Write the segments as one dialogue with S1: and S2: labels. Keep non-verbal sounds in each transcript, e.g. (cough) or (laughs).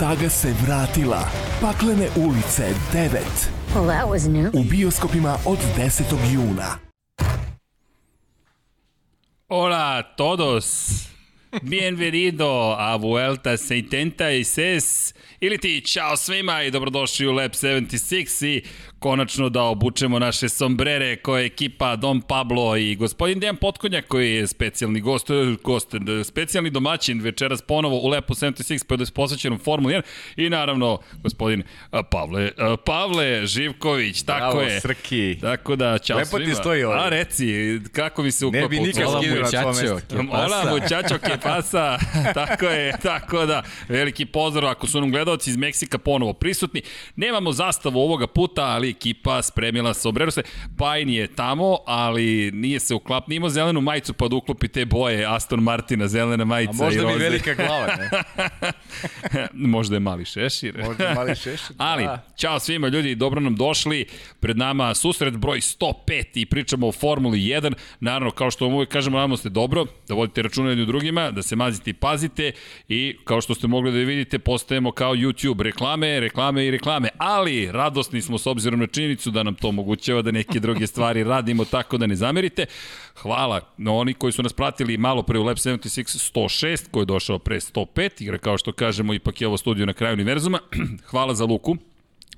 S1: Saga se vratila. Paklene ulice 9.
S2: Well, that was new.
S1: U bioskopima od 10. juna.
S3: Hola a todos. Bienvenido a Vuelta 76 ili ti čao svima i dobrodošli u Lab 76 i konačno da obučemo naše sombrere koje je ekipa Dom Pablo i gospodin Dejan Potkonjak koji je specijalni gost, gost specijalni domaćin večeras ponovo u Lepo 76 pa je posvećen u Formula 1 i naravno gospodin Pavle, Pavle Živković, tako
S4: Bravo,
S3: je.
S4: Srki.
S3: Tako da, čao
S4: Lepo
S3: svima.
S4: ti stoji ovdje.
S3: A reci, kako mi se uklapa
S4: Ne bi nikad skidio na
S5: muchacho,
S4: mesto.
S5: que
S3: Hola,
S5: pasa?
S3: muchacho, que pasa? (laughs) tako je, tako da, veliki pozdrav ako su nam gledalci iz Meksika ponovo prisutni. Nemamo zastavu ovoga puta, ali ekipa spremila sombrero se. Pajn je tamo, ali nije se uklap, nije imao zelenu majicu pa da uklopi te boje Aston Martina, zelena majica
S4: A možda
S3: i roze.
S4: velika glava, ne? (laughs)
S3: možda je mali šešir.
S4: Možda mali šešir.
S3: Ali,
S4: Da.
S3: ćao svima ljudi, dobro nam došli. Pred nama susret broj 105 i pričamo o Formuli 1. Naravno, kao što vam uvijek kažemo, nadamo ste dobro, da vodite računa jedni drugima, da se mazite i pazite i kao što ste mogli da vidite, postajemo kao YouTube reklame, reklame i reklame. Ali, radosni smo s obzirom na činjenicu da nam to omogućava da neke druge stvari radimo tako da ne zamerite. Hvala na oni koji su nas pratili malo pre u Lab 76 106, koji je došao pre 105, igra kao što kažemo, ipak je ovo studio na kraju univerzuma. (clears throat) Hvala za Luku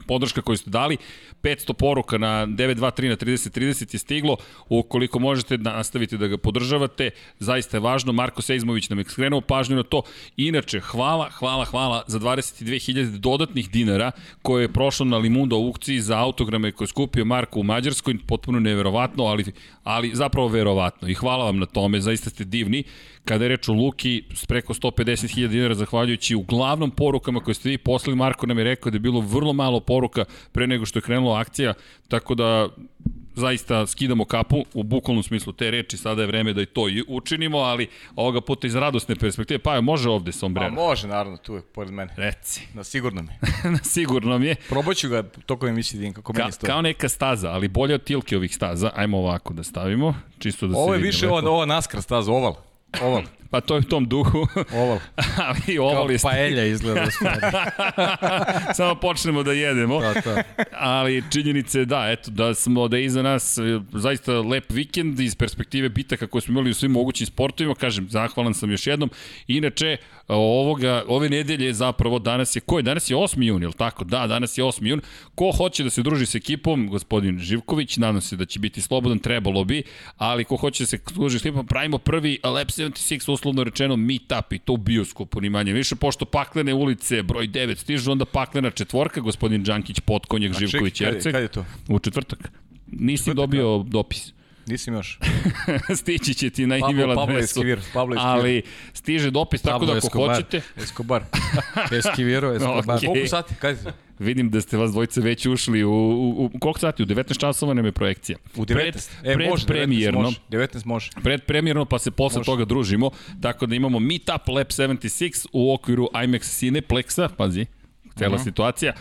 S3: podrška koju ste dali, 500 poruka na 923 na 3030 je stiglo, ukoliko možete nastavite da ga podržavate, zaista je važno, Marko Seizmović nam je skrenuo pažnju na to, inače, hvala, hvala, hvala za 22.000 dodatnih dinara koje je prošlo na Limundo aukciji za autograme koje je skupio Marko u Mađarskoj, potpuno neverovatno, ali, ali zapravo verovatno. I hvala vam na tome, zaista ste divni, kada je reč o Luki, preko 150.000 dinara, zahvaljujući uglavnom porukama koje ste vi poslali, Marko nam je rekao da je bilo vrlo malo poruka pre nego što je krenula akcija, tako da zaista skidamo kapu u bukvalnom smislu te reči, sada je vreme da i to i učinimo, ali ovoga puta iz radosne perspektive, pa može ovde
S4: Pa
S3: sombrero.
S4: može, naravno, tu je, pored mene.
S3: Reci,
S4: Na sigurno mi. (laughs)
S3: sigurno mi je.
S4: Probat ću ga tokom emisije da vidim kako
S3: Ka,
S4: meni stoji.
S3: kao neka staza, ali bolje od tilke ovih staza. Ajmo ovako da stavimo, čisto da se
S4: Ovo je više ova, ova naskar staza, oval. Oval. (laughs)
S3: Pa to je u tom duhu,
S4: Oval. (laughs)
S3: ali oval je...
S5: Paelja izgleda. (laughs)
S3: Samo počnemo da jedemo.
S5: To, to.
S3: ali činjenice je da, eto, da smo, da je iza nas e, zaista lep vikend iz perspektive bitaka koje smo imali u svim mogućim sportovima, kažem, zahvalan sam još jednom. Inače, ovoga, ove nedelje zapravo danas je, ko je? Danas je 8. jun, je li tako? Da, danas je 8. jun. Ko hoće da se druži s ekipom, gospodin Živković, nadam se da će biti slobodan, trebalo bi, ali ko hoće da se druži s ekipom, pravimo prvi Lab 76, uslovno rečeno, meetup i to u bioskopu, ni manje više, pošto paklene ulice, broj 9, stižu onda paklena četvorka, gospodin Đankić, Potkonjak, Živković,
S4: čekaj, kad je-
S3: Erceg.
S4: kad je to?
S3: U četvrtak. Nisi
S4: Četvrtak,
S3: dobio dopis.
S4: Nisam još. (laughs)
S3: Stići će ti na
S4: Pablo-
S3: e-mail
S4: Pablo
S3: adresu.
S4: Esquivir, Pablo Esquivir.
S3: Ali stiže dopis, tako
S5: Pablo
S3: da ako
S5: Escobar.
S3: hoćete,
S4: Escobar. (laughs)
S5: Eskiviro, Escobar.
S3: Okej.
S4: Koliko sati? To?
S3: vidim da ste vas dvojice već ušli u, u, u koliko sati? U 19 časova nam je projekcija.
S4: U 19.
S3: Pred, pred
S4: 19
S3: premijerno.
S4: može. 19 može.
S3: Pred premijerno, pa se posle
S4: Može.
S3: toga družimo. Tako da imamo Meetup Lab 76 u okviru IMAX Cineplexa, pazi, cela
S4: Mhm.
S3: situacija.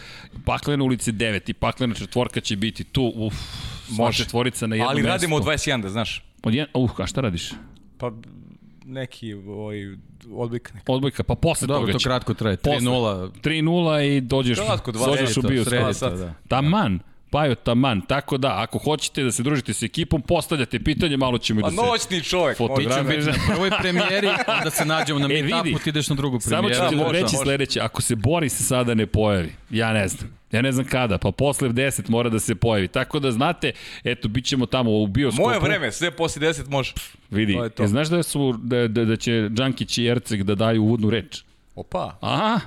S3: Paklena ulice 9 i paklena četvorka će biti tu. Uf, sva
S4: Može.
S3: četvorica na jednom
S4: Ali
S3: mestu.
S4: radimo od 21, da znaš.
S3: Od jedan, uh, a šta radiš?
S4: Pa neki ovaj, odbik. Neki.
S3: Odbojka, pa posle
S5: Dobro,
S3: toga
S5: to
S3: će.
S5: kratko traje.
S3: Posle.
S5: 3-0.
S3: 3-0 i dođeš,
S4: Kratko, dva
S3: dođeš u
S4: sredi to,
S3: bioskop.
S5: sredi
S4: sad.
S5: to, da.
S3: Taman, Pajo taman, tako da, ako hoćete da se družite s ekipom, postavljate pitanje, malo ćemo i
S4: Pa
S3: da se...
S4: noćni čovjek.
S5: Biti na prvoj premijeri, onda se nađemo na
S3: E, vidi.
S5: meetupu, ti ideš na drugu
S3: Samo
S5: premijeru.
S3: ću ti
S4: Da,
S3: reći
S4: može.
S3: sledeće, ako se Boris sada ne pojavi, ja ne znam. Ja ne znam kada, pa posle 10 mora da se pojavi. Tako da znate, eto, bit ćemo tamo u bioskopu.
S4: Moje vreme, sve posle 10 može.
S3: Vidi,
S4: To je to.
S3: e, znaš da, su, da, da, da će Đankić i Erceg da daju uvodnu reč?
S4: Opa.
S3: Aha,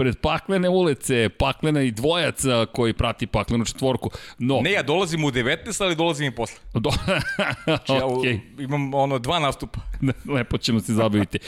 S3: pred paklene ulice, paklena i dvojaca koji prati paklenu četvorku. No,
S4: Ne, ja dolazim u 19, ali dolazim i posle. (laughs)
S3: Do...
S4: Znači, ja
S3: okay.
S4: imam ono dva nastupa. (laughs)
S3: Lepo ćemo se zabaviti.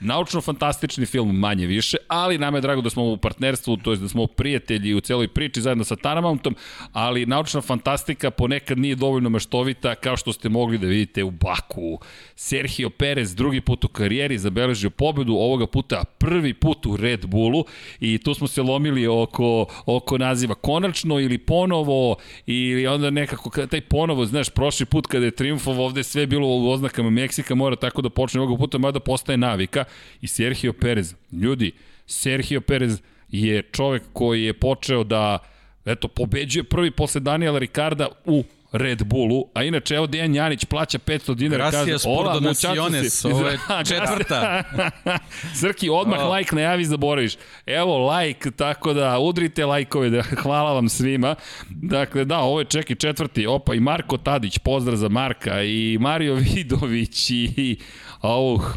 S3: Naučno-fantastični film manje više, ali nama je drago da smo u partnerstvu, to je da smo prijatelji u celoj priči zajedno sa Taramountom, ali naučna fantastika ponekad nije dovoljno maštovita kao što ste mogli da vidite u Baku. Sergio Perez drugi put u karijeri zabeležio pobedu, ovoga puta prvi put u Red Bullu i tu smo se lomili oko, oko naziva. Konačno ili ponovo ili onda nekako taj ponovo, znaš, prošli put kada je triumfovao ovde sve bilo u oznakama Meksika, mora tako da počne ovoga puta, mada postaje navika. I Sergio Perez, ljudi, Sergio Perez je čovek koji je počeo da eto, pobeđuje prvi posle Daniela Ricarda u Red Bullu, a inače evo Dejan Janić plaća 500 dinara.
S5: Gracias por
S3: "Hola,
S5: donaciones,
S3: muchachos."
S5: ovo je (laughs) četvrta. (laughs)
S3: Srki, odmah
S5: O.
S3: like najavi, zaboraviš. Evo, like, tako da udrite lajkove, da, (laughs) hvala vam svima. Dakle, da, ovo je ček i četvrti. Opa, i Marko Tadić, pozdrav za Marka, i Mario Vidović, i... Auh,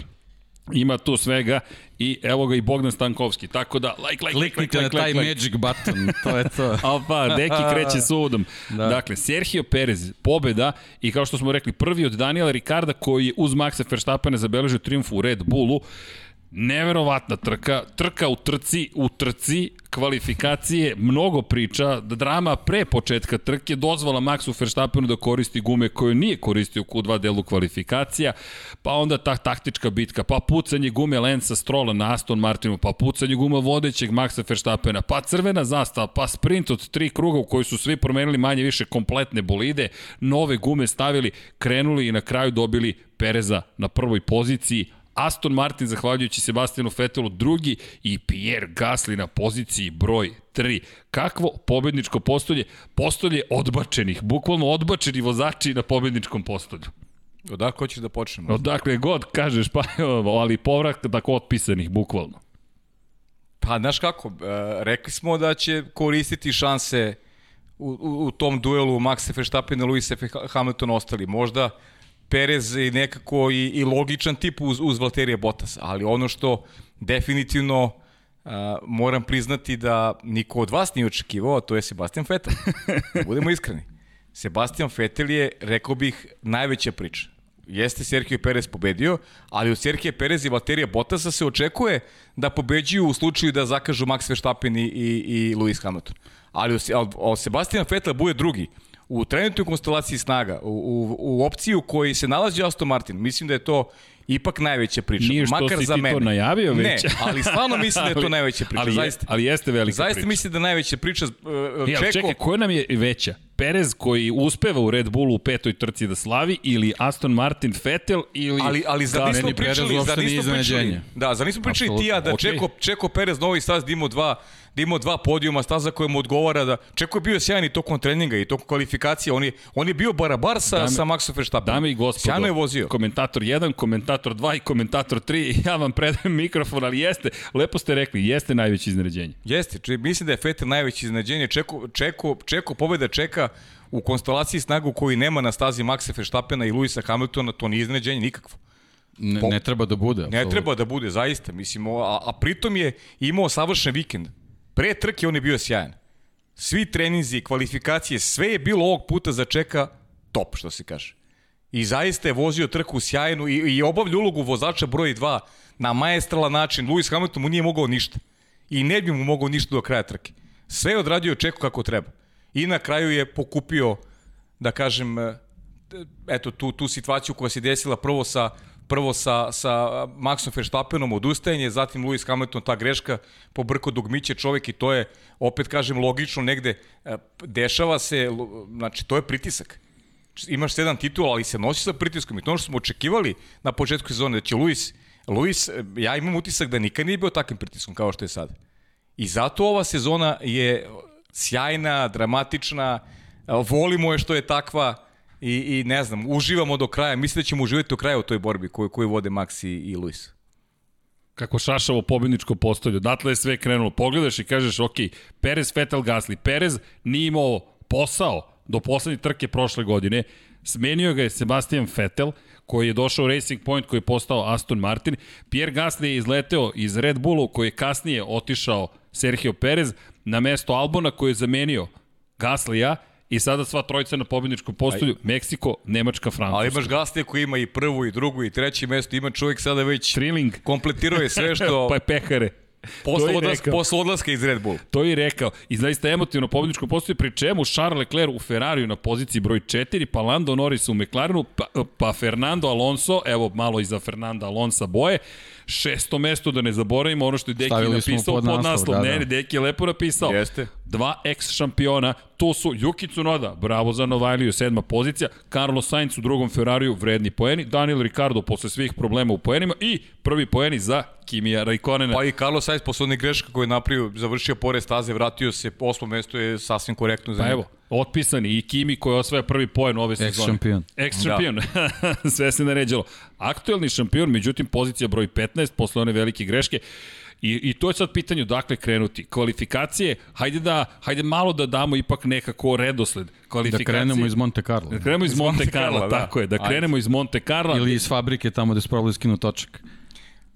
S3: ima tu svega i evo ga i Bogdan Stankovski. Tako da, like, like, like, like,
S5: na
S3: like,
S5: taj
S3: like, like.
S5: magic button, (laughs) to je to.
S3: Opa, Deki kreće sudom. Da.
S5: Da.
S3: Dakle, Sergio Perez, pobeda i kao što smo rekli, prvi od Daniela Ricarda koji je uz Maxa Verstappena zabeležio triumf u Red Bullu. Neverovatna trka, trka u trci, u trci, kvalifikacije, mnogo priča, drama pre početka trke dozvala Maxu Verstappenu da koristi gume koje nije koristio u Q2 delu kvalifikacija, pa onda ta taktička bitka, pa pucanje gume Lensa Strola na Aston Martinu, pa pucanje guma vodećeg Maxa Verstappena, pa crvena zastava, pa sprint od tri kruga u koji su svi promenili manje više kompletne bolide, nove gume stavili, krenuli i na kraju dobili Pereza na prvoj poziciji, Aston Martin, zahvaljujući Sebastianu Vettelu, drugi i Pierre Gasly na poziciji broj 3. Kakvo pobedničko postolje? Postolje odbačenih, bukvalno odbačeni vozači na pobedničkom postolju.
S4: Odakle hoćeš da počnemo?
S3: Odakle god kažeš, pa (laughs) ali povrat tako otpisanih, bukvalno.
S4: Pa, znaš kako, e, rekli smo da će koristiti šanse u, u, u tom duelu Maxa Verstappen i Lewis Hamilton ostali. Možda Perez je nekako i, i logičan tip uz, uz Valterija Bottas, ali ono što definitivno uh, moram priznati da niko od vas nije očekivao, to je Sebastian Vettel. (laughs) Budemo iskreni. Sebastian Vettel je, rekao bih, najveća priča. Jeste Sergio Perez pobedio, ali od Sergio Perez i Valterija Bottasa se očekuje da pobeđuju u slučaju da zakažu Max Verstappen i, i, i Lewis Hamilton. Ali od, od Sebastian Vettel bude drugi u trenutnoj konstelaciji snaga, u, u, u opciju koji se nalazi Aston Martin, mislim da je to ipak najveća priča.
S3: Nije što
S4: makar
S3: si
S4: za
S3: ti
S4: mene.
S3: to najavio
S4: ne,
S3: već. (laughs)
S4: ali stvarno mislim da je to najveća priča,
S3: ali,
S4: zaista.
S3: ali jeste velika
S4: Zaista
S3: priča.
S4: mislim da je najveća priča. Uh,
S3: E, ali
S4: Čeko,
S3: čekaj, koja nam je veća? Perez koji uspeva u Red Bullu u petoj trci da slavi ili Aston Martin Vettel ili
S4: Ali, ali zar
S3: Da,
S4: nismo pričali, zar
S5: nije
S4: nismo pričali, da, zar nismo pričali ti ja da
S3: Apsolutno,
S4: Čeko, Čeko Perez Novi Staz da imao dva, da imao dva podijuma, staza koja mu odgovara da Čeko je bio sjajan i tokom treninga i tokom kvalifikacije, on je, on je bio barabar sa,
S3: Dame-
S4: sa Maxom Verstappenom.
S3: Dame i gospodo,
S4: Sjajno je vozio.
S3: komentator 1, komentator 2 i komentator 3, (laughs) ja vam predajem mikrofon, ali jeste, lepo ste rekli, jeste najveće iznenađenje.
S4: Jeste, či, mislim da je Vettel najveće iznenađenje. Čeko, Čeko, Čeko pobeda čeka u konstelaciji snagu koji nema na stazi Maxa Verstappena i Luisa Hamiltona, to nije iznenađenje nikakvo.
S5: Ne, ne treba da bude.
S4: Ne
S5: apsolutno.
S4: treba da bude, zaista. Mislim, a, a pritom je imao savršen vikend. Pre trke on je bio sjajan. Svi treninzi, kvalifikacije, sve je bilo ovog puta za čeka top, što se kaže. I zaista je vozio trku sjajnu i, i obavlja ulogu vozača broj 2 na maestralan način. Lewis Hamilton mu nije mogao ništa. I ne bi mu mogao ništa do kraja trke. Sve je odradio čeku kako treba. I na kraju je pokupio, da kažem, e, eto tu, tu situaciju koja se desila prvo sa prvo sa, sa Maxom Verstappenom odustajanje, zatim Lewis Hamilton ta greška po brko dugmiće čovek i to je, opet kažem, logično negde, e, dešava se, znači to je pritisak. Imaš sedam titula, ali se nosi sa pritiskom i to ono što smo očekivali na početku sezone, da će Lewis, e, ja imam utisak da nikad nije bio takvim pritiskom kao što je sad. I zato ova sezona je sjajna, dramatična, volimo je što je takva i, i ne znam, uživamo do kraja. Mislim da ćemo uživati do kraja u toj borbi koju, koju vode Max i, i Luis.
S3: kako šašavo pobedničko postolje. Odatle je sve krenulo. Pogledaš i kažeš, ok, Perez, Vettel, Gasly. Perez nije imao posao do poslednje trke prošle godine. Smenio ga je Sebastian Vettel, koji je došao u Racing Point, koji je postao Aston Martin. Pierre Gasly je izleteo iz Red Bullu, koji je kasnije otišao Sergio Perez, na mesto Albona, koji je zamenio Gaslija, I sada sva trojica na pobedničkom postolju, Meksiko, Nemačka, Francuska.
S4: Ali imaš Gaslija koji ima i prvo i drugo i treće mesto, ima čovjek sada već
S3: Trilling.
S4: kompletirao je sve što (laughs)
S3: pa je pehare.
S4: Posle,
S3: To
S4: odlaska, posle odlaska iz Red Bull.
S3: To je i rekao. I zaista emotivno pobedničko postoji, pri čemu Charles Leclerc u Ferrariju na poziciji broj 4, pa Lando Norris u McLarenu, pa, pa Fernando Alonso, evo malo iza Fernanda Alonsa boje, šesto mesto, da ne zaboravimo ono što je Deki
S5: Stavili
S3: napisao
S5: pod
S3: pod
S5: naslov,
S3: naslov.
S5: da,
S3: ne,
S5: da.
S3: ne, Deki je lepo napisao.
S4: Jeste.
S3: Dva ex šampiona, tu su Yuki Tsunoda, bravo za Novajliju, sedma pozicija, Carlos Sainz u drugom Ferrariju, vredni poeni, Daniel Ricardo posle svih problema u poenima i prvi poeni za Kimija Raikkonena.
S4: Pa i Carlos Sainz posle onih greška koje je napravio, završio pored staze, vratio se, osmo mesto je sasvim korektno za
S3: Pa
S4: njega.
S3: evo, otpisani i Kimi koji osvaja prvi poen ove sezone.
S5: šampion.
S3: Ex-šampion. (laughs) Sve se naređalo. Aktuelni šampion, međutim, pozicija broj 15, posle one velike greške. I, I to je sad pitanje odakle krenuti. Kvalifikacije, hajde da, hajde malo da damo ipak nekako redosled.
S5: Da
S3: Kvalifikacije,
S5: krenemo iz Monte Carlo.
S3: Da krenemo iz Monte Carlo,
S4: da.
S3: tako je, da
S4: Ajde.
S3: krenemo iz Monte Carlo.
S5: Ili iz fabrike tamo gde su probali skinu točak.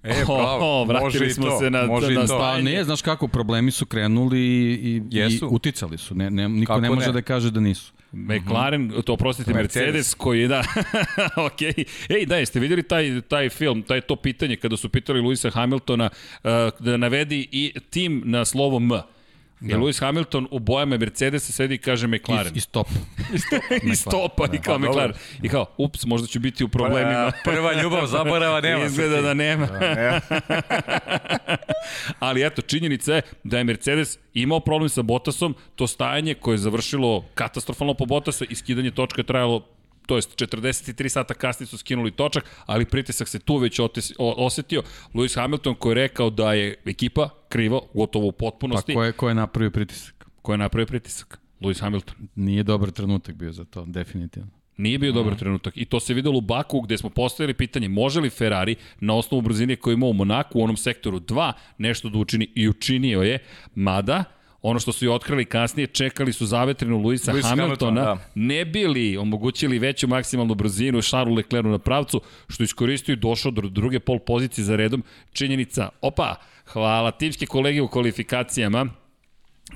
S4: E, bravo,
S3: O, vratili
S4: može i
S3: smo
S4: to,
S3: se na-
S4: može
S3: na sta-
S5: Pa ne, znaš kako, problemi su krenuli i, i, i uticali su. Ne, ne, niko
S4: Kako
S5: ne može
S4: ne?
S5: da kaže da nisu.
S3: McLaren, to oprostite, Mercedes,
S4: Mercedes.
S3: koji je, da, (laughs) ok. Ej, da, jeste vidjeli taj, taj film, taj to pitanje kada su pitali Luisa Hamiltona uh, da navedi i tim na slovo M. Da. I Lewis Hamilton u bojama Mercedesa sedi i kaže McLaren.
S5: I, i stop. (laughs) (laughs)
S3: I stopa i kao
S4: Pa.
S3: McLaren. I kao, ups, možda ću biti u problemima.
S4: Prva, prva ljubav zaborava (laughs) nema.
S3: Izgleda da nema. Ali eto, činjenica je da je Mercedes imao problem sa Bottasom, to stajanje koje je završilo katastrofalno po Bottasa i skidanje točka je trajalo to jest 43 sata kasnije su skinuli točak, ali pritisak se tu već otes, o, osetio. Lewis Hamilton koji je rekao da je ekipa krivo, gotovo u
S5: Pa
S3: potpunosti,
S5: ko je, ko je napravio pritisak?
S3: koja je napravio pritisak. Lewis Hamilton.
S5: Nije dobar trenutak bio za to, definitivno.
S3: Nije bio dobar trenutak i to se videlo u Baku gde smo postavili pitanje može li Ferrari na osnovu brzine koju ima u Monaku u onom sektoru 2 nešto da učini i učinio je, mada ono što su i otkrili kasnije, čekali su zavetrinu Luisa
S4: Lewis
S3: Hamiltona,
S4: Hamilton, da.
S3: ne bili omogućili veću maksimalnu brzinu Charlesu Leclercu na pravcu, što iskoristio i došao do druge pol pozicije za redom. Činjenica, opa, hvala timske kolege u kvalifikacijama,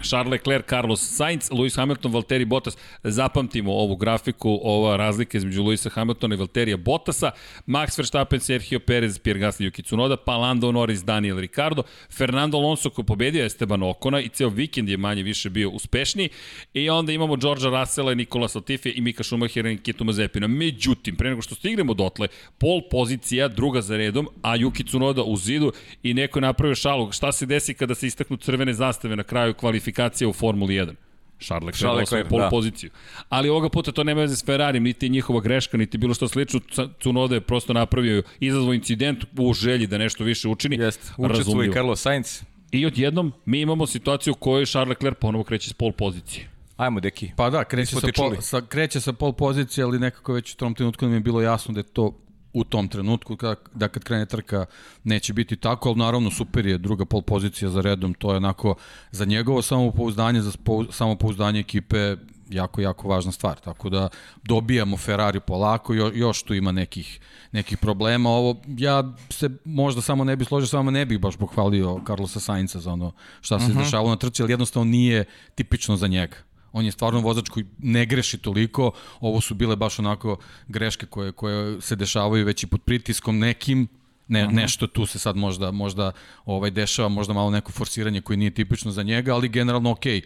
S3: Charles Leclerc, Carlos Sainz, Lewis Hamilton, Valtteri Bottas. Zapamtimo ovu grafiku, ova razlika između Lewisa Hamiltona i Valtterija Bottasa. Max Verstappen, Sergio Perez, Pierre Gasly, Yuki Tsunoda, pa Lando Norris, Daniel Ricardo, Fernando Alonso koji pobedio Esteban Okona i ceo vikend je manje više bio uspešniji. I onda imamo Georgea Russella, Nikola Latifi i Mika Schumachera i Kitu Mazepina. Međutim, pre nego što stignemo dotle, pol pozicija, druga za redom, a Yuki Tsunoda u zidu i neko je napravio šalu. Šta se desi kada se istaknu crvene zastave na kraju kvalifikacija u Formuli 1? Charles Leclerc
S4: Charles Leclerc,
S3: pol
S4: da.
S3: poziciju. Ali ovoga puta to nema veze s Ferrari, niti je njihova greška, niti bilo što slično. Tsunoda je prosto napravio izazvo incident u želji da nešto više učini.
S4: Jeste, učestvuje. Carlos Sainz.
S3: I odjednom mi imamo situaciju u kojoj Charles Leclerc ponovo kreće s pol pozicije.
S4: Ajmo, deki.
S5: Pa da, kreće sa, pol, sa, kreće sa pol pozicije, ali nekako već u tom trenutku nam je bilo jasno da je to u tom trenutku, da, da kad krene trka neće biti tako, ali naravno super je druga pol pozicija za redom, to je onako za njegovo samopouzdanje, za samopouzdanje ekipe jako, jako važna stvar. Tako da dobijamo Ferrari polako, jo, još tu ima nekih, nekih problema. Ovo, ja se možda samo ne bih složio sa vama, ne bih baš pohvalio Carlosa Sainca za ono šta se uh -huh. dešavalo na trci, ali jednostavno nije tipično za njega. On je stvarno vozač koji ne greši toliko. Ovo su bile baš onako greške koje, koje se dešavaju već i pod pritiskom nekim, ne, nešto tu se sad možda možda ovaj dešava, možda malo neko forsiranje koje nije tipično za njega, ali generalno okej.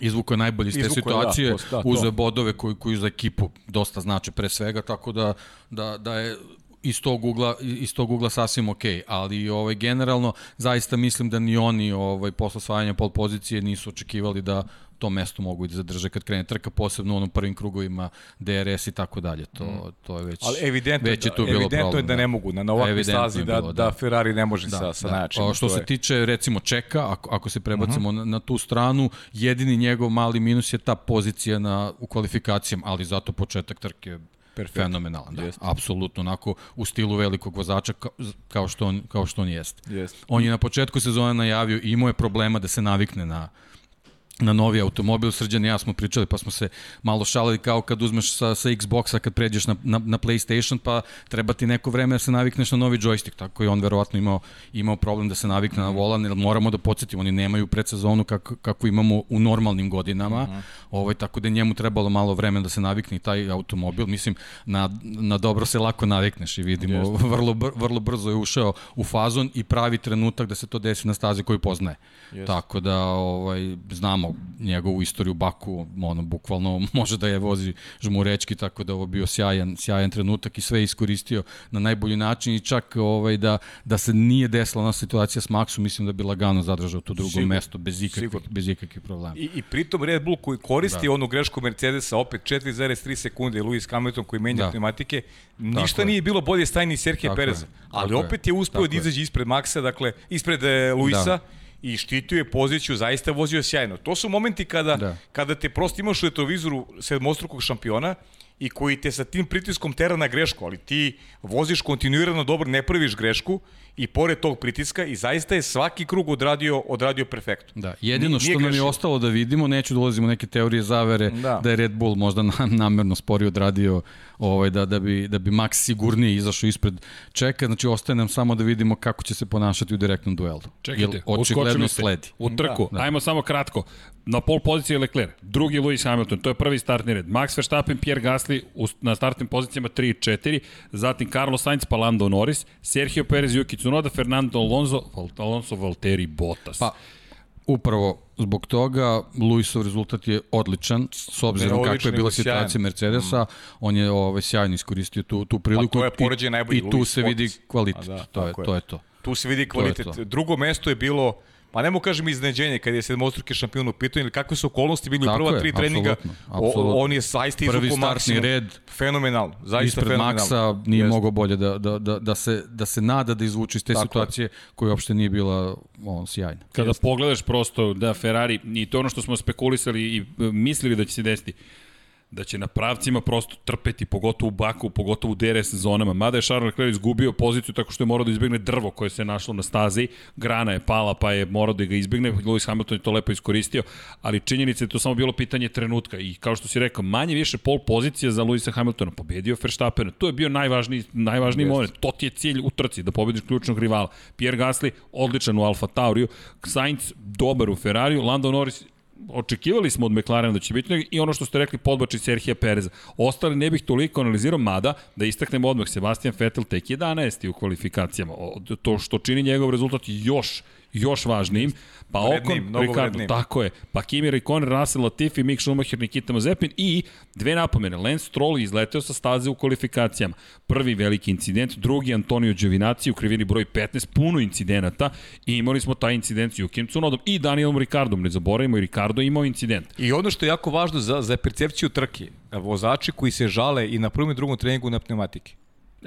S5: Izvuko je najbolje iz te
S4: Izvukao je, da,
S5: situacije,
S4: da, to.
S5: uzeo bodove koji, koji za ekipu dosta znače pre svega, tako da, da, da je iz tog ugla, iz tog ugla sasvim okej, ali ovaj, generalno zaista mislim da ni oni ovaj, posle osvajanja pol pozicije nisu očekivali da to mesto mogu i da zadrže kad krene trka, posebno u onom prvim krugovima DRS i tako dalje. To, to je već,
S4: Ali evidentno,
S5: već je tu
S4: da,
S5: bilo
S4: evidentno
S5: problem,
S4: je da ne mogu na, na ovakvoj stazi da,
S5: bilo,
S4: da, Ferrari ne može
S5: Da,
S4: sa, sa
S5: da.
S4: najjačim.
S5: A što
S4: to
S5: se
S4: je-
S5: tiče recimo čeka, ako, ako se prebacimo uh -huh. na, na tu stranu, jedini njegov mali minus je ta pozicija na, u kvalifikacijama, ali zato početak trke
S4: Perfektno.
S5: fenomenalan. Da,
S4: Jeste.
S5: apsolutno, onako u stilu velikog vozača kao, kao, što, on, kao što on jeste.
S4: Jeste.
S5: On je na početku sezone najavio i imao je problema da se navikne na na novi automobil, Srđan i ja smo pričali, pa smo se malo šalili kao kad uzmeš sa, sa Xboxa, kad pređeš na, na, na PlayStation, pa treba ti neko vreme da se navikneš na novi joystick, tako je on verovatno imao, imao problem da se navikne na volan, jer moramo da podsjetimo, oni nemaju predsezonu kako, kako imamo u normalnim godinama, ovaj, tako da je njemu trebalo malo vremena da se navikne i taj automobil, mislim, na, na dobro se lako navikneš i vidimo, vrlo, br, vrlo brzo je ušao u fazon i pravi trenutak da se to desi na stazi koju poznaje.
S4: Jeste.
S5: Tako da ovaj, znamo znamo njegovu istoriju Baku, ono, bukvalno može da je vozi žmurečki, tako da ovo bio sjajan, sjajan trenutak i sve je iskoristio na najbolji način i čak ovaj, da, da se nije desila ona situacija s Maxom, mislim da bi lagano zadržao to drugo
S4: Sigurno,
S5: mesto bez ikakvih, bez ikakvih problema.
S4: I, I pritom Red Bull koji koristi da. onu grešku Mercedesa opet 4,3 sekunde Lewis Hamilton koji menja da. pneumatike, ništa
S5: je.
S4: nije bilo bolje stajni Serhije
S5: Tako
S4: Pereza.
S5: je.
S4: Ali
S5: Tako
S4: opet je uspeo
S5: Tako
S4: da izađe ispred Maxa, dakle ispred e, Luisa
S5: Da.
S4: I štitio je poziciju, zaista vozio sjajno. To su momenti kada,
S5: Da.
S4: kada te prosto imaš u retrovizoru sedmostrukog šampiona i koji te sa tim pritiskom tera na grešku, ali ti voziš kontinuirano dobro, ne praviš grešku i pored tog pritiska i zaista je svaki krug odradio, odradio perfektno.
S5: Da, jedino
S4: Nije-
S5: što
S4: nije
S5: nam je ostalo da vidimo, neću da ulazimo u neke teorije zavere,
S4: Da.
S5: da, je Red Bull možda nam, namerno spori odradio ovaj, da, da, bi, da bi Max sigurnije izašao ispred čeka, znači ostaje nam samo da vidimo kako će se ponašati u direktnom duelu.
S3: Čekajte,
S5: Jer očigledno sledi.
S3: u trku.
S5: Da.
S3: Ajmo samo kratko. Na pol poziciji je Leclerc, drugi Lewis Hamilton, to je prvi startni red. Max Verstappen, Pierre Gasly na startnim pozicijama 3 i 4, zatim Carlos Sainz, pa Lando Norris, Sergio Perez, Yuki Tsunoda, Fernando Alonso, Alonso Valtteri Bottas.
S5: Pa, upravo zbog toga Luisov rezultat je odličan s obzirom
S4: Ne
S5: kakva je bila
S4: sjajan.
S5: situacija Mercedesa, on je ovaj sjajno iskoristio tu tu priliku
S4: Pa to je
S5: i-
S4: poređenje najbolji
S5: i tu
S4: Lewis
S5: se vidi kvalitet.
S4: A da,
S5: to je
S4: je.
S5: to je to.
S4: Tu se vidi kvalitet.
S5: to.
S4: Drugo mesto je bilo Pa ne mogu kažem iznenađenje kad je sedmostruki šampion u pitanju ili kakve su okolnosti bili u prva
S5: je,
S4: tri treninga.
S5: apsolutno,
S4: O,
S5: apsolutno.
S4: on je zaista
S5: Prvi
S4: izvukao
S5: startni
S4: maksimum.
S5: red
S4: Fenomenalno, zaista
S5: ispred
S4: fenomenalno.
S5: Maxa nije
S4: Jeste.
S5: mogao bolje da, da, da, da, se, da se nada da izvuče iz te
S4: Tako je.
S5: situacije koja uopšte nije bila on, sjajna.
S3: Kada pogledaš prosto da Ferrari, i to je ono što smo spekulisali i e, mislili da će se desiti, da će na pravcima prosto trpeti, pogotovo u Baku, pogotovo u DRS zonama. Mada je Charles Leclerc izgubio poziciju tako što je morao da izbjegne drvo koje se našlo na stazi, grana je pala pa je morao da ga izbjegne, Lewis Hamilton je to lepo iskoristio, ali činjenica je to samo bilo pitanje trenutka. I kao što si rekao, manje više pol pozicija za Lewisa Hamiltona, pobedio Verstappen, to je bio najvažniji, najvažniji moment, to ti je cilj u trci, da pobediš ključnog rivala. Pierre Gasly, odličan u Alfa Tauriju, Sainz, dobar u Ferrariju, Lando Norris, očekivali smo od McLarena da će biti i ono što ste rekli podbači Serhija Pereza. Ostali ne bih toliko analizirao, mada da istaknemo odmah Sebastian Vettel tek 11. u kvalifikacijama. To što čini njegov rezultat još još važnijim. Pa Okon, Ricardo,
S4: vrednijim.
S3: tako je. Pa Kimi Raikkonen, Russell Latifi, Mick Schumacher, Nikita Mazepin i dve napomene. Lance Stroll izleteo sa staze u kvalifikacijama. Prvi veliki incident, drugi Antonio Giovinazzi u krivini broj 15, puno incidenata i imali smo taj incident s Jukim Cunodom i Danielom Ricardom. Ne zaboravimo, i Ricardo imao incident.
S4: I ono što je jako važno za, za percepciju trke, vozači koji se žale i na prvom i drugom treningu na pneumatike.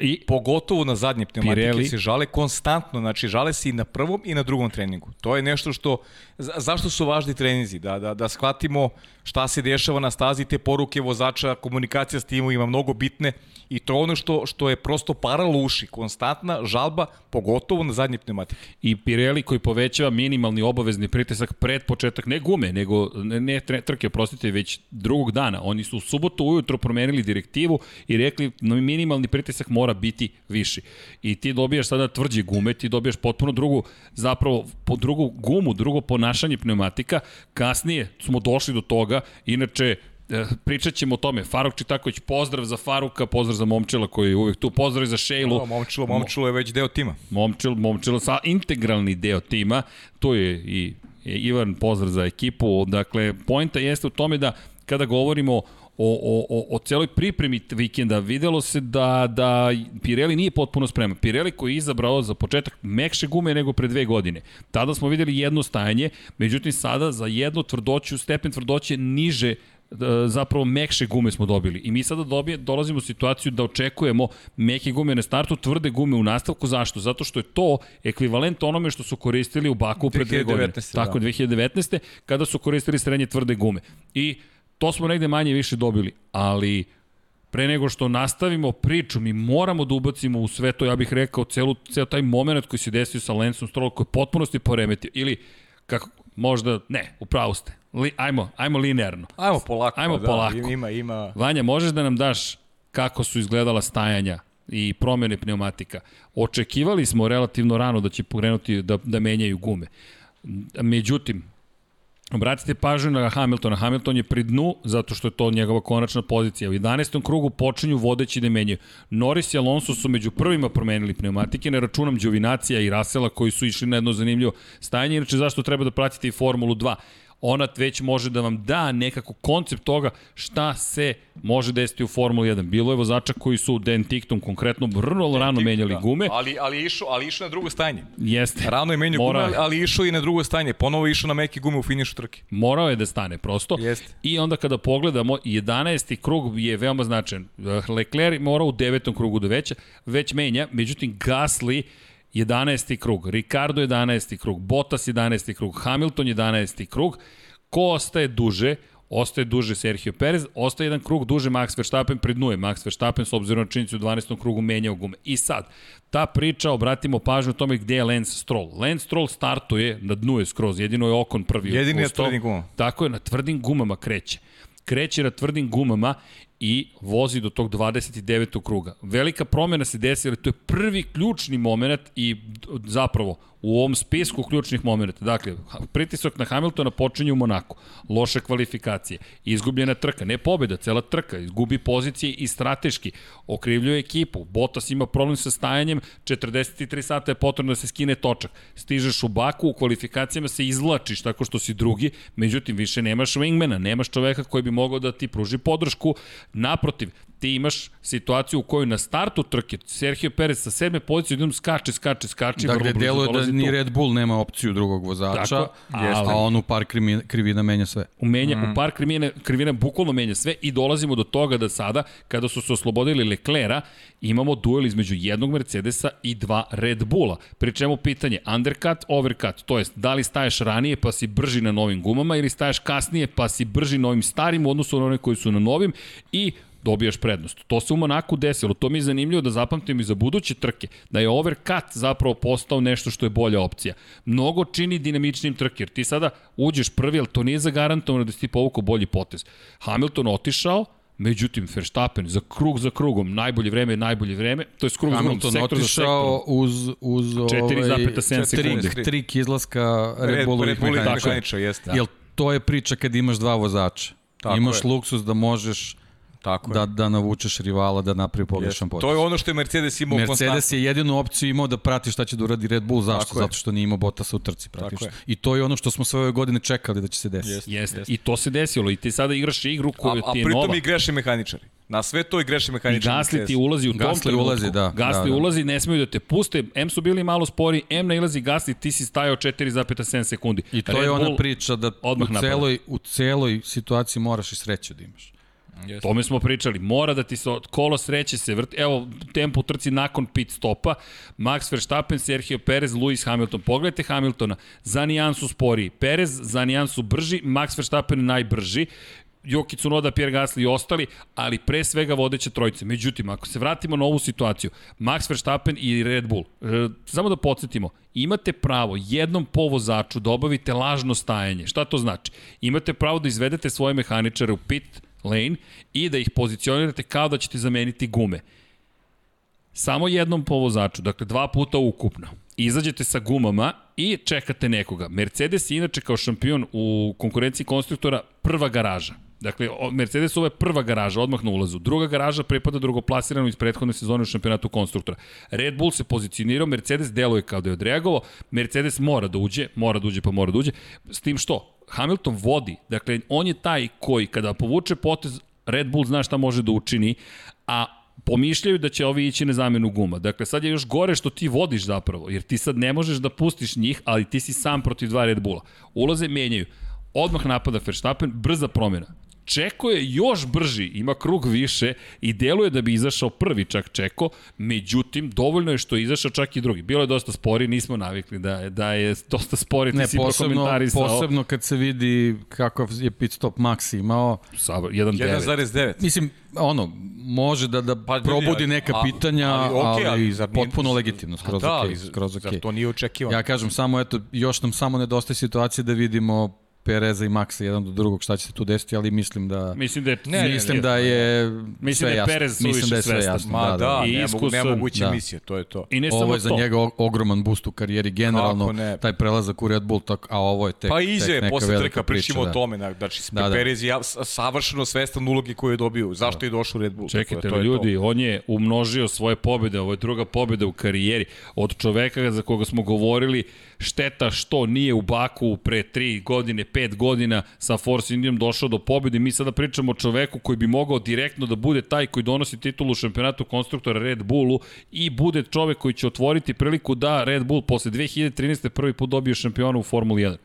S3: I
S4: Pogotovo na zadnje pneumatike
S3: Pirelli.
S4: se žale konstantno, znači žale se i na prvom i na drugom treningu. To je nešto što, za, zašto su važni treninzi? Da, da, da shvatimo šta se dešava na stazi, te poruke vozača, komunikacija s timovima mnogo bitne i to je ono što, što je prosto paralo uši, konstantna žalba, pogotovo na zadnje pneumatike.
S3: i Pirelli koji povećava minimalni obavezni pritisak pred početak, ne gume, nego ne, ne trke, prostite, već drugog dana. Oni su u subotu ujutro promenili direktivu i rekli na minimalni pritisak mora biti viši. I ti dobijaš sada tvrđe gume, ti dobijaš potpuno drugu, zapravo po drugu gumu, drugo ponašanje pneumatika. Kasnije smo došli do toga, inače e, pričat ćemo o tome. Faruk Čitaković, pozdrav za Faruka, pozdrav za Momčela koji je uvek tu, pozdrav za Šejlu.
S4: O, momčilo, momčilo je već deo tima.
S3: Momčil, Momčil sa integralni deo tima, tu je i i Ivan pozdrav za ekipu, dakle, poenta jeste u tome da kada govorimo o, o, o, o celoj pripremi vikenda, videlo se da, da Pirelli nije potpuno spreman. Pirelli koji je izabrao za početak mekše gume nego pre dve godine. Tada smo videli jedno stajanje, međutim sada za jednu tvrdoću, stepen tvrdoće niže e, zapravo mekše gume smo dobili. I mi sada dobije, dolazimo u situaciju da očekujemo meke gume na startu, tvrde gume u nastavku. Zašto? Zato što je to ekvivalent onome što su koristili u Baku pre dve godine.
S4: 2019,
S3: Tako,
S4: da.
S3: 2019. kada su koristili srednje tvrde gume. I to smo negde manje više dobili, ali pre nego što nastavimo priču, mi moramo da ubacimo u sve to, ja bih rekao, celu, ceo taj moment koji se desio sa Lensom Strollom, koji je potpunosti poremetio. Ili, kako, možda, ne, upravo ste. Li, ajmo, ajmo linearno.
S4: Ajmo polako.
S3: Ajmo
S4: da,
S3: polako.
S4: Ima, ima.
S3: Vanja, možeš da nam daš kako su izgledala stajanja i promene pneumatika? Očekivali smo relativno rano da će pokrenuti da, da menjaju gume. Međutim, Obratite pažnju na Hamiltona. Hamilton je pri dnu zato što je to njegova konačna pozicija. U 11. krugu počinju vodeći da menjaju. Norris i Alonso su među prvima promenili pneumatike, ne računam Đovinacija i Rasela koji su išli na jedno zanimljivo stajanje. Inače, zašto treba da pratite i Formulu 2? Ona već može da vam da nekako koncept toga šta se može desiti u Formuli 1. Bilo je vozača koji su Dan Ticton konkretno vrlo rano menjali
S4: Da.
S3: gume.
S4: Ali, ali, išao, ali išao na drugo stajanje.
S3: Jeste.
S4: Rano je menjao
S3: Mora-
S4: gume, ali, išao i na drugo stajanje. Ponovo išao na meke gume u finišu trke.
S3: Morao je da stane prosto.
S4: Jeste.
S3: I onda kada pogledamo, 11. krug je veoma značajan. Leclerc mora u devetom krugu da već, već menja, međutim Gasly 11. krug, Ricardo 11. krug, Bottas 11. krug, Hamilton 11. krug. Ko ostaje duže? Ostaje duže Sergio Perez, ostaje jedan krug duže Max Verstappen, prednuje Max Verstappen s obzirom na činjenicu u 12. krugu menjao gume. I sad, ta priča, obratimo pažnju o tome gde je Lance Stroll. Lance Stroll startuje, na dnu je skroz, jedino je Okon prvi.
S4: Jedini je
S3: ustao.
S4: tvrdim gumama.
S3: Tako je, na tvrdim gumama kreće. Kreće na tvrdim gumama i vozi do tog 29. kruga. Velika promjena se desila, to je prvi ključni moment i zapravo u ovom spisku ključnih momenta. Dakle, pritisak na Hamiltona počinje u Monaku. Loše kvalifikacije. Izgubljena trka. Ne pobjeda, cela trka. Izgubi pozicije i strateški. Okrivljuje ekipu. Bottas ima problem sa stajanjem. 43 sata je potrebno da se skine točak. Stižeš u Baku, u kvalifikacijama se izlačiš tako što si drugi, međutim više nemaš wingmana, nemaš čoveka koji bi mogao da ti pruži podršku. Naprotiv, ti imaš situaciju u kojoj na startu trke Sergio Perez sa sedme pozicije jednom skače, skače, skače.
S5: Dakle, deluje da ni. Red Bull nema opciju drugog vozača,
S3: Tako, ali-
S5: a on u par krimi- krivina menja sve.
S3: Menja, mm. u par krivina, krivina bukvalno menja sve i dolazimo do toga da sada, kada su se oslobodili Leclera, imamo duel između jednog Mercedesa i dva Red Bulla. Pri čemu pitanje undercut, overcut, to jest da li staješ ranije pa si brži na novim gumama ili staješ kasnije pa si brži na ovim starim u odnosu na one koji su na novim i dobijaš prednost. To se u Monaku desilo. To mi je zanimljivo da zapamtim i za buduće trke, da je overcut zapravo postao nešto što je bolja opcija. Mnogo čini dinamičnim trke, jer ti sada uđeš prvi, ali to nije zagarantovano da si ti povukao bolji potez. Hamilton otišao, Međutim, Verstappen za krug za krugom, najbolje vreme je najbolje vreme, to je krug za krugom,
S5: Hamilton
S3: sektor za sektorom.
S5: otišao uz, uz
S3: 4,7 sekundi.
S5: trik, trik izlaska Red,
S4: Red,
S5: Bullovih
S4: Red Bull
S5: mehaničara.
S4: mehaničar, jeste.
S5: Jel to je priča kad imaš dva vozača.
S4: Tako
S5: imaš
S4: je.
S5: luksus da možeš
S4: Tako
S5: da, da navučeš rivala da napravi pogrešan potez.
S4: To je ono što je Mercedes imao
S5: Mercedes je jedinu opciju imao da prati šta će da uradi Red Bull. Zašto?
S4: Tako je.
S5: Zato što nije imao Bottasa u trci praktično.
S4: je.
S5: I to je ono što smo sve ove godine čekali da će se desiti.
S3: Jeste. I to se desilo i ti sada igraš igru
S4: A,
S3: koja
S4: a
S3: ti je
S4: pritom
S3: nova.
S4: i greše mehaničari. Na sve to i greše
S3: I
S4: mehaničari.
S3: Gasli ti ulazi u tom
S5: Gasly
S3: trenutku.
S5: ulazi, da,
S3: Gasli
S5: da, da.
S3: ulazi, ne smeju da te puste. M su bili malo spori, M nailazi Gasli, ti si stajao 4,7 sekundi.
S5: I to
S3: Red
S5: je ona
S3: Bull,
S5: priča da u celoj, u celoj situaciji moraš i sreću da imaš.
S3: Tome smo pričali. Mora da ti se kolo sreće se vrti. Evo, tempo trci nakon pit stopa. Max Verstappen, Sergio Perez, Lewis Hamilton. Pogledajte Hamiltona. Za nijansu sporiji. Perez za nijansu brži. Max Verstappen najbrži. Joki Tsunoda, Pierre Gasly i ostali, ali pre svega vodeće trojice. Međutim, ako se vratimo na ovu situaciju, Max Verstappen i Red Bull, e, samo da podsjetimo, imate pravo jednom po vozaču da obavite lažno stajanje. Šta to znači? Imate pravo da izvedete svoje mehaničare u pit lane i da ih pozicionirate kao da ćete zameniti gume. Samo jednom po vozaču, dakle dva puta ukupno. Izađete sa gumama i čekate nekoga. Mercedes je inače kao šampion u konkurenciji konstruktora prva garaža. Dakle, Mercedes ovo je prva garaža, odmah na ulazu. Druga garaža pripada drugoplasiranu iz prethodne sezone u šampionatu konstruktora. Red Bull se pozicionirao, Mercedes deluje kao da je odreagovao, Mercedes mora da uđe, mora da uđe pa mora da uđe, s tim što Hamilton vodi, dakle, on je taj koji kada povuče potez, Red Bull zna šta može da učini, a pomišljaju da će ovi ići na zamenu guma. Dakle, sad je još gore što ti vodiš zapravo, jer ti sad ne možeš da pustiš njih, ali ti si sam protiv dva Red Bulla. Ulaze, menjaju. Odmah napada Verstappen, brza promjena. Čeko je još brži, ima krug više i deluje da bi izašao prvi čak Čeko, međutim, dovoljno je što je izašao čak i drugi. Bilo je dosta spori, nismo navikli da je, da je dosta spori, ti
S5: Ne,
S3: si
S5: posebno,
S3: prokomentarisao.
S5: posebno kad se vidi kakav je pit stop Max imao.
S3: Sa 1.9.
S4: 1,9.
S5: Mislim, ono, može da, da
S4: Pa, ljudi,
S5: probudi
S4: ali-
S5: neka
S4: a-
S5: pitanja, ali,
S4: okej,
S5: ali,
S4: ali zar nije-
S5: potpuno legitimno, skroz
S4: da,
S5: okej,
S4: ali
S5: skroz
S4: zar
S5: okej.
S4: to nije očekivano?
S5: Ja kažem samo, eto, još nam samo nedostaje situacije da vidimo Pereza i Maxa jedan do drugog šta će se tu desiti, ali mislim da
S3: Mislim da je...
S4: Ne,
S5: mislim
S4: ne,
S5: da je
S3: Mislim
S5: sve
S3: da je
S5: jasno.
S3: Perez
S5: mislim da je sve
S3: svestan.
S5: jasno.
S4: Ma da, da
S3: I
S4: ne mogu,
S3: iskusan,
S4: nemoguće
S5: da.
S4: misije, to je to.
S3: I ne
S5: Ovo
S3: samo
S5: je za
S3: to.
S5: njega ogroman boost u karijeri generalno, taj prelazak u Red Bull, tak, a ovo je tek,
S4: Pa
S5: tek
S4: izje,
S5: neka
S4: posle
S5: velika
S4: trka
S5: priča,
S4: pričamo
S5: da.
S4: o tome, na- znači
S5: Da,
S4: da,
S5: da.
S4: Perez je savršeno svestan ulogi koju je dobio. Zašto je došao u Red Bull? Da
S3: Čekajte,
S4: to je to.
S3: ljudi, on je umnožio svoje pobjede, ovo je druga pobjeda u karijeri. Od čoveka za koga smo govorili, šteta što nije u Baku pre tri godine, 5 godina sa Force Indijom došao do pobjede. Mi sada pričamo o čoveku koji bi mogao direktno da bude taj koji donosi titulu šampionatu konstruktora Red Bullu i bude čovek koji će otvoriti priliku da Red Bull posle 2013. prvi put dobije šampiona u Formuli 1.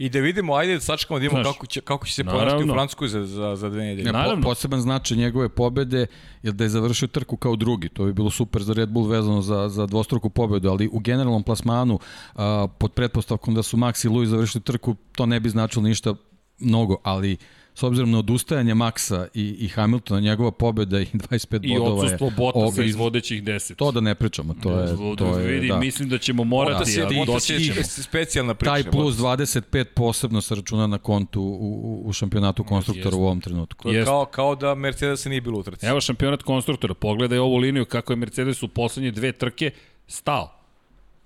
S4: I da vidimo, ajde da sačekamo da vidimo
S3: Znaš,
S4: kako će, kako će se ponašati u Francuskoj za, za, za dve nedelje.
S5: Ja, po, poseban značaj njegove pobede je da je završio trku kao drugi. To bi bilo super za Red Bull vezano za, za dvostruku pobedu, ali u generalnom plasmanu a, pod pretpostavkom da su Max i Louis završili trku, to ne bi značilo ništa mnogo, ali s obzirom na odustajanje Maxa i, i Hamiltona, njegova pobeda i (laughs) 25
S3: I
S5: bodova je...
S3: odsustvo Bottasa
S5: oga-
S3: iz vodećih 10.
S5: To da ne pričamo, to je... To je
S3: vidi,
S5: da.
S3: mislim da ćemo morati, ali
S4: Botas
S3: doći ćemo.
S4: specijalna priča.
S5: Taj plus 25 posebno se računa na kontu u, u, šampionatu konstruktora u ovom trenutku.
S4: To je kao, kao da Mercedes nije bilo u trci.
S3: Evo šampionat konstruktora, pogledaj ovu liniju kako je Mercedes u poslednje dve trke stao.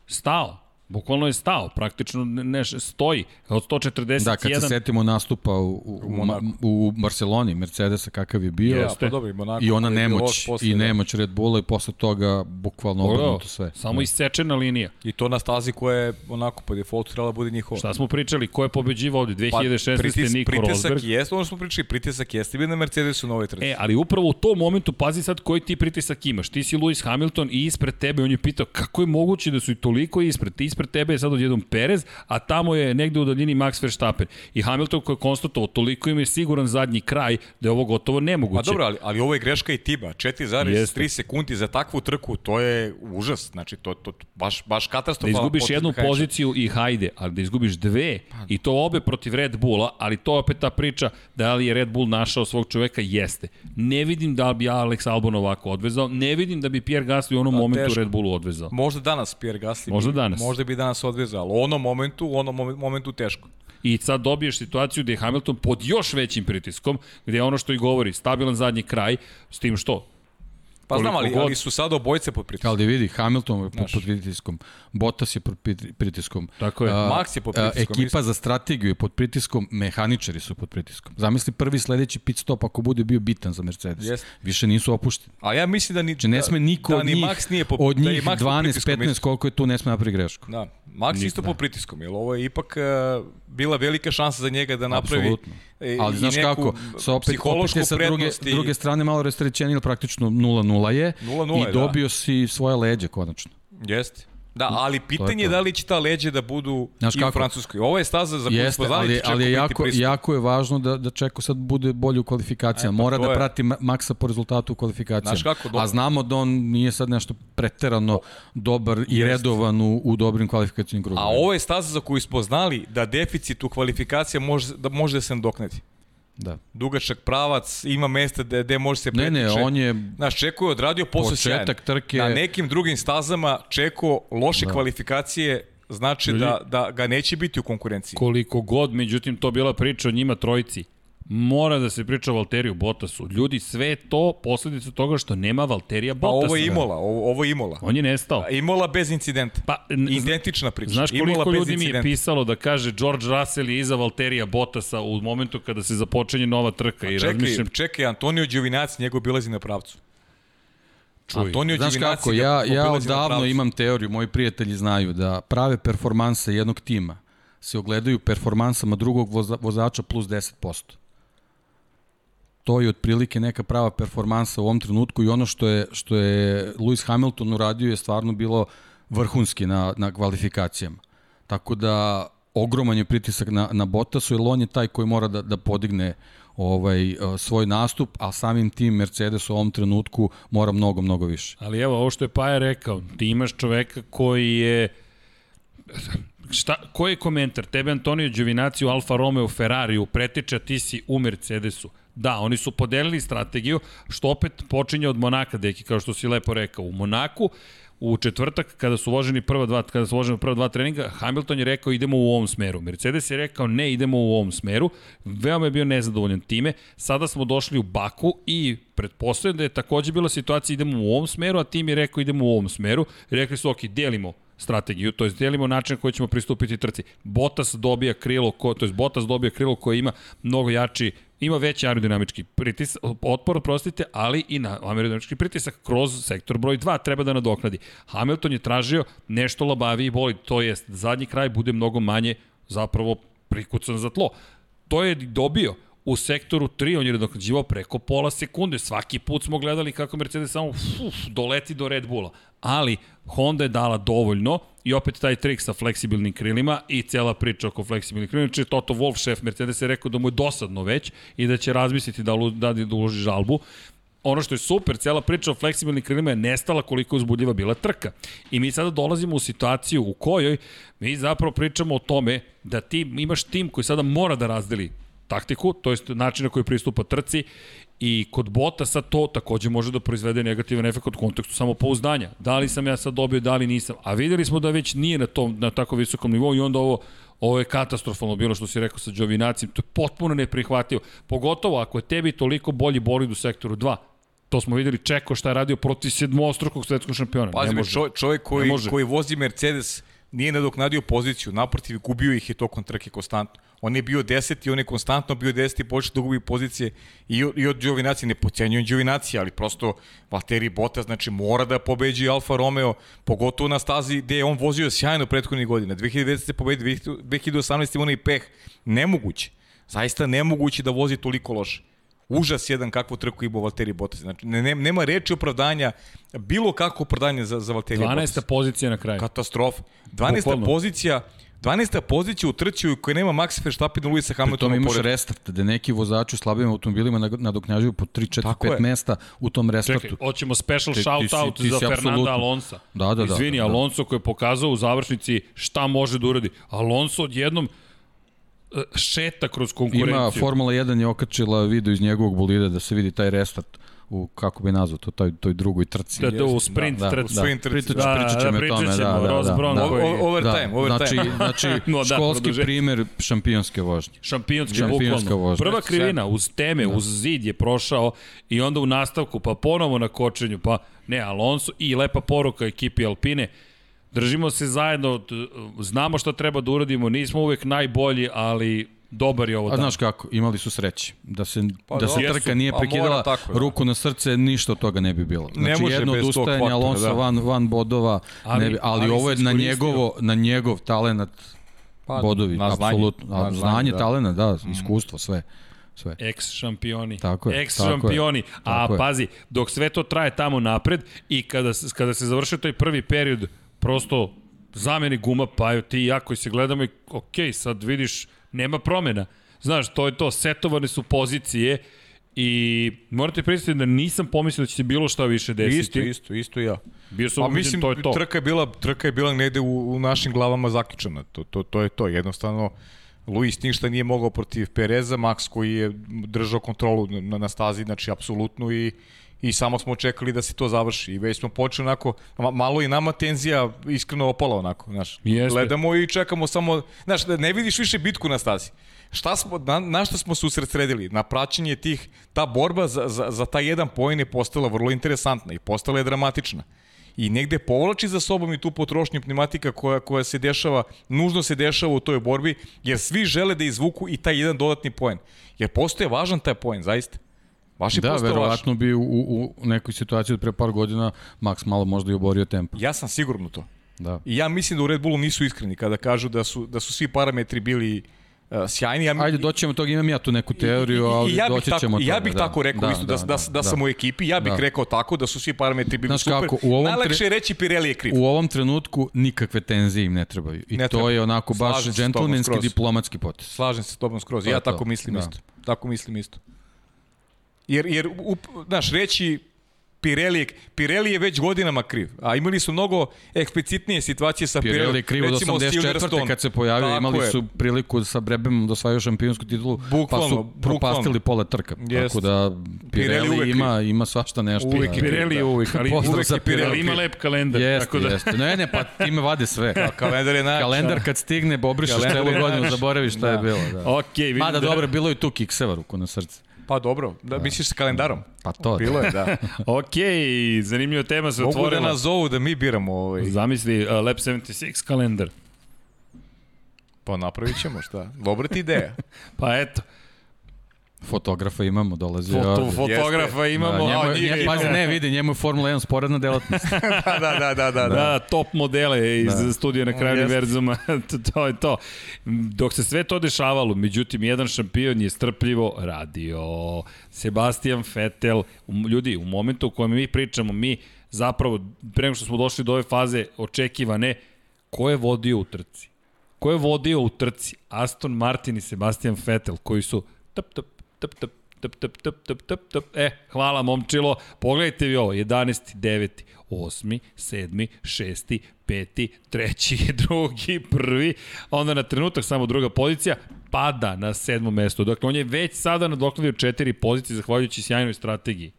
S3: Stao. Bukvalno je stao, praktično ne, ne stoji. Od 141...
S5: Da, kad se setimo nastupa u, u, u, u Barceloni, Mercedesa kakav je bio,
S4: Ja, pa dobro, i Monaco.
S5: i ona nemoć, i
S4: da.
S5: nemoć Red Bulla i posle toga bukvalno obrnuto sve.
S3: Samo isečena linija.
S4: I to na stazi koja je onako po defaultu trebala da bude njihova.
S3: Šta smo pričali? Ko je pobeđivao ovde? 2016.
S4: pritis,
S3: Niko
S4: pritisak
S3: Rosberg.
S4: jeste, ono smo pričali, pritisak jeste bio na Mercedesu na ovoj trci.
S3: E, ali upravo u tom momentu, pazi sad koji ti pritisak imaš. Ti si Lewis Hamilton i ispred tebe, on je pitao kako je moguće da su i toliko ispred. Ti ispred tebe je sad odjednom Perez, a tamo je negde u daljini Max Verstappen. I Hamilton koji je konstatovao, toliko im je siguran zadnji kraj da je ovo gotovo nemoguće.
S4: Pa dobro, ali, ali ovo je greška i Tiba. 4,3
S3: Jeste.
S4: sekundi za takvu trku, to je užas. Znači, to, to, to baš, baš
S3: Da
S4: katastrofalan
S3: izgubiš jednu
S4: mehaničara.
S3: poziciju i hajde, ali da izgubiš dve i to obe protiv Red Bulla, ali to je opet ta priča da li je Red Bull našao svog čoveka, jeste. Ne vidim da li bi Alex Albon ovako odvezao, ne vidim da bi Pierre Gasly u onom
S4: Pa,
S3: momentu
S4: teško.
S3: Red Bullu odvezao.
S4: Možda danas Pierre Gasly.
S3: Možda
S4: bi,
S3: danas.
S4: Možda bi danas odvezao, ali u onom momentu, u onom momen- momentu teško.
S3: I sad dobiješ situaciju gde je Hamilton pod još većim pritiskom, gde je ono što i govori, stabilan zadnji kraj, s tim što?
S4: Pa znam, ali,
S3: god-
S4: ali su sada obojice pod pritiskom.
S5: Ali vidi, Hamilton je pod, pod pritiskom, Bottas je pod prit- pritiskom.
S3: Tako je.
S5: A,
S4: Max je pod
S5: a,
S4: pritiskom,
S5: Ekipa
S4: isto.
S5: za strategiju je pod pritiskom, mehaničari su pod pritiskom. Zamisli prvi sledeći pit stop ako bude bio bitan za Mercedes.
S4: Jeste.
S5: Više nisu opušteni.
S4: A ja mislim da ni,
S5: Znači ne sme niko
S4: da,
S5: od
S4: ni
S5: njih,
S4: Max nije pod,
S5: od
S4: da
S5: njih
S4: Max pod
S5: 12,
S4: pritiskom
S5: 15,
S4: isto.
S5: koliko je tu, ne sme napravi grešku.
S4: Da, Max isto pod pritiskom, jer ovo je ipak uh, bila velika šansa za njega da napravi
S5: Apsolutno.
S4: E,
S5: Ali
S4: i
S5: znaš
S4: neku
S5: kako, sa opet, opet je sa druge,
S4: i-
S5: druge strane malo restrećenje, praktično 0-0 je
S4: 0:0 je,
S5: i
S4: da.
S5: dobio si svoje leđe konačno.
S4: Jeste. Da, ali pitanje je
S5: to.
S4: da li će ta leđe da budu
S5: Znaš
S4: i u
S5: kako?
S4: Francuskoj. Ovo je staza za koju
S5: Jeste,
S4: smo znali
S5: ali, ali je jako,
S4: prisutan.
S5: jako je važno da, da Čeko sad bude bolji u kvalifikacijama.
S4: E, pa
S5: Mora da
S4: je-
S5: prati Ma- Maksa po rezultatu u kvalifikacijama.
S4: Znaš kako, dobro.
S5: A znamo da on nije sad nešto preterano dobar i redovan u, u dobrim kvalifikacijnim
S4: A
S5: krugovima.
S4: ovo je staza za koju smo znali da deficit u kvalifikacija može da, može da se nadoknadi.
S5: Da.
S4: Dugačak pravac, ima mesta gde, gde može se
S5: Ne,
S4: pretiče.
S5: ne, on je
S4: Znaš, Čeko je odradio posao.
S5: Početak trke-
S4: Na nekim drugim stazama Čeko loše
S5: Da.
S4: kvalifikacije znači da, da ga neće biti u konkurenciji.
S3: Koliko god, međutim, to bila priča o njima trojici. Mora da se priča o Valteriju Bottasu. Ljudi, sve to posledica toga što nema Valterija
S4: Pa
S3: Bottasa.
S4: ovo je Imola, ovo, ovo je Imola.
S3: On je nestao.
S4: Imola bez incidenta.
S3: Pa,
S4: Identična priča.
S3: Znaš koliko
S4: Imola
S3: ljudi mi je pisalo da kaže George Russell je iza Valterija Bottasa u momentu kada se započenje nova trka i
S4: Čekaj,
S3: razmišljam,
S4: čekaj, Antonio Đuvinac njegov bilazi na pravcu.
S3: čuj,
S4: Antonio
S5: Znaš
S4: Đuvinac
S5: kako, ja, ja odavno imam teoriju, moji prijatelji znaju da prave performanse jednog tima se ogledaju performansama drugog voza, vozača plus 10%. To je otprilike neka prava performansa u ovom trenutku i ono što je, što je Lewis Hamilton uradio je stvarno bilo vrhunski na, na kvalifikacijama. Tako da ogroman je pritisak na, na Bottasu, jer on je taj koji mora da, da podigne ovaj eh, svoj nastup, a samim tim Mercedes u ovom trenutku mora mnogo, mnogo više.
S3: Ali evo, ovo što je Paja rekao, ti imaš čoveka koji je... Šta, koji je komentar? Tebe Antonio Giovinazzi u Alfa Romeo Ferrariju pretiče, a ti si u Mercedesu. Da, oni su podelili strategiju, što opet počinje od Monaka, deki, kao što si lepo rekao. U Monaku, u četvrtak, kada su voženi prva dva, kada su voženi prva dva treninga, Hamilton je rekao idemo u ovom smeru. Mercedes je rekao ne, idemo u ovom smeru. Veoma je bio nezadovoljan time. Sada smo došli u Baku i pretpostavljam da je takođe bila situacija idemo u ovom smeru, a tim je rekao idemo u ovom smeru. Rekli su, ok, delimo strategiju, to je delimo način koji ćemo pristupiti trci. Bottas dobija krilo, ko, to je Bottas dobija krilo koje ima mnogo jači, ima veći aerodinamički pritis, otpor, prostite, ali i na aerodinamički pritisak kroz sektor broj 2 treba da nadoknadi. Hamilton je tražio nešto labaviji bolid, to jest zadnji kraj bude mnogo manje zapravo prikucan za tlo. To je dobio u sektoru 3, on je nadoknađivao preko pola sekunde. Svaki put smo gledali kako Mercedes samo uf, doleti do Red Bulla. Ali Honda je dala dovoljno i opet taj trik sa fleksibilnim krilima i cela priča oko fleksibilnih krilima. Znači Toto Wolff, šef Mercedes, je rekao da mu je dosadno već i da će razmisliti da, da, da uloži žalbu ono što je super, cela priča o fleksibilnim krilima je nestala koliko je uzbudljiva bila trka. I mi sada dolazimo u situaciju u kojoj mi zapravo pričamo o tome da ti imaš tim koji sada mora da razdeli taktiku, to je način na koji pristupa trci i kod bota sad to takođe može da proizvede negativan efekt od kontekstu samopouzdanja. Da li sam ja sad dobio, da li nisam. A videli smo da već nije na, tom, na tako visokom nivou i onda ovo Ovo je katastrofalno bilo što si rekao sa Đovinacim, to je potpuno neprihvatljivo. Pogotovo ako je tebi toliko bolji bolid u sektoru 2, To smo videli Čeko šta je radio protiv sedmostrukog svetskog šampiona.
S4: Pazi, čovjek koji, koji vozi Mercedes nije nadoknadio poziciju, naprotiv, gubio ih je tokom trke konstantno. On je bio 10 i on je konstantno bio 10 i počeo da gubi pozicije i, i od Giovinazzi, ne pocenjujem Giovinazzi, ali prosto Valtteri Bottas, znači mora da pobeđi Alfa Romeo, pogotovo na stazi gde je on vozio sjajno prethodnih godina. 2010. se pobedi, 2018. imao i peh. Nemoguće. Zaista nemoguće da vozi toliko loše užas jedan kakvu trku imao Valtteri Bottas. Znači, ne, nema reči opravdanja, bilo kako opravdanje za, za Valtteri 12.
S3: Bottas. 12. pozicija na kraju.
S4: Katastrofa. 12. Bukvalno. pozicija 12. pozicija u trci u kojoj nema Max Verstappen i Luisa Hamiltona.
S5: Pri imaš pored... restart, da neki vozači u slabim automobilima nadoknjažuju po 3, 4, 5 mesta u tom restartu. Čekaj,
S3: hoćemo special shout out za Fernanda Alonso.
S5: Da, da, da.
S3: Izvini,
S5: da, da.
S3: Alonso koji je pokazao u završnici šta može da uradi. Alonso odjednom šeta kroz konkurenciju.
S5: Ima Formula 1 je okačila video iz njegovog bolida da se vidi taj restart u kako bi nazvao to toj toj drugoj trci.
S3: Da, to u sprint da, trci.
S4: Da, sprint
S5: trci. Pričat, da, pričat ćemo da, o tome, da, da, da,
S3: Ross Brown
S5: da,
S3: koji...
S4: overtime, da, overtime.
S5: Znači, znači (laughs) no, da, školski produže. primer šampionske vožnje.
S3: Šampionske, Šampionska vožnja. Prva krivina uz teme, da. uz zid je prošao i onda u nastavku pa ponovo na kočenju, pa ne, Alonso i lepa poruka ekipi Alpine. Držimo se zajedno, znamo šta treba da uradimo, nismo uvek najbolji, ali dobar je ovo dan.
S5: A znaš kako, imali su sreće. Da se, pa, da se jesu, trka nije prekidala, tako, da. ruku na srce, ništa od toga ne bi bilo. Znači, ne jedno odustajanje Alonso da. van, van bodova, ali, ne bi, ali, ali ovo je na, njegovo, na njegov talenat pa, bodovi, na znanje, apsolutno. Na znanje, znanje da. talenat, da, mm. iskustvo, sve sve.
S3: Ex šampioni.
S5: Tako je.
S3: Ex šampioni. A tako pazi, dok sve to traje tamo napred i kada, kada se završio taj prvi period, prosto zameni guma, pa ti i ja koji se gledamo i ok, sad vidiš nema promena. Znaš, to je to, setovane su pozicije i morate predstaviti da nisam pomislio da će se bilo šta više desiti.
S4: Isto, isto, isto ja.
S3: Bio sam pa, mislim, to je to.
S4: Trka je bila, trka je bila negde u, u našim glavama zaključena. To, to, to je to. Jednostavno, Luis ništa nije mogao protiv Pereza, Max koji je držao kontrolu na, na stazi, znači apsolutno i i samo smo čekali da se to završi i već smo počeli onako, malo i nama tenzija iskreno opala onako, znaš. Jeste. Gledamo i čekamo samo, znaš, ne vidiš više bitku na stazi. Šta smo, na, na šta smo se usredsredili? Na praćenje tih, ta borba za, za, za taj jedan poen je postala vrlo interesantna i postala je dramatična i negde povlači za sobom i tu potrošnju pneumatika koja, koja se dešava, nužno se dešava u toj borbi, jer svi žele da izvuku i taj jedan dodatni poen. Jer postoje važan taj poen, zaista.
S5: Vaš je da, verovatno vaš. bi u, u nekoj situaciji od pre par godina Max malo možda i oborio tempo.
S4: Ja sam sigurno to.
S5: Da.
S4: I ja mislim da u Red Bullu nisu iskreni kada kažu da su, da su svi parametri bili uh, sjajni. Ja,
S5: Ajde, doćemo tog, imam ja tu neku teoriju, ali i, i ja doći
S4: tako,
S5: ćemo
S4: Ja bih da. tako rekao, da, isto da, da, da, da, da sam u ekipi, ja bih da. rekao tako da su svi parametri bili Znaš super. Kako, u ovom Najlakše je reći Pirelli je kriv.
S5: U ovom trenutku nikakve tenzije im ne trebaju. I ne to treba. je onako baš džentlmenski diplomatski potez.
S4: Slažem se s tobom skroz. Ja tako mislim da. isto. Tako mislim isto. Jer, jer up, znaš, reći Pirelli je, Pirelli je već godinama kriv. A imali su mnogo eksplicitnije situacije sa Pirelli. Pirelli je
S5: kriv od 84. kad se pojavio, Tako imali je. su priliku sa Brebem da osvajaju šampionsku titulu, bukvalno, pa su propastili pola trka. Jest. Tako da Pirelli, Pirelli ima, ima svašta nešto.
S3: Uvijek je Pirelli je uvijek, ali uvijek je Pirelli ima lep kalendar.
S5: Jeste,
S3: tako da...
S5: jeste. Ne, ne, pa time vade sve.
S4: Da, kalendar je najče.
S5: Kalendar kad stigne, obrišeš celu godinu, zaboraviš šta da. je bilo. Da.
S3: Okay,
S5: Mada da... dobro, bilo je tu kikseva ruku na srce.
S4: Pa dobro, da, da. misliš sa kalendarom?
S5: Pa to.
S4: Bilo je, da. (laughs)
S3: ok, zanimljiva tema se otvorila.
S4: Mogu da nas zovu da mi biramo ovaj.
S3: Zamisli uh, Lab 76 kalendar.
S4: Pa napravit ćemo šta. Dobra ti ideja. (laughs)
S3: pa eto.
S5: Fotografa imamo, dolazi.
S3: Foto,
S5: ovde.
S3: fotografa imamo,
S5: Da, njemu,
S3: a njih
S5: pazi, ne, vidi, njemu je Formula 1 sporedna delatnost. (laughs)
S4: da, da, da, da, da.
S3: Da, top modele iz
S5: Da.
S3: studija na kraju
S4: Jeste.
S3: univerzuma, (laughs) to, to je to. Dok se sve to dešavalo, međutim, jedan šampion je strpljivo radio. Sebastian Vettel, um, ljudi, u momentu u kojem mi pričamo, mi zapravo, pre nego što smo došli do ove faze očekivane, ko je vodio u trci? Ko je vodio u trci? Aston Martin i Sebastian Vettel, koji su tap, tap, tap, tap, tap, tap, tap, tap, tap, tap. E, hvala momčilo. Pogledajte vi ovo, 11. 9. 8. 7. 6. 5. 3. drugi, prvi, onda na trenutak samo druga pozicija, pada na sedmo mesto. Dakle, on je već sada nadoknadio četiri pozicije zahvaljujući sjajnoj strategiji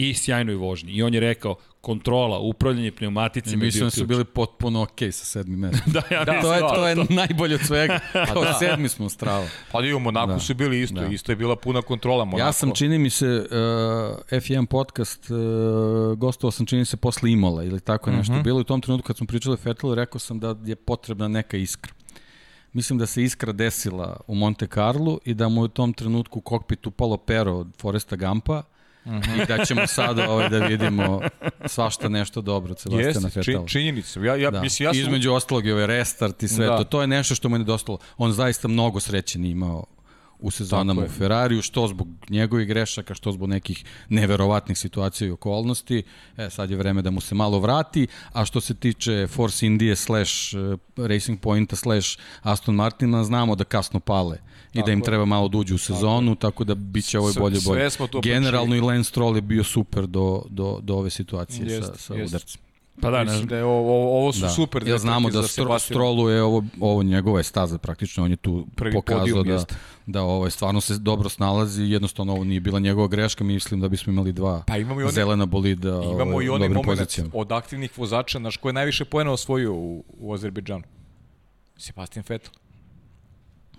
S3: i sjajnoj vožnji. I on je rekao, kontrola, upravljanje pneumaticima
S5: mislim da su bili potpuno okej sa sedmim mestom. (laughs)
S3: Da, ja
S4: Da,
S3: mislim,
S5: to je,
S4: da,
S5: to je najbolje od svega. (laughs) Kao sedmi smo strava.
S4: Pa i u Monaku
S5: Da.
S4: su bili isto,
S5: Da.
S4: isto je bila puna kontrola Monako.
S5: Ja sam, čini mi se, uh, F1 podcast, uh, gostovao sam, čini se, posle Imola ili tako nešto.
S4: Mhm.
S5: Bilo je u tom trenutku kad smo pričali o Fettelu, rekao sam da je potrebna neka iskra. Mislim da se iskra desila u Monte Carlo i da mu je u tom trenutku u kokpitu palo pero od Foresta Gampa
S4: Mhm.
S5: i da ćemo sada ovaj, da vidimo svašta nešto dobro od Sebastiana
S4: Jeste,
S5: Fettela.
S4: či, činjenica. Ja, ja,
S5: Da.
S4: mislim, ja sam...
S5: Između ostalog i ovaj restart i sve
S4: Da.
S5: to. To je nešto što mu je nedostalo. On zaista mnogo sreće nije imao u sezonama u. Ferrariju, što zbog njegovih grešaka, što zbog nekih neverovatnih situacija i okolnosti. E, sad je vreme da mu se malo vrati, a što se tiče Force India slash eh, Racing Pointa slash Aston Martina, znamo da kasno pale i da im
S4: je.
S5: treba malo da uđu u sezonu, tako, da bit će ovo bolje bolje. Generalno i Lance Stroll je bio super do, do, do ove situacije sa,
S4: Jeste,
S5: sa
S4: jeste.
S5: udarcem.
S3: pa da,
S4: Mislim da je ovo, ovo su
S5: Da.
S4: super.
S5: Jer znamo da Stro. Strolu je ovo, ovo njegova je staza praktično, on je tu
S4: Prvi
S5: pokazao da,
S4: jeste.
S5: da ovaj, stvarno se dobro snalazi, jednostavno ovo nije bila njegova greška, mislim da bismo imali dva
S4: Pa imamo i one-
S5: zelena bolida
S4: Imamo
S5: ovaj,
S4: i onaj moment
S5: pozicijama.
S4: od aktivnih vozača, naš ko je najviše poena osvojio u, u Azerbejdžanu. Sebastian Vettel.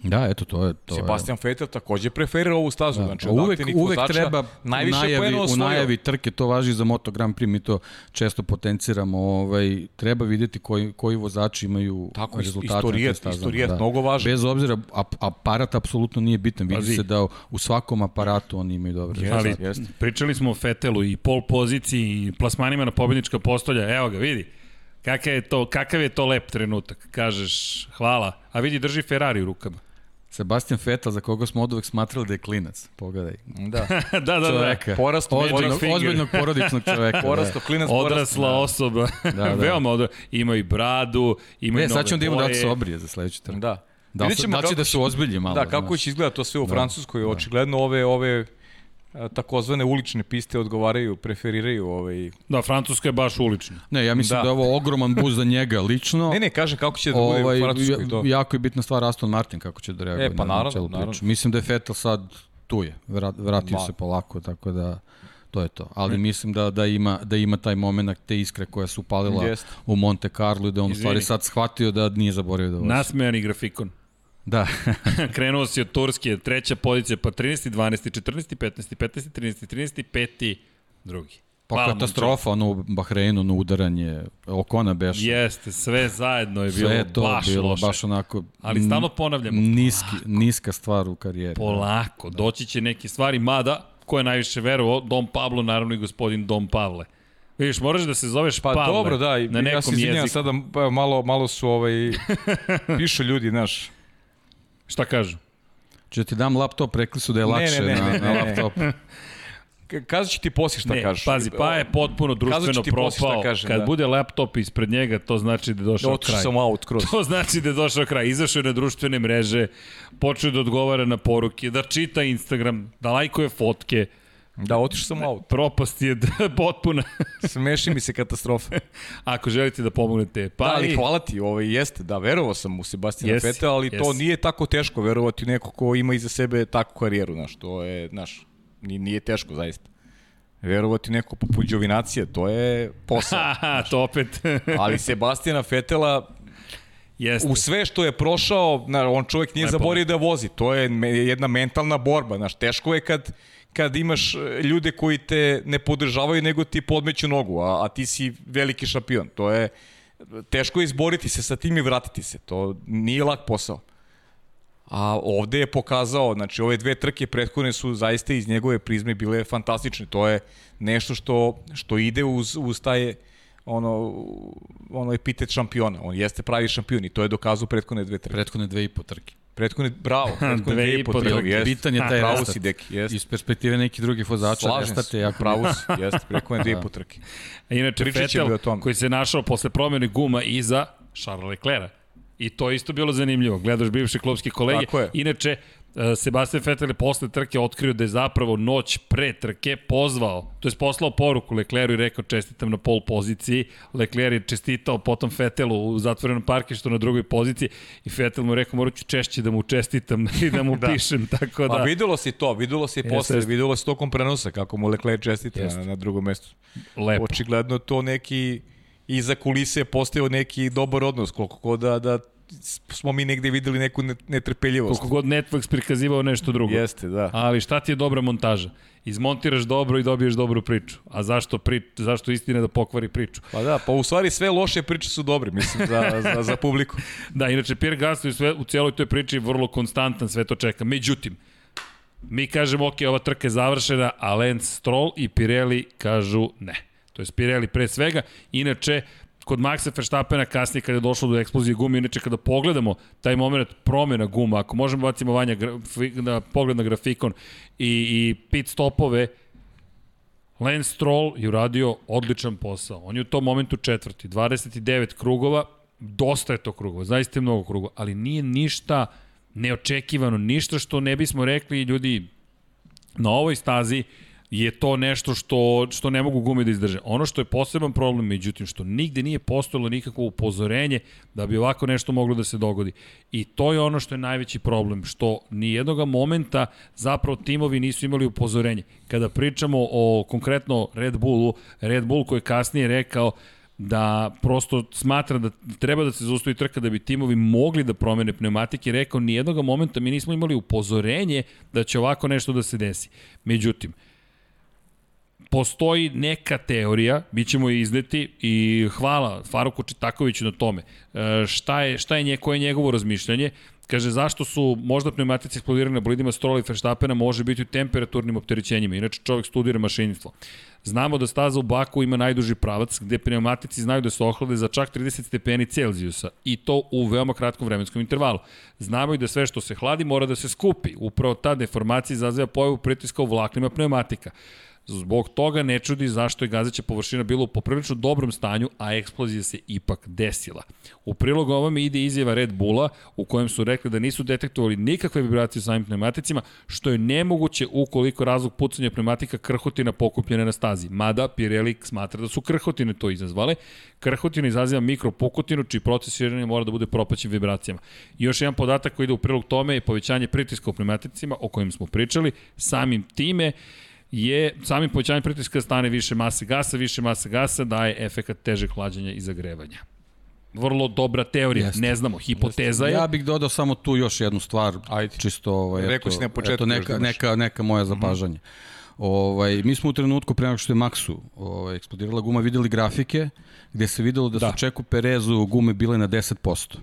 S5: Da, eto, to je... To
S4: Sebastian Vettel takođe preferira ovu stazu.
S5: je,
S4: znači,
S5: da.
S4: od
S5: uvek, uvek treba u
S4: najviše
S5: najavi, u najavi trke, to važi za Moto Grand Prix, mi to često potenciramo, ovaj, treba videti koji, koji vozači imaju
S4: Tako,
S5: rezultate
S4: istorijet-
S5: stazama.
S4: istorijet mnogo važan.
S5: Bez obzira, ap, aparat apsolutno nije bitan, vidi
S3: Pazi.
S5: se da u svakom aparatu oni imaju dobre
S4: Jeste.
S5: rezultate.
S3: ali pričali smo o Fetelu i pol poziciji i plasmanima na pobjednička postolja. Evo ga, vidi. Kakav je to, kakav je to lep trenutak. Kažeš hvala, a vidi drži Ferrari u rukama.
S5: Sebastian Vettel, za koga smo od uvek smatrali da je klinac, pogledaj.
S4: Da. (laughs)
S3: da, da, da.
S5: Čoveka.
S4: Porast-
S5: ozbiljnog,
S3: porast-
S5: ozbiljnog porodičnog čoveka. (laughs)
S4: Porasto klinac
S3: Odrasla
S4: porast-
S3: osoba. (laughs)
S5: da.
S3: Veoma odra... Ima i bradu, ima
S5: Da.
S3: i
S5: Ne,
S3: nove
S5: sad ćemo da imamo da se obrije za sledeću trku.
S4: Da.
S5: Da,
S4: Vidjet
S5: su-
S4: ćemo
S5: da će da se uozbilji malo.
S4: Da, kako
S5: znaš.
S4: će izgleda to sve u
S5: Da.
S4: Francuskoj, očigledno ove ove takozvane ulične piste odgovaraju, preferiraju ovaj...
S3: Da, Francuska je baš ulična.
S5: Ne, ja mislim da.
S4: Da.
S5: je ovo ogroman buz za njega lično.
S4: Ne, ne, kažem kako će da bude
S5: ovaj,
S4: u Francuskoj to.
S5: jako je bitna stvar Aston Martin kako će da reaguje
S4: E, pa
S5: na,
S4: naravno,
S5: na celu priču.
S4: naravno.
S5: Mislim da je Vettel sad tu je, vrat, vratio
S4: Ma.
S5: se polako, tako da to je to. Ali mislim da da ima da ima taj momenat te iskre koja su palila
S4: Jeste.
S5: u Monte Carlo i da on
S3: Izvini.
S5: stvari sad shvatio da nije zaboravio da vozi.
S3: Nasmejani grafikon.
S5: Da. (laughs)
S3: Krenuo si od Turske, treća pozicija, pa 13. 12. 14. 15. 15. 13. 13. 5. drugi.
S5: Pa
S3: Hvala,
S5: katastrofa, ono u Bahreinu, ono udaranje, Okona beše.
S3: Jeste, sve zajedno je bilo
S5: Sve to
S3: baš
S5: bilo
S3: loše.
S5: baš onako
S3: Ali stalno ponavljamo,
S5: niski, niska stvar u karijeri.
S3: polako, doći će neke stvari, mada, ko je najviše verovao, Dom Pablo, naravno i gospodin Dom Pavle. Vidiš, moraš da se zoveš
S4: Pa
S3: Pavle
S4: dobro, da, i
S3: na
S4: ja se
S3: nekom
S4: izvinjam sada, pa, malo, malo su ovaj, (laughs) pišu ljudi, znaš.
S3: Šta kažu?
S5: Če ti dam laptop, rekli su da je
S4: Ne,
S5: lakše
S4: ne, ne,
S5: na,
S4: ne,
S5: na
S4: ne.
S5: laptop.
S4: Kazat ću ti poslije šta
S3: ne,
S4: kažeš.
S3: pazi, pa je potpuno društveno propao.
S4: kažem,
S3: Kad
S4: da.
S3: bude laptop ispred njega, to znači da je došao
S4: Otišao
S3: kraj.
S4: sam out kroz.
S3: To znači da je došao kraj. Izašao je na društvene mreže, počeo da odgovara na poruke, da čita Instagram, da lajkuje fotke.
S4: Da, otišao sam out.
S3: Propast je (laughs) potpuna. (laughs)
S4: Smeši mi se katastrofa. (laughs)
S3: Ako želite da pomognete, pa
S4: da, ali
S3: i-
S4: hvala ti, ovaj, jeste, da, verovao sam u Sebastiana
S3: Jesi,
S4: Vettel, ali to
S3: jesi.
S4: nije tako teško verovati u neko ko ima iza sebe takvu karijeru, znaš, to je, znaš, nije, nije teško, zaista. Verovati u neko poput Đovinacije, to je posao.
S3: Haha, to opet.
S4: ali Sebastiana Vettela,
S3: Jeste.
S4: u sve što je prošao, znaš, on čovjek nije
S3: Lepo.
S4: zaborio da vozi, to je jedna mentalna borba, znaš, teško je kad kad imaš e, ljude koji te ne podržavaju nego ti podmeću nogu, a, a ti si veliki šampion. To je teško je izboriti se sa tim i vratiti se. To nije lak posao. A ovde je pokazao, znači ove dve trke prethodne su zaista iz njegove prizme bile fantastične. To je nešto što, što ide uz, uz taj ono, ono epitet šampiona. On jeste pravi šampion i to je dokazao prethodne dve trke.
S5: Prethodne dve i po trke.
S4: Prethodne, bravo, (laughs) prethodne
S3: Dve i po trke.
S4: jeste.
S5: Bitan je taj
S4: Pravo si, deki, jeste.
S5: Iz perspektive nekih drugih vozača,
S4: Slažem
S5: restart
S4: se,
S5: je jako
S4: pravo si, jeste, prethodne dve i po trke. (laughs)
S3: A Inače,
S4: Pričat tome.
S3: koji se našao posle promjene guma iza Charles Leclerca. I to isto bilo zanimljivo. Gledaš bivše klubske kolege. Inače, Sebastian Vettel je posle trke otkrio da je zapravo noć pre trke pozvao, to je poslao poruku Leclercu i rekao čestitam na pol poziciji. Leclerc je čestitao potom Vettelu u zatvorenom parkištu na drugoj poziciji i Vettel mu je rekao morat ću češće da mu čestitam (laughs) i da mu da. pišem. Tako da,
S4: Pa videlo se to, videlo se i
S3: Jeste,
S4: posle,
S3: jeste.
S4: videlo se tokom prenosa kako mu Leclerc čestita
S3: Jeste.
S4: na, na drugom mestu.
S3: lepo.
S4: Očigledno to neki iza kulise je postao neki dobar odnos, koliko god da, da smo mi negde videli neku ne- netrpeljivost.
S3: Koliko god Netflix prikazivao nešto drugo.
S4: Jeste, da.
S3: Ali šta ti je dobra montaža? Izmontiraš dobro i dobiješ dobru priču. A zašto, pri, zašto istina da pokvari priču?
S4: Pa da, pa u stvari sve loše priče su dobre, mislim, za, za, za publiku. (laughs)
S3: Da, inače Pierre Gasly u, sve, u cijeloj toj priči je vrlo konstantan, sve to čeka. Međutim, mi kažemo, ok, ova trka je završena, a Lance Stroll i Pirelli kažu ne. To je Pirelli pre svega. Inače, kod Maxa Verstappena kasnije kada je došlo do eksplozije gume, inače kada pogledamo taj moment promjena guma, ako možemo bacimo vanja na pogled na grafikon i, i pit stopove, Lance Stroll je uradio odličan posao. On je u tom momentu četvrti, 29 krugova, dosta je to krugova, zaista je mnogo krugova, ali nije ništa neočekivano, ništa što ne bismo rekli ljudi na ovoj stazi je to nešto što, što ne mogu gume da izdrže. Ono što je poseban problem, međutim, što nigde nije postojalo nikakvo upozorenje da bi ovako nešto moglo da se dogodi. I to je ono što je najveći problem, što ni jednog momenta zapravo timovi nisu imali upozorenje. Kada pričamo o konkretno Red Bullu, Red Bull koji je kasnije rekao da prosto smatra da treba da se zaustavi trka da bi timovi mogli da promene pneumatike, rekao ni jednog momenta mi nismo imali upozorenje da će ovako nešto da se desi. Međutim, postoji neka teorija, mi ćemo je izneti i hvala Faruku Čitakoviću na tome. E, šta je, šta je nje, koje je njegovo razmišljanje? Kaže, zašto su možda pneumatici eksplodirali na bolidima Strola i Verstappena može biti u temperaturnim opterećenjima. Inače, čovjek studira mašinstvo. Znamo da staza u Baku ima najduži pravac gde pneumatici znaju da se ohlade za čak 30 stepeni Celzijusa i to u veoma kratkom vremenskom intervalu. Znamo i da sve što se hladi mora da se skupi. Upravo ta deformacija izaziva pojavu pritiska u vlaknima pneumatika. Zbog toga ne čudi zašto je gazeća površina bila u poprilično dobrom stanju, a eksplozija se ipak desila. U prilog ovome ide izjava Red Bulla u kojem su rekli da nisu detektovali nikakve vibracije u samim pneumaticima, što je nemoguće ukoliko razlog pucanja pneumatika krhotina pokupljene na stazi. Mada Pirelli smatra da su krhotine to izazvale. Krhotina izaziva mikropukotinu, čiji proces širenja mora da bude propaćen vibracijama. I još jedan podatak koji ide u prilog tome je povećanje pritiska u pneumaticima, o kojim smo pričali, samim time je samim povećanjem pritiska stane više mase gasa, više mase gasa daje efekat težeg hlađenja i zagrevanja. Vrlo dobra teorija,
S5: Jeste.
S3: ne znamo, hipoteza je.
S5: Ja bih dodao samo tu još jednu stvar,
S4: Ajde.
S5: čisto ovaj,
S4: Rekao si na početku
S5: eto,
S4: još da
S5: neka, neka, neka moja zapažanja. Ovaj, mi smo u trenutku pre nego što je Maxu ovaj, eksplodirala guma videli grafike gde se videlo da, da. su Čeku Perezu gume bile na 10%.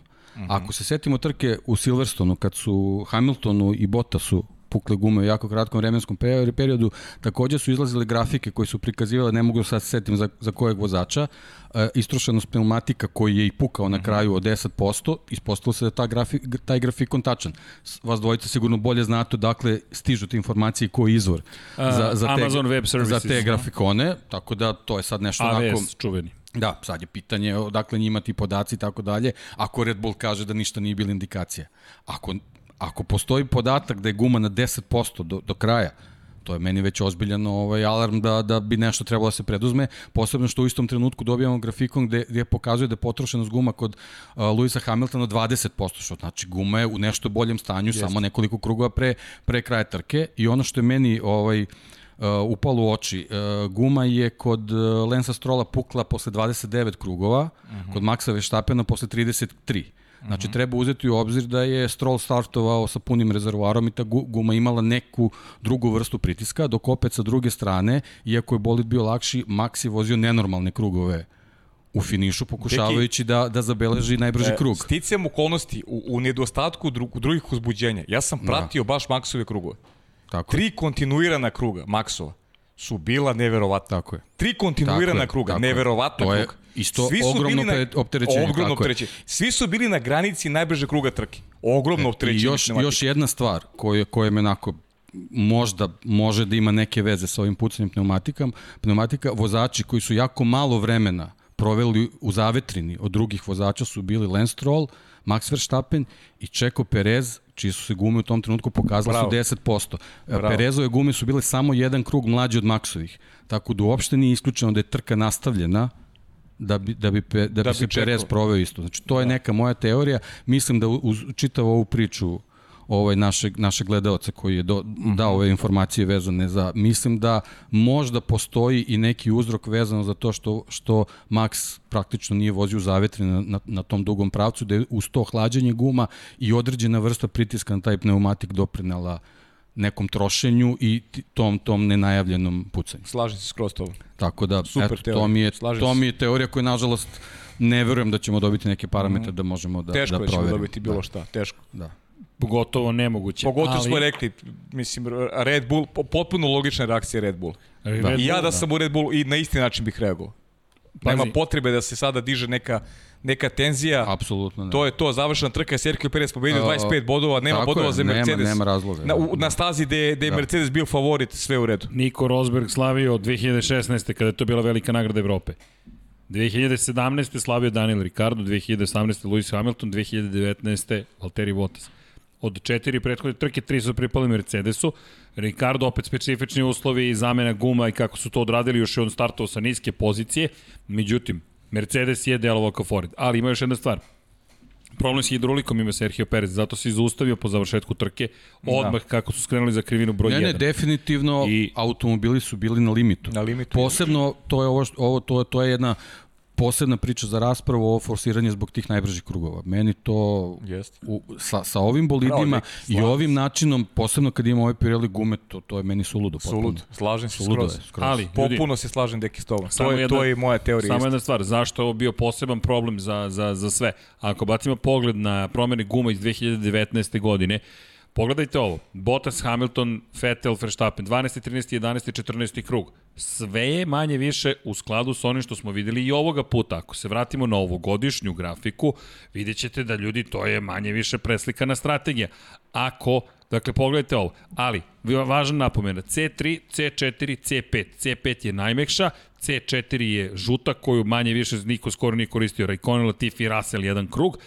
S5: Ako se setimo trke u Silverstonu, kad su Hamiltonu i Bottasu pukle gume u jako kratkom vremenskom pe- periodu, takođe su izlazile grafike koje su prikazivale, ne mogu sad se setim za, za kojeg vozača, e, istrošenost pneumatika koji je i pukao na kraju od 10%, ispostavilo se da ta grafi, taj grafikon tačan. Vas dvojica sigurno bolje znate dakle stižu te informacije koji je izvor za, za, te,
S3: Amazon Web
S5: za
S3: Services,
S5: te
S3: da.
S5: grafikone, tako da to je sad nešto onako...
S3: AVS, čuveni.
S5: Da, sad je pitanje odakle njima ti podaci i tako dalje. Ako Red Bull kaže da ništa nije bila indikacija. Ako, ako postoji podatak da je guma na 10% do, do kraja, to je meni već ozbiljan ovaj alarm da, da bi nešto trebalo da se preduzme, posebno što u istom trenutku dobijamo grafikon gde, gde pokazuje da je potrošenost guma kod uh, Luisa Hamiltona 20%, što znači guma je u nešto boljem stanju, Jeste. samo nekoliko krugova pre, pre kraja trke i ono što je meni ovaj, uh, upalo u oči. Uh, guma je kod uh, Lensa Strola pukla posle 29 krugova, uh -huh. kod Maxa Verstappena posle 33. Znači, treba uzeti u obzir da je Stroll startovao sa punim rezervoarom i ta gu- guma imala neku drugu vrstu pritiska, dok opet sa druge strane, iako je bolid bio lakši, Max je vozio nenormalne krugove u finišu pokušavajući da, da zabeleži najbrži
S4: E,
S5: krug.
S4: Sticam okolnosti u, u nedostatku dru, drugih uzbuđenja. Ja sam pratio baš Maksove krugove.
S5: Tako je.
S4: Tri kontinuirana kruga Maksova su bila neverovatna.
S5: Tako je.
S4: Tri kontinuirana
S5: Tako je,
S4: kruga,
S5: tako je.
S4: neverovatna
S5: je
S4: kruga.
S5: Isto
S4: Svi su
S5: ogromno
S4: bili na-
S5: optere- opterećenje,
S4: Ogromno opterećenje. Svi su bili na granici najbrže kruga trke. Ogromno
S5: I
S4: opterećenje.
S5: još,
S4: pneumatika.
S5: još jedna stvar koja, koja me onako možda može da ima neke veze sa ovim pucanjem pneumatikam, pneumatika, vozači koji su jako malo vremena proveli u zavetrini od drugih vozača su bili Lance Stroll, Max Verstappen i Checo Perez, čiji su se gume u tom trenutku pokazale
S4: Bravo.
S5: su 10%.
S4: Bravo.
S5: Perezove gume su bile samo jedan krug mlađe od Maxovih. Tako da uopšte nije isključeno da je trka nastavljena da bi, da bi, pe, da bi,
S4: Da
S5: da se
S4: bi
S5: Perez proveo isto. Znači, to je neka moja teorija. Mislim da uz čitavu ovu priču ovaj našeg našeg gledaoca koji je do, dao ove informacije vezane za mislim da možda postoji i neki uzrok vezano za to što što Max praktično nije vozio zavetri na, na, na tom dugom pravcu da je uz to hlađenje guma i određena vrsta pritiska na taj pneumatik doprinela nekom trošenju i tom tom nenajavljenom pucanju.
S4: Slažem se skroz to.
S5: Tako da,
S4: Super
S5: eto, to
S4: teorija.
S5: mi, je,
S4: Slažem
S5: to mi je teorija koja, nažalost, ne verujem da ćemo dobiti neke parametre da možemo da,
S4: Teško
S5: da
S4: da ćemo
S5: proverimo.
S4: dobiti bilo šta, teško.
S5: Da, da.
S3: Pogotovo nemoguće.
S4: Pogotovo
S3: ali,
S4: smo rekli, mislim, Red Bull, po- potpuno logična reakcija Red Bull.
S3: Red
S4: I ja
S3: Bull,
S4: da sam u Red Bullu i na isti način bih reagovao. Nema potrebe da se sada diže neka, neka tenzija.
S5: Apsolutno ne.
S4: To je to, završena trka, Sergio Perez pobedio
S5: A,
S4: 25 bodova, nema
S5: tako
S4: bodova
S5: je,
S4: za
S5: nema-
S4: Mercedes.
S5: nema razloga,
S4: Na, u,
S5: da.
S4: na stazi gde, gde je
S5: Da.
S4: Mercedes bio favorit, sve u redu.
S3: Niko Rosberg slavio od 2016. kada je to bila velika nagrada Evrope. 2017. slavio Daniel Ricardo, 2018. Lewis Hamilton, 2019. Valtteri Bottas. Od četiri prethodne trke, tri su pripali Mercedesu. Ricardo opet specifični uslovi, zamena guma i kako su to odradili, još je on startovao sa niske pozicije. Međutim, Mercedes je delovao kao favorit. Ali ima još jedna stvar. Problem s hidraulikom ima Sergio Perez, zato se izustavio po završetku trke, odmah kako su skrenuli za krivinu broj 1.
S5: Ne, ne, definitivno
S3: I-
S5: automobili su bili na limitu.
S4: Na limitu.
S5: Posebno, to je, ovo, ovo, to, to je jedna posebna priča za raspravu, ovo forsiranje zbog tih najbržih krugova. Meni to
S4: Jeste.
S5: u, sa, sa ovim bolidima
S4: Deki,
S5: i ovim načinom, posebno kad imamo ove Pirelli gume, to, to je meni suludo. potpuno.
S4: Sulud, slažem se
S5: Suludo
S4: skroz.
S5: je, skroz.
S3: Ali, ljudi,
S4: Popuno se slažem deki s tobom.
S3: Samo
S4: To je,
S3: jedna-
S4: to je i moja teorija.
S3: Samo
S4: isto.
S3: jedna stvar, zašto je ovo bio poseban problem za, za, za sve? Ako bacimo pogled na promene guma iz 2019. godine, pogledajte ovo. Bottas, Hamilton, Vettel, Verstappen, 12. 13. 11. 14. krug. Sve je manje više u skladu sa onim što smo videli i ovoga puta. Ako se vratimo na ovogodišnju grafiku, vidjet ćete da ljudi, to je manje više preslikana strategija. Ako Dakle, pogledajte ovo. Ali, važna napomena, C3, C4, C5. C5 je najmekša, C4 je žuta koju manje više niko skoro nije koristio. Raikkonen, Latifi, Russell, jedan krug.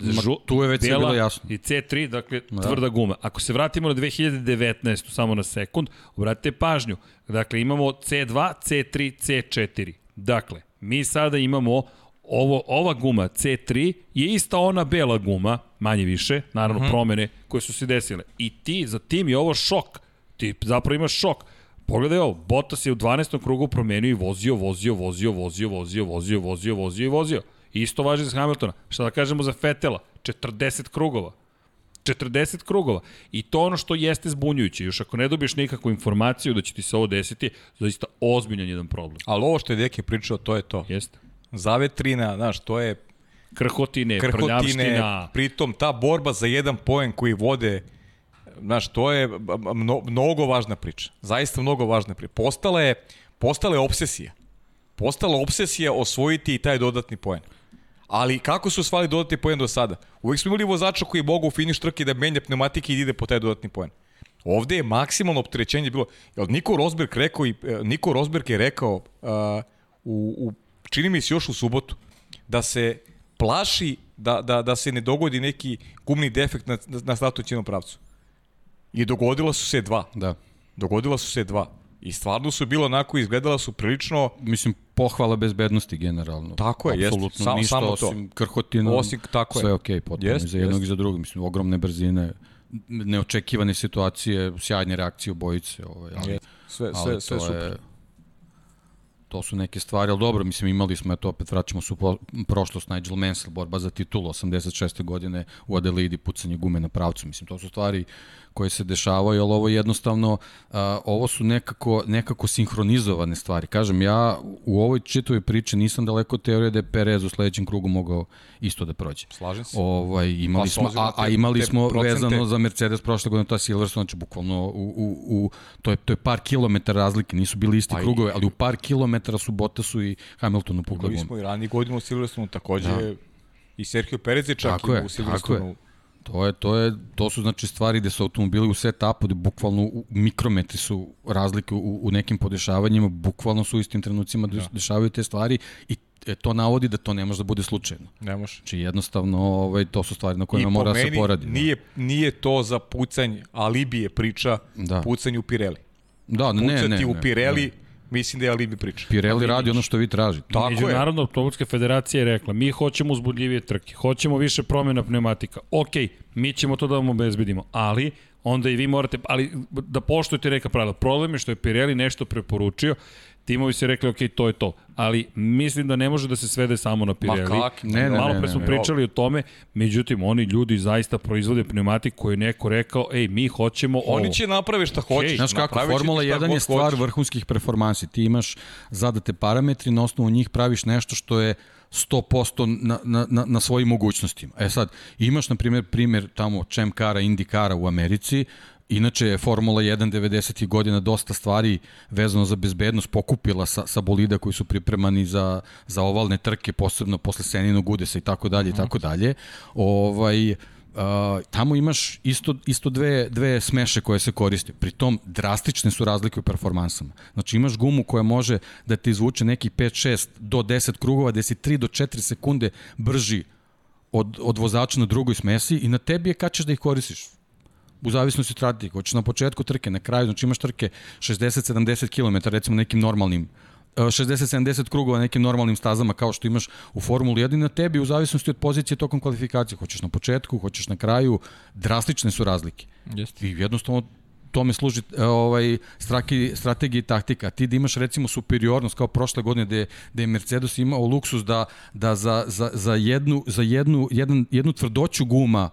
S5: Ma, tu je već
S3: bela
S5: bilo jasno.
S3: I C3, dakle, tvrda guma. Ako se vratimo na 2019, samo na sekund, obratite pažnju. Dakle, imamo C2, C3, C4. Dakle, mi sada imamo ovo, ova guma C3 je ista ona bela guma, manje više, naravno uh -huh. promene koje su se desile. I ti, za tim je ovo šok. Ti zapravo imaš šok. Pogledaj ovo, Bottas je u 12. krugu promenio i vozio, vozio, vozio, vozio, vozio, vozio, vozio, vozio i vozio. Isto važi za Hamiltona. Šta da kažemo za Fetela? 40 krugova. 40 krugova. I to ono što jeste zbunjujuće. Još ako ne dobiješ nikakvu informaciju da će ti se ovo desiti, zaista ozbiljan jedan problem.
S4: Ali ovo što je Deki pričao, to je to.
S3: Jeste.
S4: Zavetrina, znaš, to je
S3: Krhotine,
S4: krhotine,
S3: prljavština.
S4: pritom ta borba za jedan poen koji vode, znaš, to je mno, mnogo važna priča. Zaista mnogo važna priča. Postala je, postala je obsesija. Postala obsesija osvojiti i taj dodatni poen. Ali kako su osvali dodatni poen do sada? Uvijek smo imali vozača koji mogu u finiš trke da menja pneumatike i da ide po taj dodatni poen. Ovde je maksimalno opterećenje bilo. Jel Niko Rosberg rekao i e, Niko Rosberg je rekao uh, u, u čini mi se još u subotu da se plaši da, da, da se ne dogodi neki gumni defekt na, na statućenom pravcu. I dogodila su se dva.
S5: Da.
S4: Dogodila su se dva. I stvarno su bilo onako, izgledala su prilično...
S5: Mislim, pohvala bezbednosti generalno.
S4: Tako je.
S5: Apsolutno
S4: Sam-
S5: ništa
S4: samo to.
S5: osim krhotina.
S4: Osim- tako je.
S5: sve okej, potpuno.
S4: Jeste,
S5: I za jednog
S4: jeste.
S5: i za drugog. Mislim, ogromne brzine, neočekivane situacije, sjajne reakcije obojice. Ovaj, ali,
S4: Je, sve,
S5: ali
S4: sve, sve super.
S5: je... To su neke stvari, ali dobro, mislim, imali smo, eto, opet vraćamo se u po- prošlost, Nigel Mansell, borba za titulu, 86. godine u Adelaide, pucanje gume na pravcu, mislim, to su stvari koje se dešavaju, ali ovo jednostavno, a, ovo su nekako, nekako sinhronizovane stvari. Kažem, ja u ovoj čitavoj priči nisam daleko od teorije da je Perez u sledećem krugu mogao isto da prođe.
S4: Slažem se.
S5: Ovaj, imali
S4: Pa,
S5: smo, a, a
S4: te-
S5: imali
S4: te
S5: smo
S4: procente-
S5: vezano za Mercedes prošle godine, to je Silverstone, znači bukvalno u, u, u, to, je, to je par kilometara razlike, nisu bili isti
S4: Pa i-
S5: krugove, ali u par kilometara su Bottasu i Hamiltonu pukle gume.
S4: smo i ranije godinu u Silverstonu, takođe da. i Sergio Perez je čak
S5: Tako je,
S4: u
S5: je. To je, to je, to su znači stvari gde su automobili u setupu, gde bukvalno u mikrometri su razlike u, u nekim podešavanjima, bukvalno su u istim trenucima da. dešavaju te stvari i e, to navodi da to ne može da bude slučajno.
S4: Ne može.
S5: Znači jednostavno ovaj, to su stvari na kojima mora da se
S4: meni
S5: poradi. da.
S4: nije, nije to za pucanje, alibi je priča
S5: Da.
S4: pucanje u Pirelli.
S5: Da, ne,
S4: Pucati
S5: ne, ne.
S4: u Pirelli,
S5: ne.
S4: Mislim da je alibi priča.
S5: Pirelli radi ono što vi tražite.
S4: Tako je.
S3: Međunarodna automobilska federacija je rekla, mi hoćemo uzbudljivije trke, hoćemo više promjena pneumatika. Ok, mi ćemo to da vam obezbedimo, ali onda i vi morate, ali da poštujete neka pravila. Problem je što je Pirelli nešto preporučio, timovi su rekli, ok, to je to. Ali mislim da ne može da se svede samo na Pirelli.
S4: kak?
S5: Ne, ne,
S3: Malo
S5: ne,
S3: pre
S5: ne,
S3: smo
S5: ne.
S3: pričali o tome, međutim, oni ljudi zaista proizvode pneumatik koji je neko rekao, ej, mi hoćemo ovo.
S4: Oni će naprave šta hoćeš.
S5: Znaš kako, Formula
S4: šta
S5: 1
S4: god
S5: je stvar
S4: hoćeš.
S5: vrhunskih performansi. Ti imaš zadate parametri, na osnovu njih praviš nešto što je 100% na, na, na, na svojim mogućnostima. E sad, imaš, na primjer, primjer tamo Champ Kara, Indy Kara u Americi, Inače je Formula 1 90. godina dosta stvari vezano za bezbednost pokupila sa, sa bolida koji su pripremani za, za ovalne trke, posebno posle Seninog udesa i tako dalje i tako dalje. Ovaj, Uh, tamo imaš isto, isto dve, dve smeše koje se koriste. Pritom drastične su razlike u performansama. Znači imaš gumu koja može da te izvuče nekih 5, 6 do 10 krugova, gde si 3 do 4 sekunde brži od, od vozača na drugoj smesi i na tebi je kad ćeš da ih koristiš u zavisnosti od strategije. Hoćeš na početku trke, na kraju, znači imaš trke 60-70 km, recimo nekim normalnim e, 60-70 krugova na nekim normalnim stazama kao što imaš u Formuli 1 na tebi u zavisnosti od pozicije tokom kvalifikacije. Hoćeš na početku, hoćeš na kraju, drastične su razlike.
S4: Jeste.
S5: I jednostavno tome služi e, ovaj straki, strategija i taktika. Ti da imaš recimo superiornost kao prošle godine gde, gde je Mercedes imao luksus da, da za, za, za, jednu, za jednu, jedan, jednu tvrdoću guma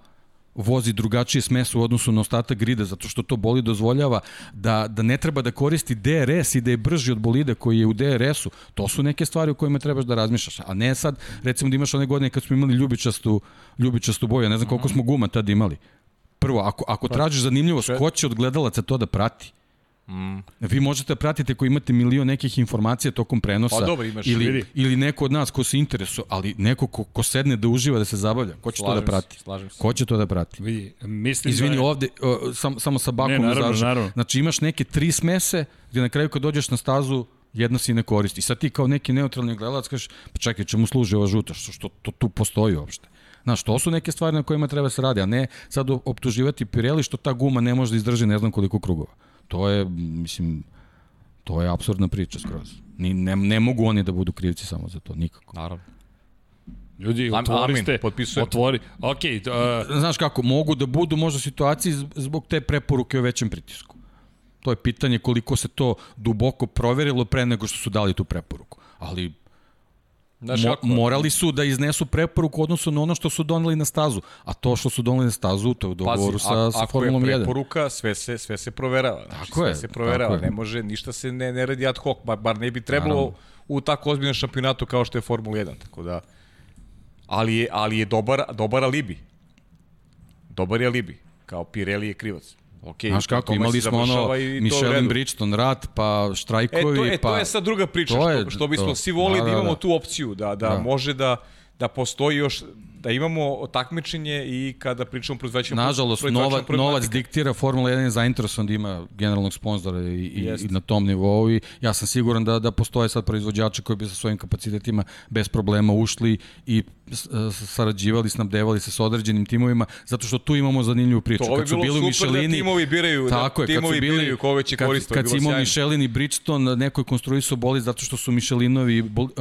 S5: vozi drugačije smes u odnosu na ostatak grida, zato što to boli dozvoljava da, da ne treba da koristi DRS i da je brži od bolida koji je u DRS-u. To su neke stvari o kojima trebaš da razmišljaš. A ne sad, recimo da imaš one godine kad smo imali ljubičastu, ljubičastu boju, ja ne znam koliko smo guma tad imali. Prvo, ako, ako tražiš zanimljivost, ko će od gledalaca to da prati? Mm. Vi možete da pratite ako imate milion nekih informacija tokom prenosa
S4: Pa dobro, imaš,
S5: ili,
S3: vidi.
S5: ili neko od nas ko se interesuje, ali neko ko, ko sedne da uživa, da se zabavlja, ko će
S4: Slažem
S5: to da prati?
S4: se, slažem se.
S5: Ko će to da prati?
S3: Vidi, mislim
S5: Izvini,
S3: da je,
S5: ovde, o, sam, samo sa bakom
S3: Ne,
S5: da
S3: naravno, naravno.
S5: Znači imaš neke tri smese gde na kraju kad dođeš na stazu jedna se i ne koristi. I sad ti kao neki neutralni gledalac kažeš, pa čekaj, čemu služi ova žuta, što, što to tu postoji uopšte. Znaš, to su neke stvari na kojima treba se radi, a ne sad optuživati Pirelli što ta guma ne može da izdrži ne znam koliko krugova. To je, mislim, to je absurdna priča skroz. Ni, ne, ne mogu oni da budu krivci samo za to, nikako.
S4: Naravno.
S3: ljudi, otvoriste,
S4: amin, potpisujem.
S3: otvori, ok, uh,
S5: Znaš kako, mogu da budu možda situaciji zbog te preporuke o većem pritisku. To je pitanje koliko se to duboko proverilo pre nego što su dali tu preporuku. Ali
S4: Znaš
S5: mo,
S4: kako?
S5: morali su da iznesu preporuku odnosu na ono što su doneli na stazu. A to što su doneli na stazu, to je u dogovoru
S4: Pazi,
S5: sa, sa
S4: ako
S5: Formulom
S4: je
S5: 1.
S4: preporuka, sve se, sve se proverava. Znači,
S5: Tako
S4: sve
S5: je,
S4: se proverava.
S5: je.
S4: Ne može, ništa se ne, ne radi ad hoc, bar, bar ne bi trebalo
S5: Naravno.
S4: u tako ozbiljnom šampionatu kao što je Formula 1. Tako da, ali je, ali je dobar, dobar alibi. Dobar je alibi. Kao Pirelli je krivac. Okay,
S5: Znaš kako, imali smo ono Michelin Bridgestone rat, pa
S4: E,
S5: štrajkovi,
S4: to, e,
S5: pa...
S4: to je sad druga priča, što,
S5: je-
S4: što bismo
S5: to.
S4: svi volili da,
S5: Da, da,
S4: imamo
S5: da.
S4: tu opciju, da, da,
S5: Da.
S4: može da, da postoji još, da imamo takmičenje i kada pričamo proizvođačima
S5: Nažalost, nova, novac diktira, Formula 1 je zainteresovan da ima generalnog sponzora i, i, i na tom nivou i ja sam siguran da, da postoje sad proizvođači koji bi sa svojim kapacitetima bez problema ušli i sarađivali, snabdevali se sa određenim timovima, zato što tu imamo zanimljivu priču.
S4: To
S5: kad su bili u
S4: super
S5: Michelini,
S4: da timovi biraju,
S5: tako
S4: da
S5: je, kad
S4: timovi
S5: bili,
S4: biraju koga će
S5: kad,
S4: koristiti.
S5: kad si imao Michelin i Bridgestone, neko je konstruisao bolid zato što su Michelinovi bol, uh,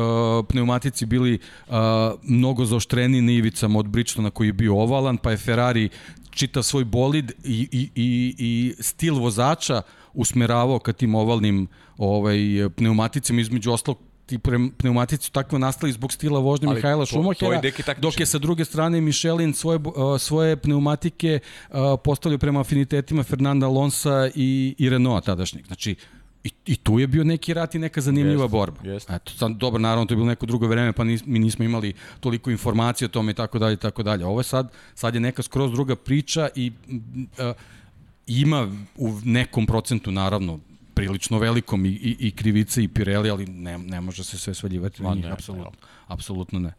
S5: pneumatici bili uh, mnogo zaoštreni na ivicama od Bridgestona koji je bio ovalan, pa je Ferrari čitav svoj bolid i, i, i, i stil vozača usmeravao ka tim ovalnim ovaj, pneumaticima, između ostalog ti pneumatici su takvo nastali zbog stila vožnje
S4: Ali
S5: Mihajla Šumahera, dok je sa druge strane Michelin svoje, uh, svoje pneumatike uh, postavljaju prema afinitetima Fernanda Alonsa i, i Renaulta tadašnjeg. Znači, I, I tu je bio neki rat i neka zanimljiva
S4: Jeste,
S5: borba.
S4: jeste.
S5: Eto, sad, dobro, naravno, to je bilo neko drugo vreme, pa nis, mi nismo imali toliko informacije o tome i tako dalje i tako dalje. Ovo je sad, sad je neka skroz druga priča i a, ima u nekom procentu, naravno, prilično velikom i, i, i krivice i Pirelli, ali ne, ne može se sve svaljivati na njih, apsolutno. Apsolutno ne.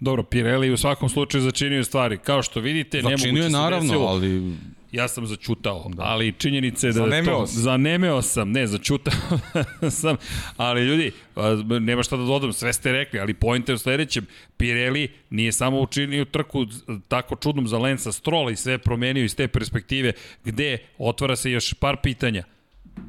S3: Dobro, Pirelli u svakom slučaju začinio stvari. Kao što vidite, nemoguće
S5: Začinio je
S3: se
S5: naravno,
S3: desilo.
S5: ali
S3: Ja sam začutao, da. ali činjenica je da
S4: Zanemeo
S3: to...
S4: si.
S3: Zanemeo sam, ne, začutao (laughs) sam, ali ljudi, nema šta da dodam, sve ste rekli, ali point je u sledećem, Pirelli nije samo učinio trku tako čudnom za Lensa Strola i sve je promenio iz te perspektive, gde otvara se još par pitanja.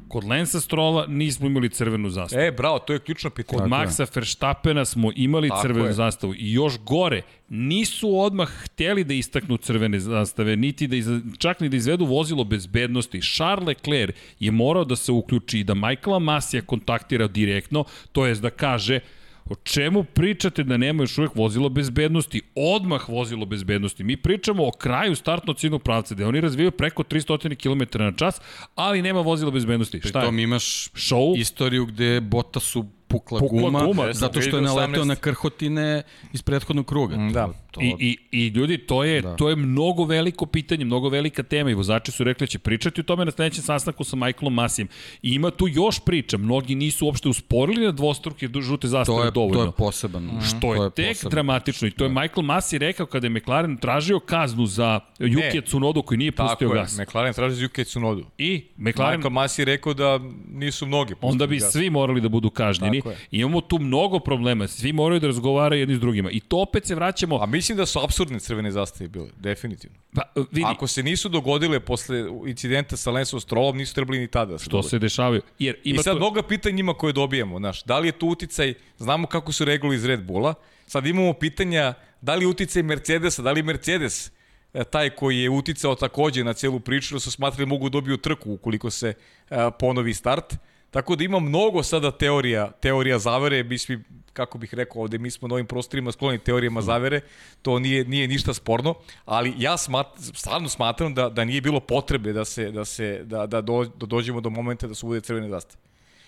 S3: Kod Lensa Strola nismo imali crvenu zastavu.
S4: E, bravo, to je ključno pitanje.
S3: Kod Maxa Verstappena smo imali
S4: Tako
S3: crvenu
S4: je.
S3: zastavu i još gore, nisu odmah hteli da istaknu crvene zastave, niti da iz, čak ni da izvedu vozilo bezbednosti. Charles Leclerc je morao da se uključi i da Michaela Masija kontaktira direktno, to jest da kaže O čemu pričate da nema još uvek vozilo bezbednosti? Odmah vozilo bezbednosti. Mi pričamo o kraju startnog ciljnog pravca, gde oni razvijaju preko 300 km na čas, ali nema vozila bezbednosti. Šta je?
S5: tom imaš
S3: Show?
S5: istoriju gde Bota su pukla,
S3: Pukla
S5: guma,
S3: guma,
S5: zato što je
S4: 2018.
S5: naleteo na krhotine iz prethodnog kruga.
S4: Mm, da.
S5: To,
S3: I, i, I ljudi, to je, da.
S5: Da.
S3: to je mnogo veliko pitanje, mnogo velika tema i vozači su rekli da će pričati o tome na sledećem sastanku sa Michaelom Masijem. I ima tu još priča, mnogi nisu uopšte usporili na dvostruke žute zastave
S5: to, je,
S3: dovoljno.
S5: to je poseban.
S3: Što
S5: to
S3: je,
S5: je
S3: tek
S5: posebno.
S3: dramatično i to je Michael Masi rekao kada je McLaren tražio kaznu za Yukija Tsunodu koji nije pustio
S4: Tako je,
S3: gas.
S4: McLaren traži Yuki Tsunodu.
S3: I McLaren
S4: Michael Masi je rekao da nisu mnogi. pustili
S3: onda bi
S4: gas.
S3: svi morali da budu kažnjeni.
S4: Tako je.
S3: I imamo tu mnogo problema, svi moraju da razgovaraju jedni s drugima. I to opet se vraćamo...
S4: A mislim da su absurdne crvene zastave bile, definitivno.
S3: Pa, vidi,
S4: Ako se nisu dogodile posle incidenta sa Lensom Strollom, nisu trebali ni tada da se
S3: to
S4: dogode.
S3: se dešavaju. Jer
S4: I
S3: ima
S4: sad
S3: to...
S4: mnoga pitanja njima koje dobijamo, znaš, da li je tu uticaj, znamo kako su reguli iz Red Bulla, sad imamo pitanja da li je uticaj Mercedesa, da li je Mercedes e, taj koji je uticao takođe na celu priču, da su smatrali mogu da dobiju trku ukoliko se e, ponovi start. Tako da ima mnogo sada teorija, teorija zavere, mi svi, kako bih rekao ovde, mi smo na ovim prostorima skloni teorijama zavere, to nije, nije ništa sporno, ali ja smat, stvarno smatram da, da nije bilo potrebe da se, da se da, da, do, da dođemo do momenta da se bude crvene zastave.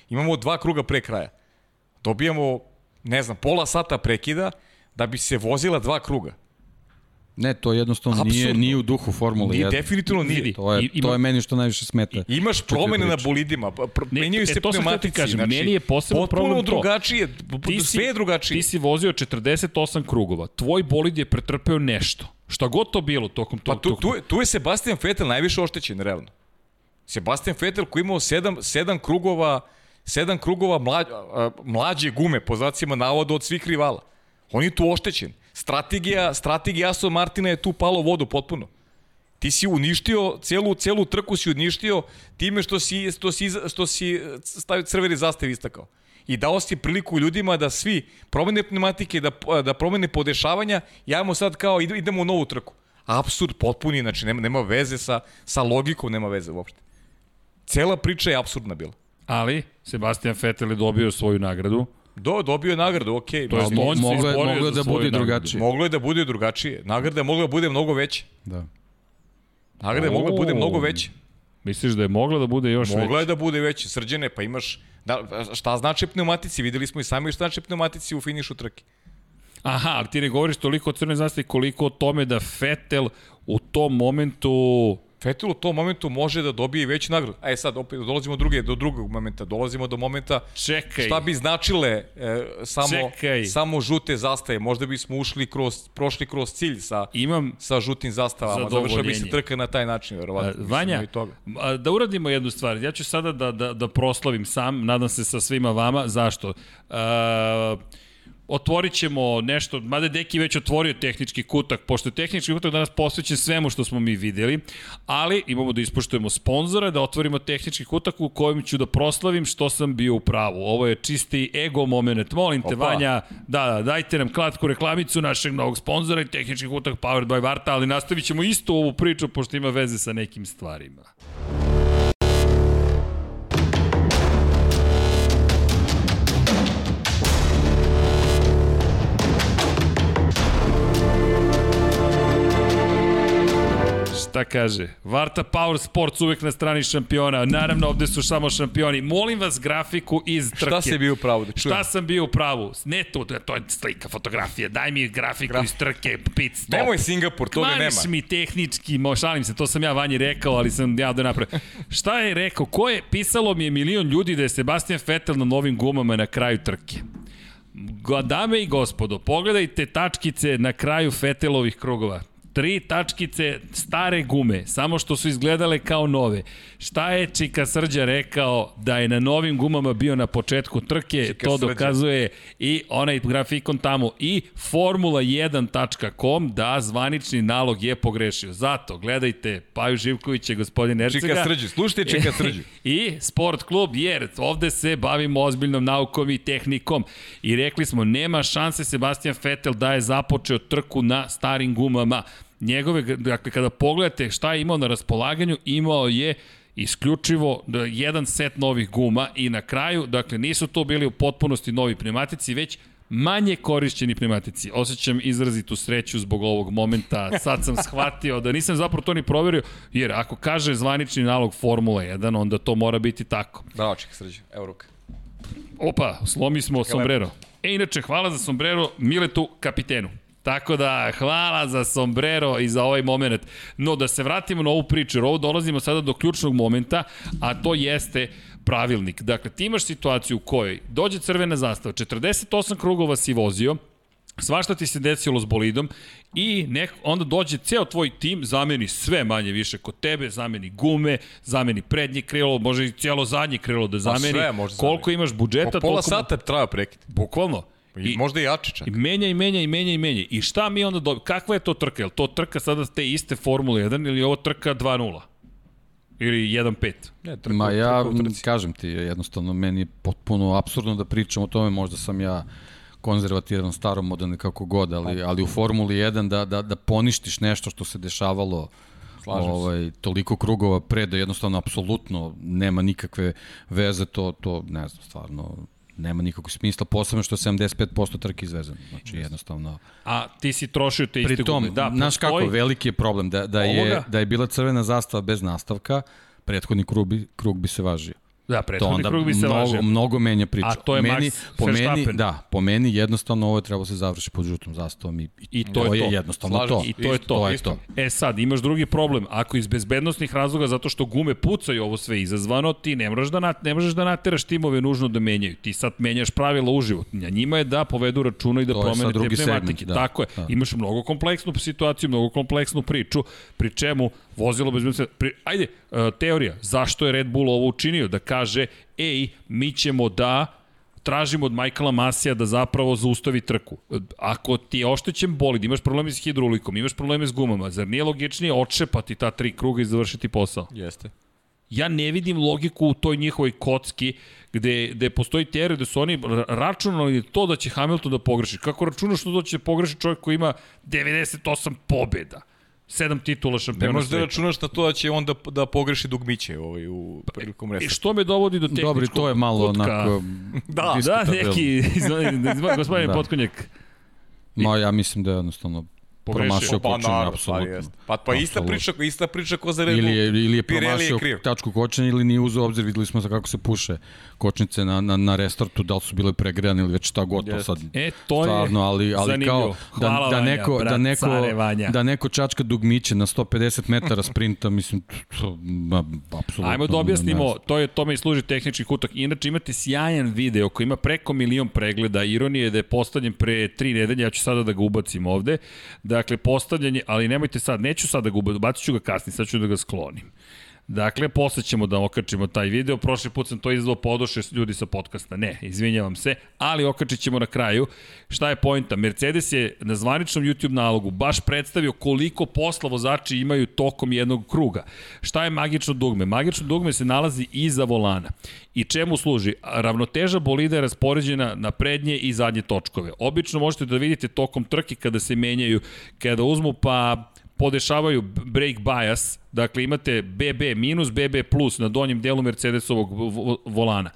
S4: Imamo dva kruga pre kraja. Dobijamo, ne znam, pola sata prekida da bi se vozila dva kruga.
S5: Ne, to jednostavno nije,
S4: Apsurdno.
S5: nije u duhu Formule
S4: Nije,
S5: 1.
S4: definitivno nije.
S5: To je,
S3: I- ima-
S5: to je meni što najviše smeta.
S4: Imaš promene na bolidima, pa pr-
S3: Ne,
S4: menjaju
S3: e,
S4: se
S3: ti
S4: pneumatici.
S3: kažem,
S4: znači,
S3: meni je posebno
S4: potpuno
S3: problem to.
S4: drugačije,
S3: Ti si-
S4: sve je drugačije.
S3: Ti si vozio 48 krugova. Tvoj bolid je pretrpeo nešto. Šta god to bilo tokom
S4: Pa
S3: tog...
S4: tu,
S3: tog-
S4: tu, je- tu je Sebastian Vettel najviše oštećen, realno. Sebastian Vettel koji imao sedam, sedam krugova, sedam krugova mlađ, a, mlađe gume, po znacima navoda, od svih rivala. On je tu oštećen. Strategija, strategija Aston Martina je tu palo vodu potpuno. Ti si uništio, celu, celu trku si uništio time što si, što si, što si stavio crveni zastav istakao. I dao si priliku ljudima da svi promene pneumatike, da, da promene podešavanja, javimo sad kao ide- idemo u novu trku. Apsurd potpuni, znači nema, nema veze sa, sa logikom, nema veze uopšte. Cela priča je absurdna bila.
S3: Ali, Sebastian Vettel je dobio svoju nagradu.
S4: Do, dobio je nagradu, okej.
S3: To je
S5: moglo je- moglo da bude
S3: nagradu.
S5: drugačije.
S4: Moglo je da bude drugačije. Nagrada je mogla da bude mnogo veća.
S5: Da.
S4: Nagrada je mogla da bude mnogo veća.
S3: Misliš da je mogla da bude još
S4: Mogla
S3: veća?
S4: je da bude veća. Srđane, pa imaš... Da, šta znači pneumatici? Videli smo i sami šta znači pneumatici u finišu trke.
S3: Aha, ali ti ne govoriš toliko o crnoj zastavi koliko o tome da Vettel u tom momentu...
S4: Vettel u tom momentu može da dobije veću nagradu. E sad, opet dolazimo do, druge, do drugog momenta. Dolazimo do momenta
S3: Čekaj.
S4: šta bi značile e, samo,
S3: Čekaj.
S4: samo žute zastave. Možda bismo ušli kroz, prošli kroz cilj sa,
S3: Imam
S4: sa žutim zastavama. Završila bi se trka na taj način, verovatno. Mislim,
S3: Vanja,
S4: i toga.
S3: a, da uradimo jednu stvar. Ja ću sada da, da, da proslavim sam, nadam se sa svima vama. Zašto? A, otvorit ćemo nešto, mada Deki već otvorio tehnički kutak, pošto je tehnički kutak danas posvećen svemu što smo mi videli, ali imamo da ispoštujemo sponzora, da otvorimo tehnički kutak u kojem ću da proslavim što sam bio u pravu. Ovo je čisti ego moment. Molim te,
S4: Opa.
S3: Vanja, da, da, dajte nam kratku reklamicu našeg novog sponzora i tehnički kutak Powered by Varta, ali nastavit ćemo isto ovu priču pošto ima veze sa nekim stvarima. Šta kaže? Varta Power Sports uvek na strani šampiona. Naravno, ovde su samo šampioni. Molim vas grafiku iz trke.
S4: Šta si bio u pravu da čujem?
S3: Šta sam bio u pravu? Ne to, to je slika, fotografija. Daj mi grafiku Graf... iz trke, pit stop.
S4: Nemoj Singapur, toga nema.
S3: Kmaniš mi tehnički, mo, šalim se, to sam ja vanje rekao, ali sam ja da napravio. Šta je rekao? Ko je, pisalo mi je milion ljudi da je Sebastian Vettel na novim gumama na kraju trke. Dame i gospodo, pogledajte tačkice na kraju Fetelovih krugova tri tačkice stare gume, samo što su izgledale kao nove. Šta je Čika Srđa rekao da je na novim gumama bio na početku trke, Čika to Srđa. dokazuje i onaj grafikon tamo i formula1.com da zvanični nalog je pogrešio. Zato gledajte Paju Živkovića, gospodin Ercega.
S4: Čika Srđa, slušajte Čika Srđa. (laughs)
S3: I Sport klub, jer ovde se bavimo ozbiljnom naukom i tehnikom. I rekli smo, nema šanse Sebastian Vettel da je započeo trku na starim gumama njegove, dakle, kada pogledate šta je imao na raspolaganju, imao je isključivo jedan set novih guma i na kraju, dakle, nisu to bili u potpunosti novi pneumatici, već manje korišćeni pneumatici. Osjećam izrazitu sreću zbog ovog momenta. Sad sam shvatio da nisam zapravo to ni proverio, jer ako kaže zvanični nalog Formula 1, onda to mora biti tako.
S4: Bravo, ček, sređu. Evo ruka.
S3: Opa, slomi smo sombrero. E, inače, hvala za sombrero Miletu kapitenu. Tako da, hvala za sombrero i za ovaj moment. No, da se vratimo na ovu priču, jer ovo dolazimo sada do ključnog momenta, a to jeste pravilnik. Dakle, ti imaš situaciju u kojoj dođe crvena zastava, 48 krugova si vozio, svašta ti se desilo s bolidom i nek, onda dođe ceo tvoj tim, zameni sve manje više kod tebe, zameni gume, zameni prednje krilo, može i cijelo zadnje krilo da zameni. Pa sve može Koliko zameni. imaš budžeta, po
S4: pola toliko... sata traja prekid.
S3: Bukvalno.
S4: I, I možda i jače čak.
S3: I menja i menja i menja i menja. I šta mi onda dobijemo? Kakva je to trka? Je to trka sada te iste Formule 1 ili je ovo trka 2.0? Ili 1.5?
S5: Ne, trka, Ma ja trka kažem ti, jednostavno meni je potpuno absurdno da pričam o tome, možda sam ja konzervativan, staromodan kako god, ali, ali u Formuli 1 da, da, da poništiš nešto što se dešavalo Slažem ovaj, toliko krugova pre da jednostavno apsolutno nema nikakve veze, to, to ne znam, stvarno nema nikakvog smisla, posebno što je 75% trke izvezano. Znači, jednostavno...
S3: A ti si trošio te iste
S5: gume. Da, znaš kako, veliki je problem da, da, je, da je bila crvena zastava bez nastavka, prethodni krug bi, krug bi se važio.
S3: Da, prethodni krug bi se
S5: mnogo,
S3: važio.
S5: Mnogo menja priča.
S3: A to je meni, Max po meni,
S5: Da, po meni jednostavno ovo je trebalo se završi pod žutom zastavom i,
S3: i to, to je, to.
S5: jednostavno Slažem, to.
S3: I to je to. to, je to. E sad, imaš drugi problem. Ako iz bezbednostnih razloga, zato što gume pucaju ovo sve izazvano, ti ne možeš da, nat, ne možeš da nateraš timove nužno da menjaju. Ti sad menjaš pravila uživo. Na njima je da povedu računa i da promene te pneumatike. Segment, da, Tako je. Da. Imaš mnogo kompleksnu situaciju, mnogo kompleksnu priču, pri čemu vozilo bez pri, ajde, uh, teorija, zašto je Red Bull ovo učinio? Da kaže, ej, mi ćemo da tražimo od Michaela Masija da zapravo zaustavi trku. Ako ti je oštećen bolid, imaš probleme s hidrolikom, imaš probleme s gumama, zar nije logičnije odšepati ta tri kruga i završiti posao?
S4: Jeste.
S3: Ja ne vidim logiku u toj njihovoj kocki gde, gde postoji teorija da su oni računali to da će Hamilton da pogreši. Kako računaš to da će pogreši čovjek koji ima 98 pobjeda? Sedam titula šampiona
S4: Ne možeš da računaš na to da će on da, da pogreši dugmiće ovaj, u prilikom
S3: reseta. I što me dovodi do tehničkog
S5: Dobri, to je malo kutka. onako... (laughs)
S3: da, da, neki, gospodin da. Potkonjak.
S5: Ma, ja mislim da je jednostavno promašio pa, kočenje, naravno, apsolutno.
S4: Pa, pa ista priča, ista priča ko za Red
S5: Bull. Ili je, ili je promašio je tačku kočenja ili nije uzeo obzir, videli smo kako se puše kočnice na, na, na restartu, da li su bile pregrejane ili već šta god to sad.
S3: E, to
S5: stvarno, ali, ali
S3: zanimljivo.
S5: kao da, Hvala da, neko, Vanja, da, neko, da neko čačka dugmiće na 150 metara sprinta, mislim, to, ma, apsolutno.
S3: Ajmo da objasnimo, to je tome i služi tehnički kutak. Inače imate sjajan video koji ima preko milion pregleda, ironije da je postavljen pre tri nedelje, ja ću sada da ga ubacim ovde. Dakle, postavljanje, ali nemojte sad, neću sad da ga ubacim, bacit ću ga kasnije, sad ću da ga sklonim. Dakle, posle ćemo da okačimo taj video. Prošli put sam to izvao podoše ljudi sa podcasta. Ne, izvinjavam se, ali okačit ćemo na kraju. Šta je pojenta? Mercedes je na zvaničnom YouTube nalogu baš predstavio koliko posla vozači imaju tokom jednog kruga. Šta je magično dugme? Magično dugme se nalazi iza volana. I čemu služi? Ravnoteža bolida je raspoređena na prednje i zadnje točkove. Obično možete da vidite tokom trke kada se menjaju, kada uzmu pa podešavaju brake bias, dakle imate BB minus, BB plus na donjem delu Mercedesovog volana.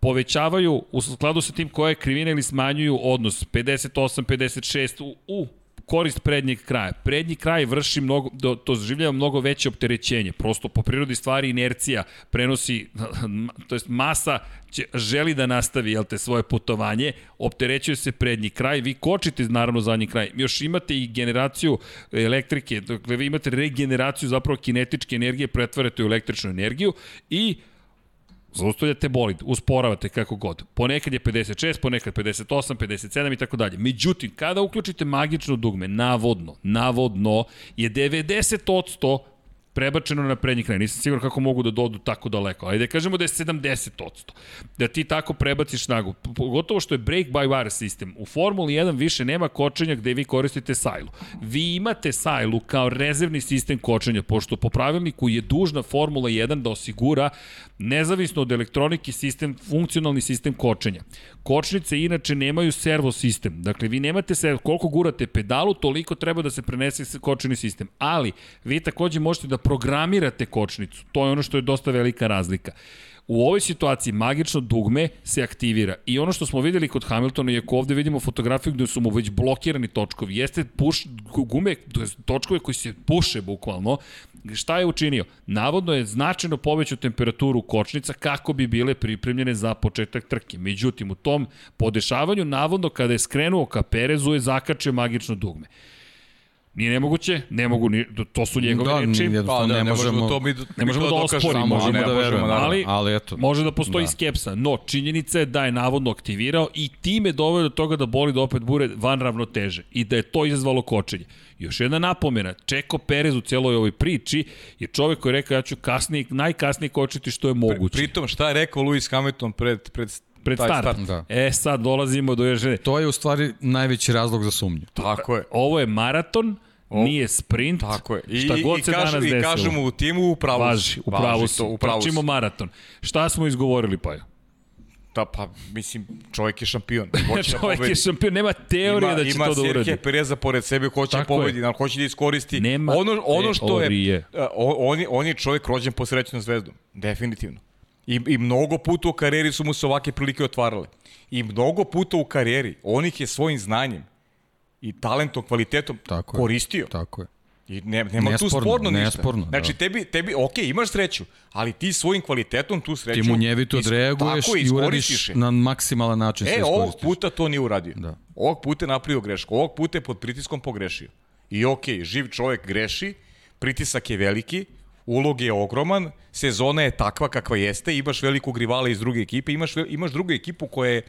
S3: Povećavaju u skladu sa tim koje krivine ili smanjuju odnos 58-56 u, u korist prednjeg kraja. Prednji kraj vrši mnogo, to, zaživljava mnogo veće opterećenje. Prosto po prirodi stvari inercija prenosi, (laughs) to jest masa će, želi da nastavi jel te, svoje putovanje, opterećuje se prednji kraj, vi kočite naravno zadnji kraj. Još imate i generaciju elektrike, dakle vi imate regeneraciju zapravo kinetičke energije, pretvarate u električnu energiju i Zaustavljate bolid, usporavate kako god. Ponekad je 56, ponekad 58, 57 i tako dalje. Međutim, kada uključite magično dugme, navodno, navodno je 90% prebačeno na prednji kraj. Nisam siguran kako mogu da dodu tako daleko. Ajde kažemo da je 70%. Da ti tako prebaciš snagu. Pogotovo što je brake by wire sistem. U Formuli 1 više nema kočenja gde vi koristite sajlu. Vi imate sajlu kao rezervni sistem kočenja, pošto po pravilniku je dužna Formula 1 da osigura nezavisno od elektronike sistem, funkcionalni sistem kočenja. Kočnice inače nemaju servo sistem. Dakle, vi nemate servo, koliko gurate pedalu, toliko treba da se prenese kočeni sistem. Ali, vi takođe možete da programirate kočnicu. To je ono što je dosta velika razlika. U ovoj situaciji magično dugme se aktivira i ono što smo videli kod Hamiltona je ako ovde vidimo fotografiju gde su mu već blokirani točkovi, jeste puš, gume, to je točkove koji se puše bukvalno, šta je učinio? Navodno je značajno povećao temperaturu kočnica kako bi bile pripremljene za početak trke. Međutim, u tom podešavanju, navodno kada je skrenuo ka Perezu je zakačio magično dugme. Nije nemoguće, ne mogu ni, to su njegove
S5: da,
S3: reči.
S5: Pa, da, ne, ne možemo,
S4: to mi,
S3: ne možemo da osporimo,
S5: možemo da verujemo,
S3: ali,
S5: ali eto.
S3: Može da postoji
S5: Da.
S3: skepsa, no činjenica je da je navodno aktivirao i time doveo do toga da boli da opet bure van ravnoteže i da je to izazvalo kočenje. Još jedna napomena, Čeko Perez u celoj ovoj priči je čovek koji je rekao ja ću kasnije, najkasnije kočiti što je moguće.
S4: Pritom, šta je rekao Lewis Hamilton pred, pred,
S3: Pred
S4: taj
S3: start.
S5: Da.
S3: E sad dolazimo do još...
S5: To je u stvari najveći razlog za sumnju.
S4: Tako je.
S3: Ovo je maraton, nije sprint.
S4: Tako je. I,
S3: šta god
S4: i,
S3: se
S4: kažu,
S3: danas
S4: I
S3: desilo.
S4: kažemo u timu u pravu.
S3: Važi, u pravu
S4: Važi to, u pravu
S3: Trčimo maraton. Šta smo izgovorili, pa je?
S4: Da, pa, mislim, čovjek je šampion. Hoće (laughs) da
S3: Čovjek je
S4: pobedi.
S3: šampion, nema teorije
S4: ima,
S3: da će
S4: ima
S3: to da uradi.
S4: Serhije Pereza pored sebe, hoće da
S3: Tako je.
S4: pobedi, ali hoće da iskoristi.
S3: Nema
S4: ono, ono što je,
S3: teorije.
S4: a, o- on, je, on je čovjek rođen po srećnom zvezdom. Definitivno. I, I mnogo puta u karijeri su mu se ovake prilike otvarale. I mnogo puta u karijeri on ih je svojim znanjem i talentom, kvalitetom
S5: Tako je.
S4: koristio.
S5: Tako je.
S4: I ne, nema tu
S5: Nesporno,
S4: sporno ništa.
S5: nesporno, da.
S4: Znači, tebi, tebi, ok, imaš sreću, ali ti svojim kvalitetom tu sreću...
S5: Ti mu njevito odreaguješ i uradiš
S4: je.
S5: na maksimalan način sve
S4: E, ovog puta to nije uradio.
S5: Da.
S4: Ovog puta je napravio grešku. Ovog puta je pod pritiskom pogrešio. I okej, živ čovjek greši, pritisak je veliki, ulog je ogroman, sezona je takva kakva jeste, imaš velikog rivala iz druge ekipe, imaš, imaš drugu ekipu koja je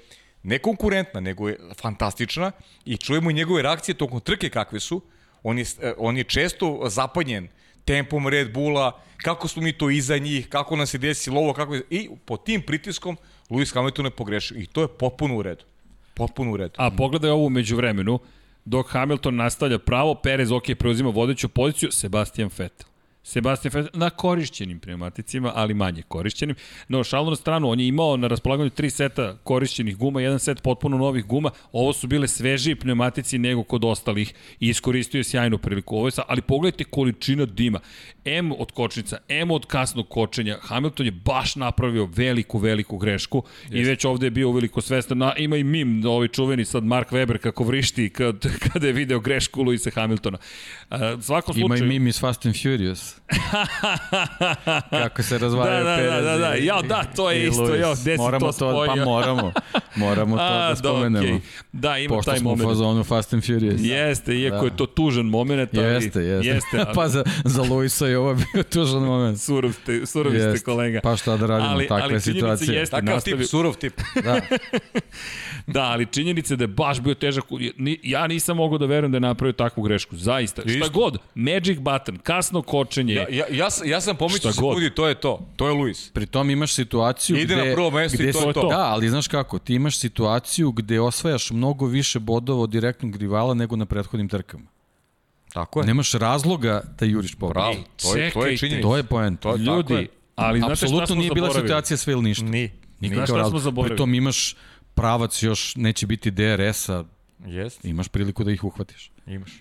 S4: ne konkurentna, nego je fantastična i čujemo i njegove reakcije tokom trke kakve su. On je, eh, on je često zapanjen tempom Red Bulla, kako smo mi to iza njih, kako nam se desilo ovo, kako je... I pod tim pritiskom Lewis Hamilton je pogrešio. I to je potpuno u redu. Potpuno u redu.
S3: A pogledaj ovo umeđu vremenu, dok Hamilton nastavlja pravo, Perez ok, preuzima vodeću poziciju, Sebastian Vettel. Sebastian Vettel na korišćenim pneumaticima, ali manje korišćenim. No, šalno na stranu, on je imao na raspolaganju tri seta korišćenih guma, jedan set potpuno novih guma. Ovo su bile svežiji pneumatici nego kod ostalih i iskoristio je sjajnu priliku. Ovo je sa, ali pogledajte količina dima. M od kočnica, M od kasnog kočenja. Hamilton je baš napravio veliku, veliku grešku i već ovde je bio uveliko svestan. Na, ima i mim, ovaj čuveni sad Mark Webber kako vrišti kad, (laughs) kada je video grešku Luisa Hamiltona. A, svakom
S5: Ima i
S3: slučaju...
S5: mim iz Fast and Furious. (laughs) Kako se
S3: Da,
S5: razvajaju
S3: da, da,
S5: Perez
S3: da, da,
S5: i-
S3: ja, da, to je isto,
S5: Lewis.
S3: ja, gde si
S5: moramo
S3: to spojio?
S5: Pa moramo, moramo to (laughs)
S3: A,
S5: da spomenemo.
S3: okej. Da, ima
S5: Pošto
S3: taj
S5: smo u
S3: moment.
S5: fazonu Fast and Furious.
S3: Jeste, iako
S5: Da.
S3: je to tužan moment, ali...
S5: Jeste, jeste.
S3: jeste (laughs) ali
S5: pa za, za Luisa je ovo bio tužan moment.
S3: surov ste, surovi ste
S5: Jeste.
S3: kolega.
S5: Pa šta da radimo,
S3: Ali-
S5: takve
S3: ali činjenica
S5: situacije.
S3: jeste-
S4: Takav
S3: nastavi-
S4: tip, surov tip.
S5: Da,
S3: Da, ali činjenica je da je baš bio težak. Ja nisam mogao da verujem da je napravio takvu grešku. Zaista. Šta
S4: Isto.
S3: god. Magic button, kasno kočenje.
S4: Ja, ja, ja, sam- ja sam pomislio
S3: Šta god.
S4: sekundi, to je to. To je Luis.
S5: pri tom imaš situaciju
S4: Ide
S5: gde...
S4: na prvo mesto i to je to.
S5: Da, ali znaš kako, ti imaš situaciju gde osvajaš mnogo više bodova od direktnog rivala nego na prethodnim trkama.
S4: Tako je.
S5: Nemaš razloga da juriš pobedu.
S4: Bravo. To je, to je činjenica.
S5: To je poent.
S4: To je
S3: Ljudi,
S4: je.
S3: ali znate
S5: Apsolutno nije bila
S3: zaboravili?
S5: situacija sve ili ništa.
S4: Ni.
S5: Nikakav
S3: Znaš šta smo
S5: razlog.
S3: zaboravili?
S5: Pri tom imaš pravac još, neće biti DRS-a,
S4: Jeste,
S5: imaš priliku da ih uhvatiš.
S4: imaš.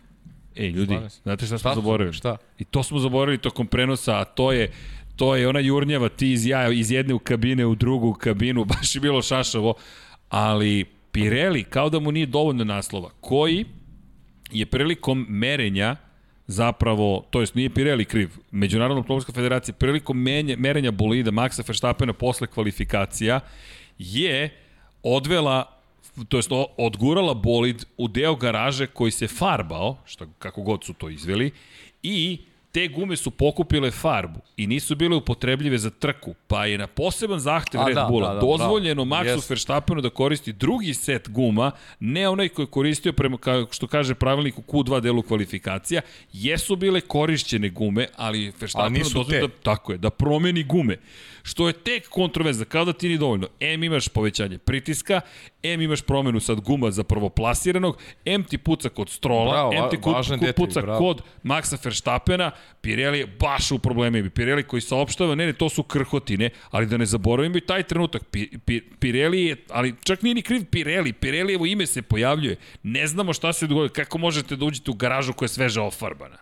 S3: Ej, ljudi,
S4: se.
S3: znate šta smo
S4: Šta
S3: zaboravili?
S4: Šta?
S3: I to smo zaboravili tokom prenosa, a to je to je ona jurnjava, ti iz jaja, iz jedne u kabine u drugu kabinu, (laughs) baš je bilo šašavo, ali Pirelli, kao da mu nije dovoljno naslova, koji je prilikom merenja zapravo, to jest nije Pirelli kriv, Međunarodna automobilska federacija prilikom menje, merenja bolida Maxa Verstappena posle kvalifikacija je odvela to jest odgurala bolid u deo garaže koji se farbao, što, kako god su to izveli, i te gume su pokupile farbu i nisu bile upotrebljive za trku, pa je na poseban zahtev
S4: A,
S3: Red
S4: da,
S3: Bulla
S4: da, da,
S3: dozvoljeno
S4: bravo.
S3: Maxu. Verstappenu da koristi drugi set guma, ne onaj koji je koristio prema, kao što kaže pravilnik u Q2 delu kvalifikacija, jesu bile korišćene gume, ali Verstappenu dozvoljeno da, tako je, da promeni gume. Što je tek kontroverza, kao da ti ni dovoljno. M imaš povećanje pritiska, M imaš promenu sad guma za prvoplasiranog, M ti puca kod Strola,
S4: Bravo,
S3: M ti
S4: va-
S3: ku,
S4: važan
S3: ku,
S4: detalj,
S3: puca
S4: bravo.
S3: kod Maxa Verstappena, Pirelli je baš u problemima. Pirelli koji saopštava, ne, ne, to su krhotine, ali da ne zaboravimo i taj trenutak. Pi, pi, Pirelli je, ali čak nije ni kriv Pirelli, Pirellijevo ime se pojavljuje. Ne znamo šta se dogodilo, kako možete da uđete u garažu koja je sveže ofarbana.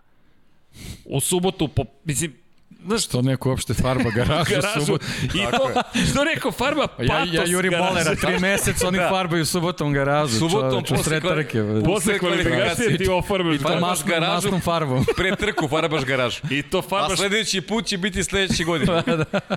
S3: U subotu, po, mislim, znaš,
S5: Što neko uopšte farba (laughs) garažu,
S3: garažu.
S5: subot.
S3: I to, što rekao, farba
S5: Pa Ja,
S3: patos
S5: ja jurim bolera, tri meseca oni (laughs) farbaju subotom garažu.
S4: Subotom
S5: čoveče,
S4: posle
S5: sred
S4: kval-
S5: trke.
S3: Posle kvalifikacije ti ofarbaš
S4: I to
S3: garažu.
S5: Masnom-
S4: garažu.
S5: masnom farbom. (laughs)
S4: Pre trku farbaš garažu.
S3: I to
S4: A
S3: farbaš,
S4: sledeći put će biti sledeće godine.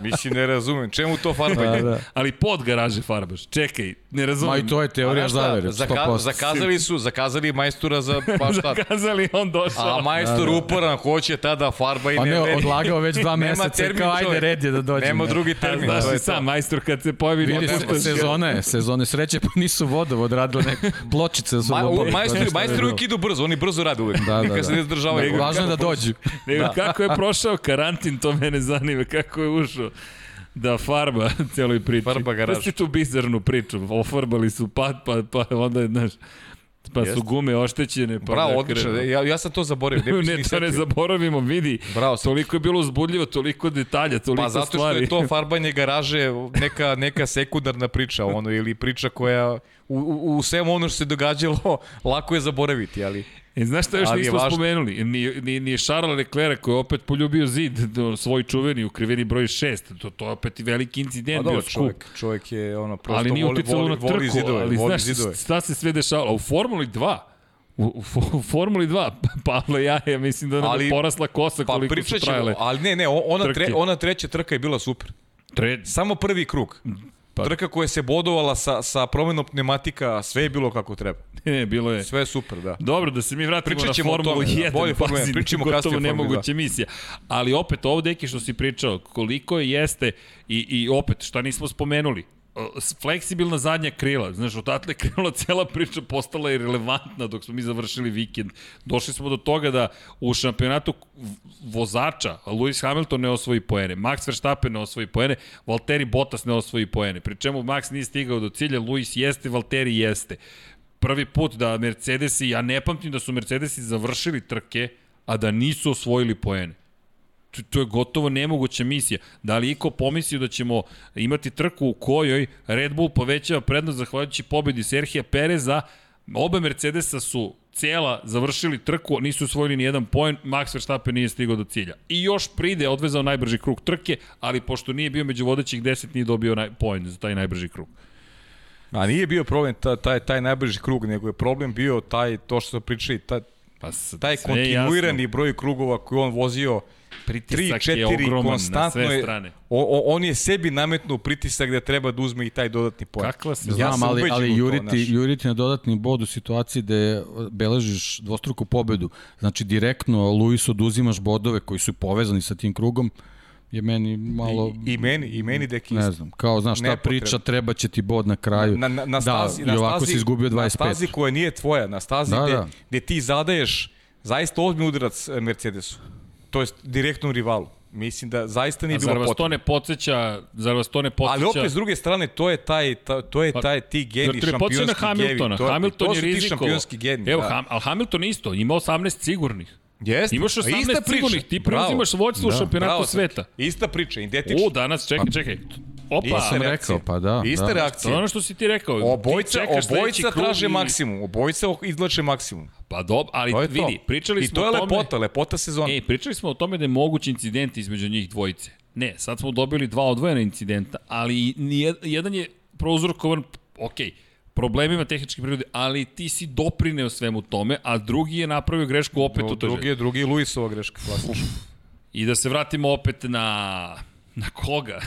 S4: Mislim, ne razumem. Čemu to farbanje?
S5: Da, da.
S3: ali pod garaže farbaš. Čekaj, ne
S5: Ma
S3: razumem.
S5: i to je teorija
S4: A
S5: zavere,
S4: zaka,
S5: 100%.
S4: zakazali su, zakazali majstora za pa šta.
S3: Zakazali, on došao.
S4: A majstor uporan hoće tada farba i ne,
S5: ne,
S4: ne,
S5: već dva
S4: Nema
S5: meseca,
S4: termin,
S5: kao ajde red je da dođe.
S4: Nema
S5: ne.
S4: drugi termin.
S3: znaš
S4: to
S3: i
S4: je
S3: sam,
S4: to.
S3: majstor kad se pojavi...
S5: Vidi se, sezone, sezone sreće, pa nisu vodovod radili neke pločice. Su
S4: Ma, u, majstori, majstori uvijek idu brzo, oni brzo rade uvijek.
S5: Da, da,
S4: Nikad se
S5: da.
S4: ne zdržavaju.
S5: Važno je da dođu.
S3: Nego kako je prošao karantin, to mene zanima, kako je ušao da farba celoj priči.
S4: Farba garažu.
S3: Pusti tu bizarnu priču, ofarbali su pad, pa, pa onda je, znaš, pa su
S4: Jeste.
S3: gume oštećene. Pa
S4: Bravo,
S3: da
S4: odlično. Ja, ja sam to zaboravio. Ne, (laughs)
S3: to ne zaboravimo, vidi.
S4: Bravo, sam.
S3: Toliko je bilo uzbudljivo, toliko detalja, toliko
S4: Pa zato što
S3: stvari.
S4: je to farbanje garaže neka, neka sekundarna priča, ono, ili priča koja u, u, u svemu ono što se događalo lako je zaboraviti, ali
S3: E, znaš šta još
S4: Ali
S3: nismo
S4: važno.
S3: spomenuli? Ni, ni, ni Charles Leclerc koji je opet poljubio zid, do- svoj čuveni, ukriveni broj 6. To, to je opet i veliki incident, bio
S4: dobro,
S3: skup.
S4: čovjek, čovjek je ono, prosto
S3: ali nije
S4: voli, voli,
S3: na trku,
S4: voli zidove,
S3: ali
S4: voli
S3: znaš
S4: zidove.
S3: šta se sve dešavalo? U Formuli 2, u, u, u Formuli 2, (laughs) Pavle ja, ja mislim da nam je
S4: Ali-
S3: porasla kosa
S4: Pa
S3: koliko su
S4: pričat ćemo,
S3: trajale.
S4: ali ne, ne, ona, tre,
S3: trke.
S4: ona treća trka je bila super.
S3: Tre,
S4: Samo prvi krug.
S3: Pa-
S4: Trka koja se bodovala sa, sa promenom pneumatika, sve je bilo kako treba. (laughs)
S3: ne, bilo je...
S4: Sve je super, da.
S3: Dobro, da se mi vratimo
S4: Pričat
S3: na Formulu
S4: tome, da.
S3: 1,
S4: Bolje Formula 1,
S3: pazi,
S4: pričamo kasnije o Formuli
S3: nemoguća misija. Ali opet ovde, Deki, što si pričao, koliko je jeste i, i opet, šta nismo spomenuli, fleksibilna zadnja krila, znaš, odatle je krenula cela priča, postala je relevantna dok smo mi završili vikend. Došli smo do toga da u šampionatu vozača Lewis Hamilton ne osvoji poene, Max Verstappen ne osvoji poene, Valtteri Bottas ne osvoji poene, pri čemu Max nije stigao do cilja, Lewis jeste, Valtteri jeste prvi put da Mercedesi, ja ne pamtim da su Mercedesi završili trke, a da nisu osvojili poene. To, to je gotovo nemoguća misija. Da li iko pomislio da ćemo imati trku u kojoj Red Bull povećava prednost zahvaljujući pobedi Serhija Pereza, obe Mercedesa su cijela završili trku, nisu osvojili ni jedan poen, Max Verstappen nije stigao do cilja. I još pride odvezao najbrži krug trke, ali pošto nije bio među vodećih 10, nije dobio naj, poen za taj najbrži krug.
S4: A nije bio problem taj, taj, taj najbrži krug, nego je problem bio taj, to što smo pričali, taj,
S3: Pa,
S4: taj
S3: sve je
S4: kontinuirani
S3: jasno.
S4: broj krugova koji on vozio,
S3: Pritisak
S4: 3,
S3: je
S4: 4,
S3: ogroman
S4: konstantno
S3: na sve
S4: je,
S3: strane.
S4: o, o, on je sebi nametnuo pritisak da treba da uzme i taj dodatni poen.
S3: Kakva se
S4: Ja
S5: Znam,
S4: sam
S5: ali, ali
S4: to,
S5: juriti,
S4: znaš.
S5: juriti na dodatni bod u situaciji gde beležiš dvostruku pobedu, znači direktno Luis oduzimaš bodove koji su povezani sa tim krugom, je meni malo...
S4: I, i meni, i meni deki
S5: ne
S4: isto.
S5: znam, kao, znaš, ta priča treba će ti bod na kraju.
S4: Na, na, na stazi,
S5: da,
S4: na
S5: i ovako
S4: stazi,
S5: si izgubio 25.
S4: Na stazi koja nije tvoja, na stazi
S5: Da,
S4: gde,
S5: da.
S4: gde ti zadaješ zaista ozbiljni udarac e, Mercedesu. To jest direktnom rivalu. Mislim da zaista nije
S3: A zar
S4: bilo
S3: vas to
S4: potrebno.
S3: ne podsjeća, zar vas to ne podsjeća?
S4: Ali opet s druge strane to je taj ta, to je
S3: Pa,
S4: taj ti
S3: Zar
S4: geni
S3: ne podsjeća na
S4: šampionski
S3: Hamiltona?
S4: geni. To,
S3: Hamilton
S4: to
S3: je
S4: su ti
S3: rizikovao.
S4: šampionski geni.
S3: Evo,
S4: da.
S3: Ham, ali Hamilton isto, ima 18 sigurnih.
S4: Jeste.
S3: Imaš
S4: A
S3: 18
S4: ista priča.
S3: sigurnih, ti preuzimaš vođstvo u
S5: Da.
S3: šampionatu
S4: Bravo,
S3: sveta.
S4: Ista priča, identična.
S3: U, danas, čekaj, čekaj. Opa,
S4: Ista
S5: sam
S4: reakcija.
S5: rekao, pa da,
S4: Ista
S5: da.
S3: to je
S4: reakcija.
S3: ono što si ti rekao.
S4: Obojca,
S3: ti
S4: obojca traže
S3: i-
S4: maksimum. Obojca izvlače maksimum.
S3: Pa dob, ali
S4: To je to.
S3: vidi, pričali
S4: I
S3: smo
S4: to je
S3: o tome...
S4: lepota, lepota sezona.
S3: Ej, pričali smo o tome da je moguć incident između njih dvojice. Ne, sad smo dobili dva odvojena incidenta, ali i nijed- jedan je prouzrokovan, ok, problemima tehničke prirode, ali ti si doprineo svemu tome, a drugi je napravio grešku opet u toj
S4: drugi je, drugi je Luisova greška, klasično.
S3: I da se vratimo opet na... Na koga?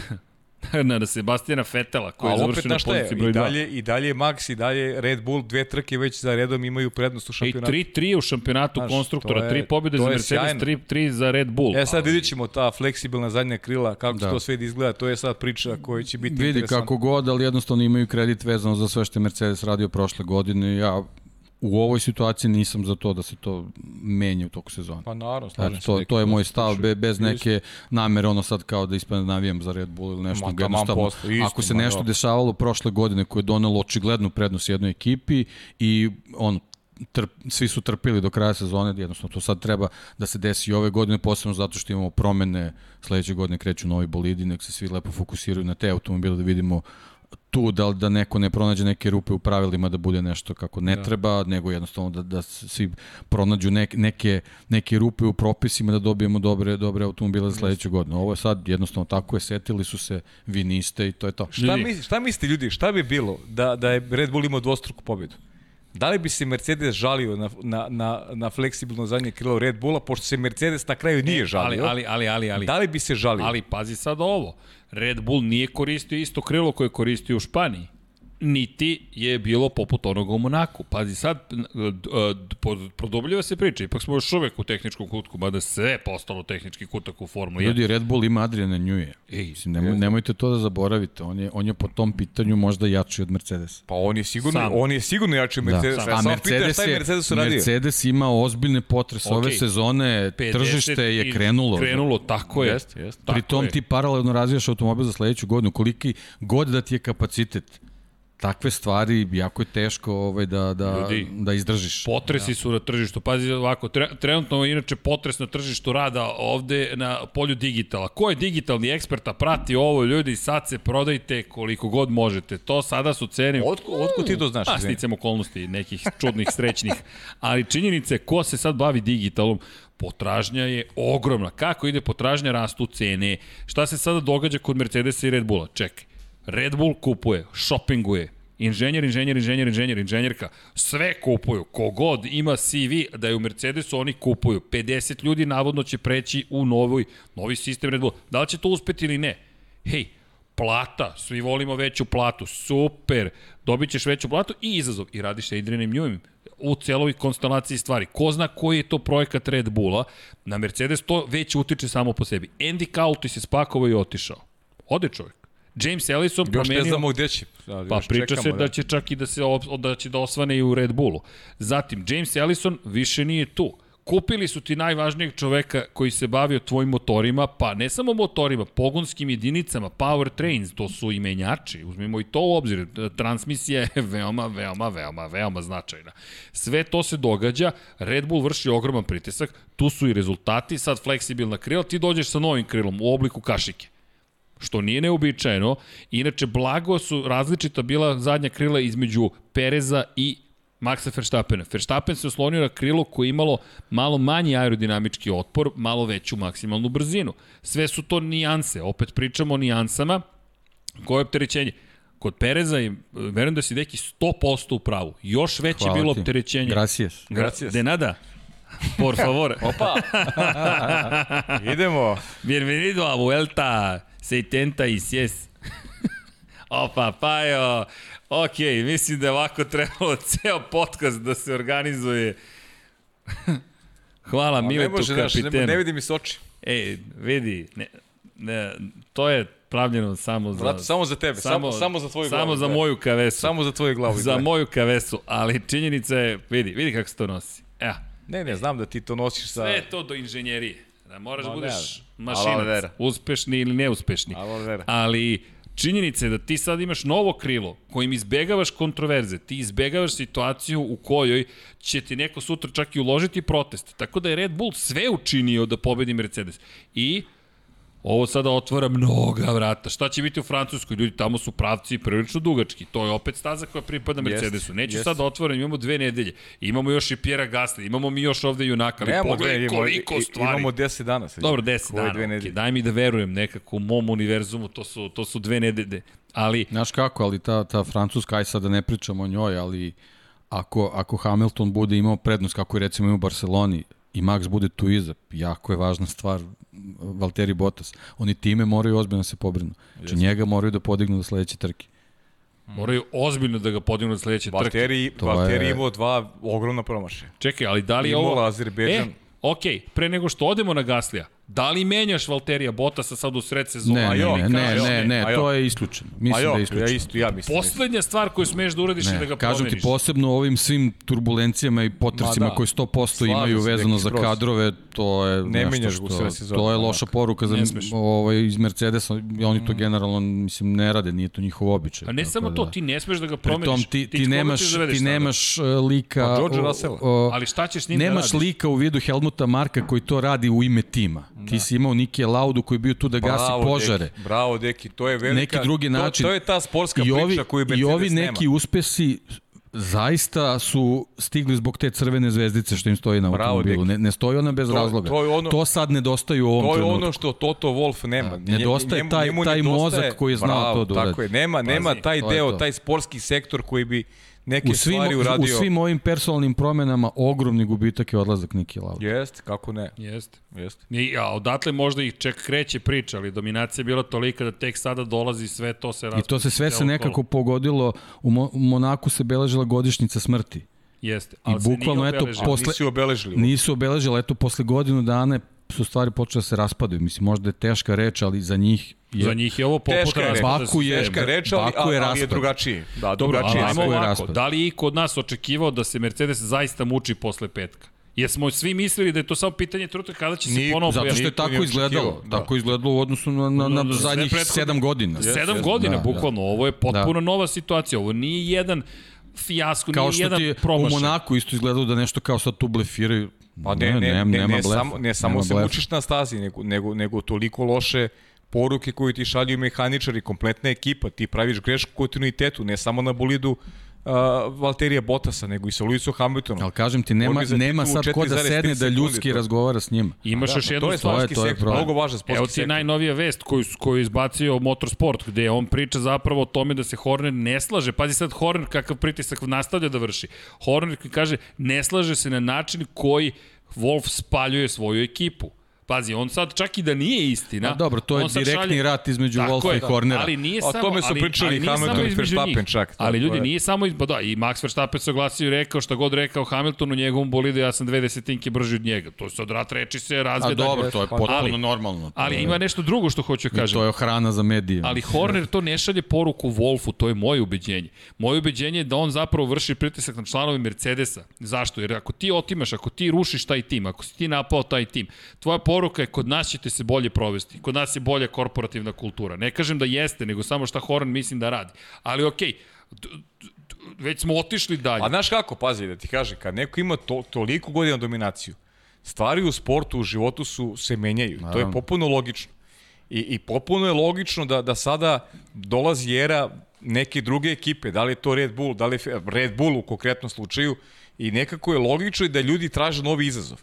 S3: (laughs) na, na Sebastijana Fetela, koji je završio na poziciji
S4: i
S3: broj 2.
S4: dalje, i dalje Max, i dalje Red Bull, dve trke već za redom imaju prednost u
S3: I
S4: šampionatu.
S3: 3-3 u šampionatu
S4: Znaš,
S3: konstruktora,
S4: to je-
S3: 3 pobjede za Mercedes,
S4: sjajno.
S3: 3, 3 za Red Bull.
S4: E sad vidjet ćemo ta fleksibilna zadnja krila, kako
S5: Da.
S4: to sve da izgleda, to je sad priča koja će biti
S5: Vidi
S4: interesantna.
S5: kako god, ali jednostavno imaju kredit vezano za sve što je Mercedes radio prošle godine. Ja u ovoj situaciji nisam za to da se to menja u toku sezona.
S4: Pa naravno, slažem
S5: Eto,
S4: se.
S5: to, to je moj
S4: se
S5: stav, be, bez neke namere, ono sad kao da ispadne navijam za Red Bull ili nešto.
S4: Ma,
S5: jednostavno,
S4: posto, isto,
S5: ako se
S4: ma,
S5: nešto
S4: dobro.
S5: dešavalo prošle godine koje je donelo očiglednu prednost jednoj ekipi i on trp, svi su trpili do kraja sezone, jednostavno to sad treba da se desi i ove godine, posebno zato što imamo promene, sledeće godine kreću novi bolidi, nek se svi lepo fokusiraju na te automobile da vidimo tu da, da neko ne pronađe neke rupe u pravilima da bude nešto kako ne da. treba, nego jednostavno da, da svi pronađu neke, neke, neke rupe u propisima da dobijemo dobre, dobre automobile za sledeću godinu. Ovo je sad jednostavno tako je, setili su se, vi niste i to je to.
S4: Šta, mi, šta mislite ljudi, šta bi bilo da, da je Red Bull imao dvostruku pobjedu? Da li bi se Mercedes žalio na, na, na, na fleksibilno zadnje krilo Red Bulla, pošto se Mercedes na kraju nije
S3: ali,
S4: žalio?
S3: ali, ali, ali, ali.
S4: Da li bi se žalio?
S3: Ali pazi sad ovo. Red Bull nije koristio isto krilo koje je koristio u Španiji. Niti je bilo poput onoga u Monaku. Pazi sad, pod- produbljava se priča. Ipak smo još uvek u tehničkom kutku, mada sve je postalo tehnički kutak u Formuli 1.
S5: Ljudi, Red Bull ima Adriana Njuje.
S3: Ej,
S5: Mislim, nemoj, nemojte to da zaboravite. On je, on je po tom pitanju možda jači od Mercedes.
S4: Pa on je sigurno,
S3: Sam.
S4: on je sigurno jači od Mercedes.
S5: Da.
S4: Ja
S5: A Mercedes,
S4: je Mercedes.
S5: Mercedes ima ozbiljne potrese
S3: Okej.
S5: ove sezone,
S3: 50
S5: tržište je krenulo.
S3: Krenulo, tako je.
S4: Jeste, jeste.
S3: Tako
S5: Pri tom
S3: je.
S5: ti paralelno razvijaš automobil za sledeću godinu. Koliki god da ti je kapacitet, takve stvari jako je teško ovaj, da, da,
S3: Ljudi,
S5: da izdržiš.
S3: Potresi su na tržištu. Pazi ovako, tre, trenutno inače potres na tržištu rada ovde na polju digitala. Ko je digitalni ekspert, a prati ovo, ljudi, sad se prodajte koliko god možete. To sada su cene...
S4: Otko, otko ti to znaš?
S3: Pa, sticam okolnosti nekih čudnih, srećnih. Ali činjenice, ko se sad bavi digitalom, potražnja je ogromna. Kako ide potražnja, rastu cene. Šta se sada događa kod Mercedesa i Red Bulla? Čekaj. Red Bull kupuje, shoppinguje, inženjer, inženjer, inženjer, inženjer, inženjerka, sve kupuju. Kogod ima CV da je u Mercedesu, oni kupuju. 50 ljudi navodno će preći u novoj, novi sistem Red Bull. Da li će to uspeti ili ne? Hej, plata, svi volimo veću platu, super, dobit ćeš veću platu i izazov. I radiš sa Adrianom Newem u celovoj konstelaciji stvari. Ko zna koji je to projekat Red Bulla, na Mercedes to već utiče samo po sebi. Andy Cauty se spakovao i otišao. Ode čovjek. James Ellison
S4: Još
S3: promenio...
S4: ne znamo gde će. Da,
S3: Pa
S4: još
S3: priča
S4: čekamo,
S3: se da će čak i da se da će da osvane i u Red Bullu. Zatim James Ellison više nije tu. Kupili su ti najvažnijeg čoveka koji se bavio tvojim motorima, pa ne samo motorima, pogonskim jedinicama, power trains, to su i menjači, uzmimo i to u obzir. Transmisija je (laughs) veoma, veoma, veoma, veoma značajna. Sve to se događa, Red Bull vrši ogroman pritisak, tu su i rezultati, sad fleksibilna krila, ti dođeš sa novim krilom u obliku kašike što nije neobičajeno. Inače, blago su različita bila zadnja krila između Pereza i Maxa Verstappena. Verstappen se oslonio na krilo koje je imalo malo manji aerodinamički otpor, malo veću maksimalnu brzinu. Sve su to nijanse, opet pričamo o nijansama. Koje je opterećenje? Kod Pereza je, verujem da si deki 100% u pravu. Još veće
S5: Hvala
S3: bilo
S5: ti.
S3: opterećenje.
S5: Gracias.
S4: Gracias.
S3: De nada. Por favor.
S4: Opa! (laughs) Idemo.
S3: Bienvenido a Vuelta 76. (laughs) Opa, Pajo. Ok, mislim da je ovako trebalo (laughs) ceo podcast da se organizuje. (laughs) Hvala
S4: A ne
S3: Miletu
S4: može, znaš, ne,
S3: kapitenu.
S4: ne vidi mi se oči.
S3: Ej, vidi, ne, ne, to je pravljeno samo za...
S4: Brate, samo za tebe, samo, samo za tvoju glavu.
S3: Samo za
S4: da.
S3: moju kavesu.
S4: Samo za tvoju glavu.
S3: za
S4: da.
S3: moju kavesu, ali činjenica je, vidi, vidi kako se to nosi. Evo,
S4: Ne, ne, znam da ti to nosiš sa...
S3: sve je to do inženjerije. Da moraš da budeš mašinac, uspešni ili neuspešni.
S4: Vera.
S3: Ali činjenica je da ti sad imaš novo krilo kojim izbegavaš kontroverze, ti izbegavaš situaciju u kojoj će ti neko sutra čak i uložiti protest. Tako da je Red Bull sve učinio da pobedi Mercedes. I Ovo sada otvara mnoga vrata. Šta će biti u Francuskoj? Ljudi, tamo su pravci prilično dugački. To je opet staza koja pripada Mercedesu. Neću
S4: jest.
S3: sad da otvorim, imamo dve nedelje. Imamo još i Pjera Gasly, imamo mi još ovde junaka. Ali
S4: Nemamo
S3: pogledaj
S4: dve, imamo-
S3: koliko
S4: i-
S3: stvari.
S4: Imamo 10 dana. Sad.
S3: Dobro, 10
S4: Koje
S3: dana.
S4: dve
S3: Okay. Daj mi da verujem nekako u mom univerzumu, to su, to su dve nedelje. Ali,
S5: Znaš kako, ali ta, ta Francuska, aj sad da ne pričamo o njoj, ali ako, ako Hamilton bude imao prednost, kako je recimo imao u Barceloni, i Max bude tu iza, jako je važna stvar Valtteri Bottas. Oni time moraju ozbiljno da se pobrinu. Znači njega moraju da podignu do sledeće trke.
S3: moraju ozbiljno da ga podignu na sledeće trke.
S4: Valtteri, Valtteri
S5: je-
S4: imao dva ogromna promašaja.
S3: Čekaj, ali da li je ovo...
S4: Azerbejdžan.
S3: E, okej, pre nego što odemo na Gaslija, da li menjaš Valterija Bottasa sad u sred sezona?
S5: Ne, ne,
S4: jo,
S5: ne, ne, ne, ne,
S4: a jo.
S5: to je isključeno. Mislim
S4: jo,
S5: da je
S4: ja
S5: isključeno.
S4: isto, ja mislim.
S3: Poslednja stvar koju smeš da uradiš je da ga
S5: Ne, kažem ti,
S3: promeniš.
S5: posebno u ovim svim turbulencijama i potrcima
S4: Ma da.
S5: koji 100%
S4: Slažem
S5: imaju vezano za kadrove, to je
S4: Ne
S5: nešto
S4: menjaš
S5: što,
S4: u sve sezone,
S5: to je loša poruka za
S3: Ne
S5: ovaj, iz Mercedesa, i oni
S4: Mm.
S5: to generalno mislim ne rade, nije to njihov običaj.
S3: A ne samo
S5: da.
S3: to, ti ne smeš da ga promeniš.
S5: Pritom ti, ti,
S3: koga
S5: nemaš,
S3: da
S5: ti nemaš uh, lika...
S4: Pa
S3: Ali šta ćeš s njim da
S5: Nemaš
S3: radiš?
S5: lika u vidu Helmuta Marka koji to radi u ime tima. Da. Ti si imao Nike Laudu koji je bio tu da gasi
S4: Bravo,
S5: požare.
S4: Deki, bravo, Deki, to je velika...
S5: Neki drugi način.
S4: To, to je ta sportska
S5: I ovi,
S4: priča koju
S5: I
S4: Mercedes
S5: ovi neki
S4: nema.
S5: uspesi zaista su stigli zbog te crvene zvezdice što im stoji na
S4: Bravo,
S5: automobilu. Ne, ne stoji ona bez
S4: To-
S5: razloga.
S4: to je ono-
S5: to sad nedostaju u ovom
S4: To je
S5: trenutku.
S4: ono što Toto Wolff nema.
S5: Da, nedostaje
S4: Njemu-
S5: taj-
S4: njemu
S5: taj
S4: nedostaje-
S5: mozak koji je znao
S4: Bravo,
S5: to da uradi.
S4: Tako je, nema, nema taj deo, taj sportski sektor koji bi neke
S5: u svim,
S4: stvari
S5: u
S4: uradio.
S5: svim ovim personalnim promenama ogromni gubitak je odlazak Niki Lauda.
S4: Jest, kako ne,
S3: Jeste.
S4: jest.
S3: I, a odatle možda ih ček kreće priča, ali dominacija je bila tolika da tek sada dolazi sve to se
S5: I to se sve se nekako
S3: kolo.
S5: pogodilo, u, Mo, u Monaku se beležila godišnjica smrti.
S3: Jeste.
S5: I
S3: ali se nije
S5: bukvalno, eto, posle-
S4: Nisi obeležili.
S5: Nisu obeležile, eto, posle godinu dana su stvari počele da se raspadaju. Mislim, možda je teška reč, ali za njih je...
S3: Za njih je ovo poput
S4: Teška reč.
S3: raspada
S5: Baku je-.
S4: Teška reč, ali,
S5: Baku je
S4: ali je
S5: raspad.
S4: drugačije. Da,
S3: Dobro, ali
S4: drugačije.
S3: ajmo
S5: Baku je
S3: ovako.
S5: raspad.
S3: Da li je i kod nas očekivao da se Mercedes zaista muči posle petka? Jesmo svi mislili da je to samo pitanje trenutka kada će se
S4: Niko,
S3: ponovo
S5: Zato što je tako izgledalo.
S4: da.
S5: Tako izgledalo u odnosu na, na, na, zadnjih
S3: prethodne-
S5: sedam godina.
S3: Sedam
S4: Jeste,
S3: godina,
S5: da,
S3: bukvalno. Ovo je potpuno nova situacija. Ovo nije jedan fijasko,
S5: Kao
S3: nije
S5: što ti u. Monaku isto izgledalo da nešto kao sad tu blefiraju.
S4: Pa ne, ne, ne, ne,
S5: nema
S4: ne,
S5: blefa,
S4: samo, ne samo
S5: nema
S4: se
S5: blefa.
S4: mučiš na stazi, nego, nego, nego toliko loše poruke koju ti šalju mehaničari, kompletna ekipa, ti praviš grešku kontinuitetu, ne samo na bolidu uh, Valterija Bottasa, nego i sa Lewisom Hamiltonom.
S5: Ali kažem ti, nema, nema sad ko da
S4: 4,3
S5: sedne da ljudski
S4: to-
S5: razgovara s njima.
S3: Imaš
S4: Da,
S3: još
S4: to
S3: jednu
S4: je
S3: stvar.
S4: sportski
S5: to je
S4: sektor, mnogo važan sportski
S3: Evo ti
S4: sektor.
S3: najnovija vest koju, koju je izbacio Motorsport, gde on priča zapravo o tome da se Horner ne slaže. Pazi sad Horner kakav pritisak nastavlja da vrši. Horner kaže ne slaže se na način koji Wolf spaljuje svoju ekipu. Pazi, on sad čak i da nije istina.
S5: A dobro, to je direktni rat između
S3: Tako
S5: Wolfa
S3: je,
S5: i Hornera.
S3: Ali nije
S4: O
S3: samo,
S4: tome su
S3: ali,
S4: pričali
S3: ali
S4: Hamilton i Verstappen čak,
S3: Ali ljudi,
S4: je.
S3: nije samo, iz- pa da, i Max Verstappen se oglasio i rekao šta god rekao Hamilton u njegovom bolidu, ja sam dve desetinke brži od njega. To se od rat reči se
S5: A
S3: razvija.
S5: dobro, to je potpuno
S3: ali-
S5: normalno. To
S3: Ali
S5: je-
S3: ima nešto drugo što hoću da
S5: i
S3: kažem.
S5: To je hrana za medije.
S3: Ali Horner to ne šalje poruku Wolfu, to je moje ubeđenje. Moje ubeđenje je da on zapravo vrši pritisak na članove Mercedesa. Zašto? Jer ako ti otimaš, ako ti rušiš taj tim, ako si ti napao taj tim, tvoja poruka je kod nas ćete se bolje provesti. Kod nas je bolja korporativna kultura. Ne kažem da jeste, nego samo šta Horner mislim da radi. Ali okej, d- već smo otišli dalje.
S4: A znaš kako, pazi, da ti kažem, kad neko ima to, toliko godina dominaciju, stvari u sportu, u životu su, se menjaju. To je popuno logično. I, I popuno je logično da, da sada dolazi era neke druge ekipe, da li je to Red Bull, da li je Red Bull u konkretnom slučaju, i nekako je logično da ljudi traže novi izazov.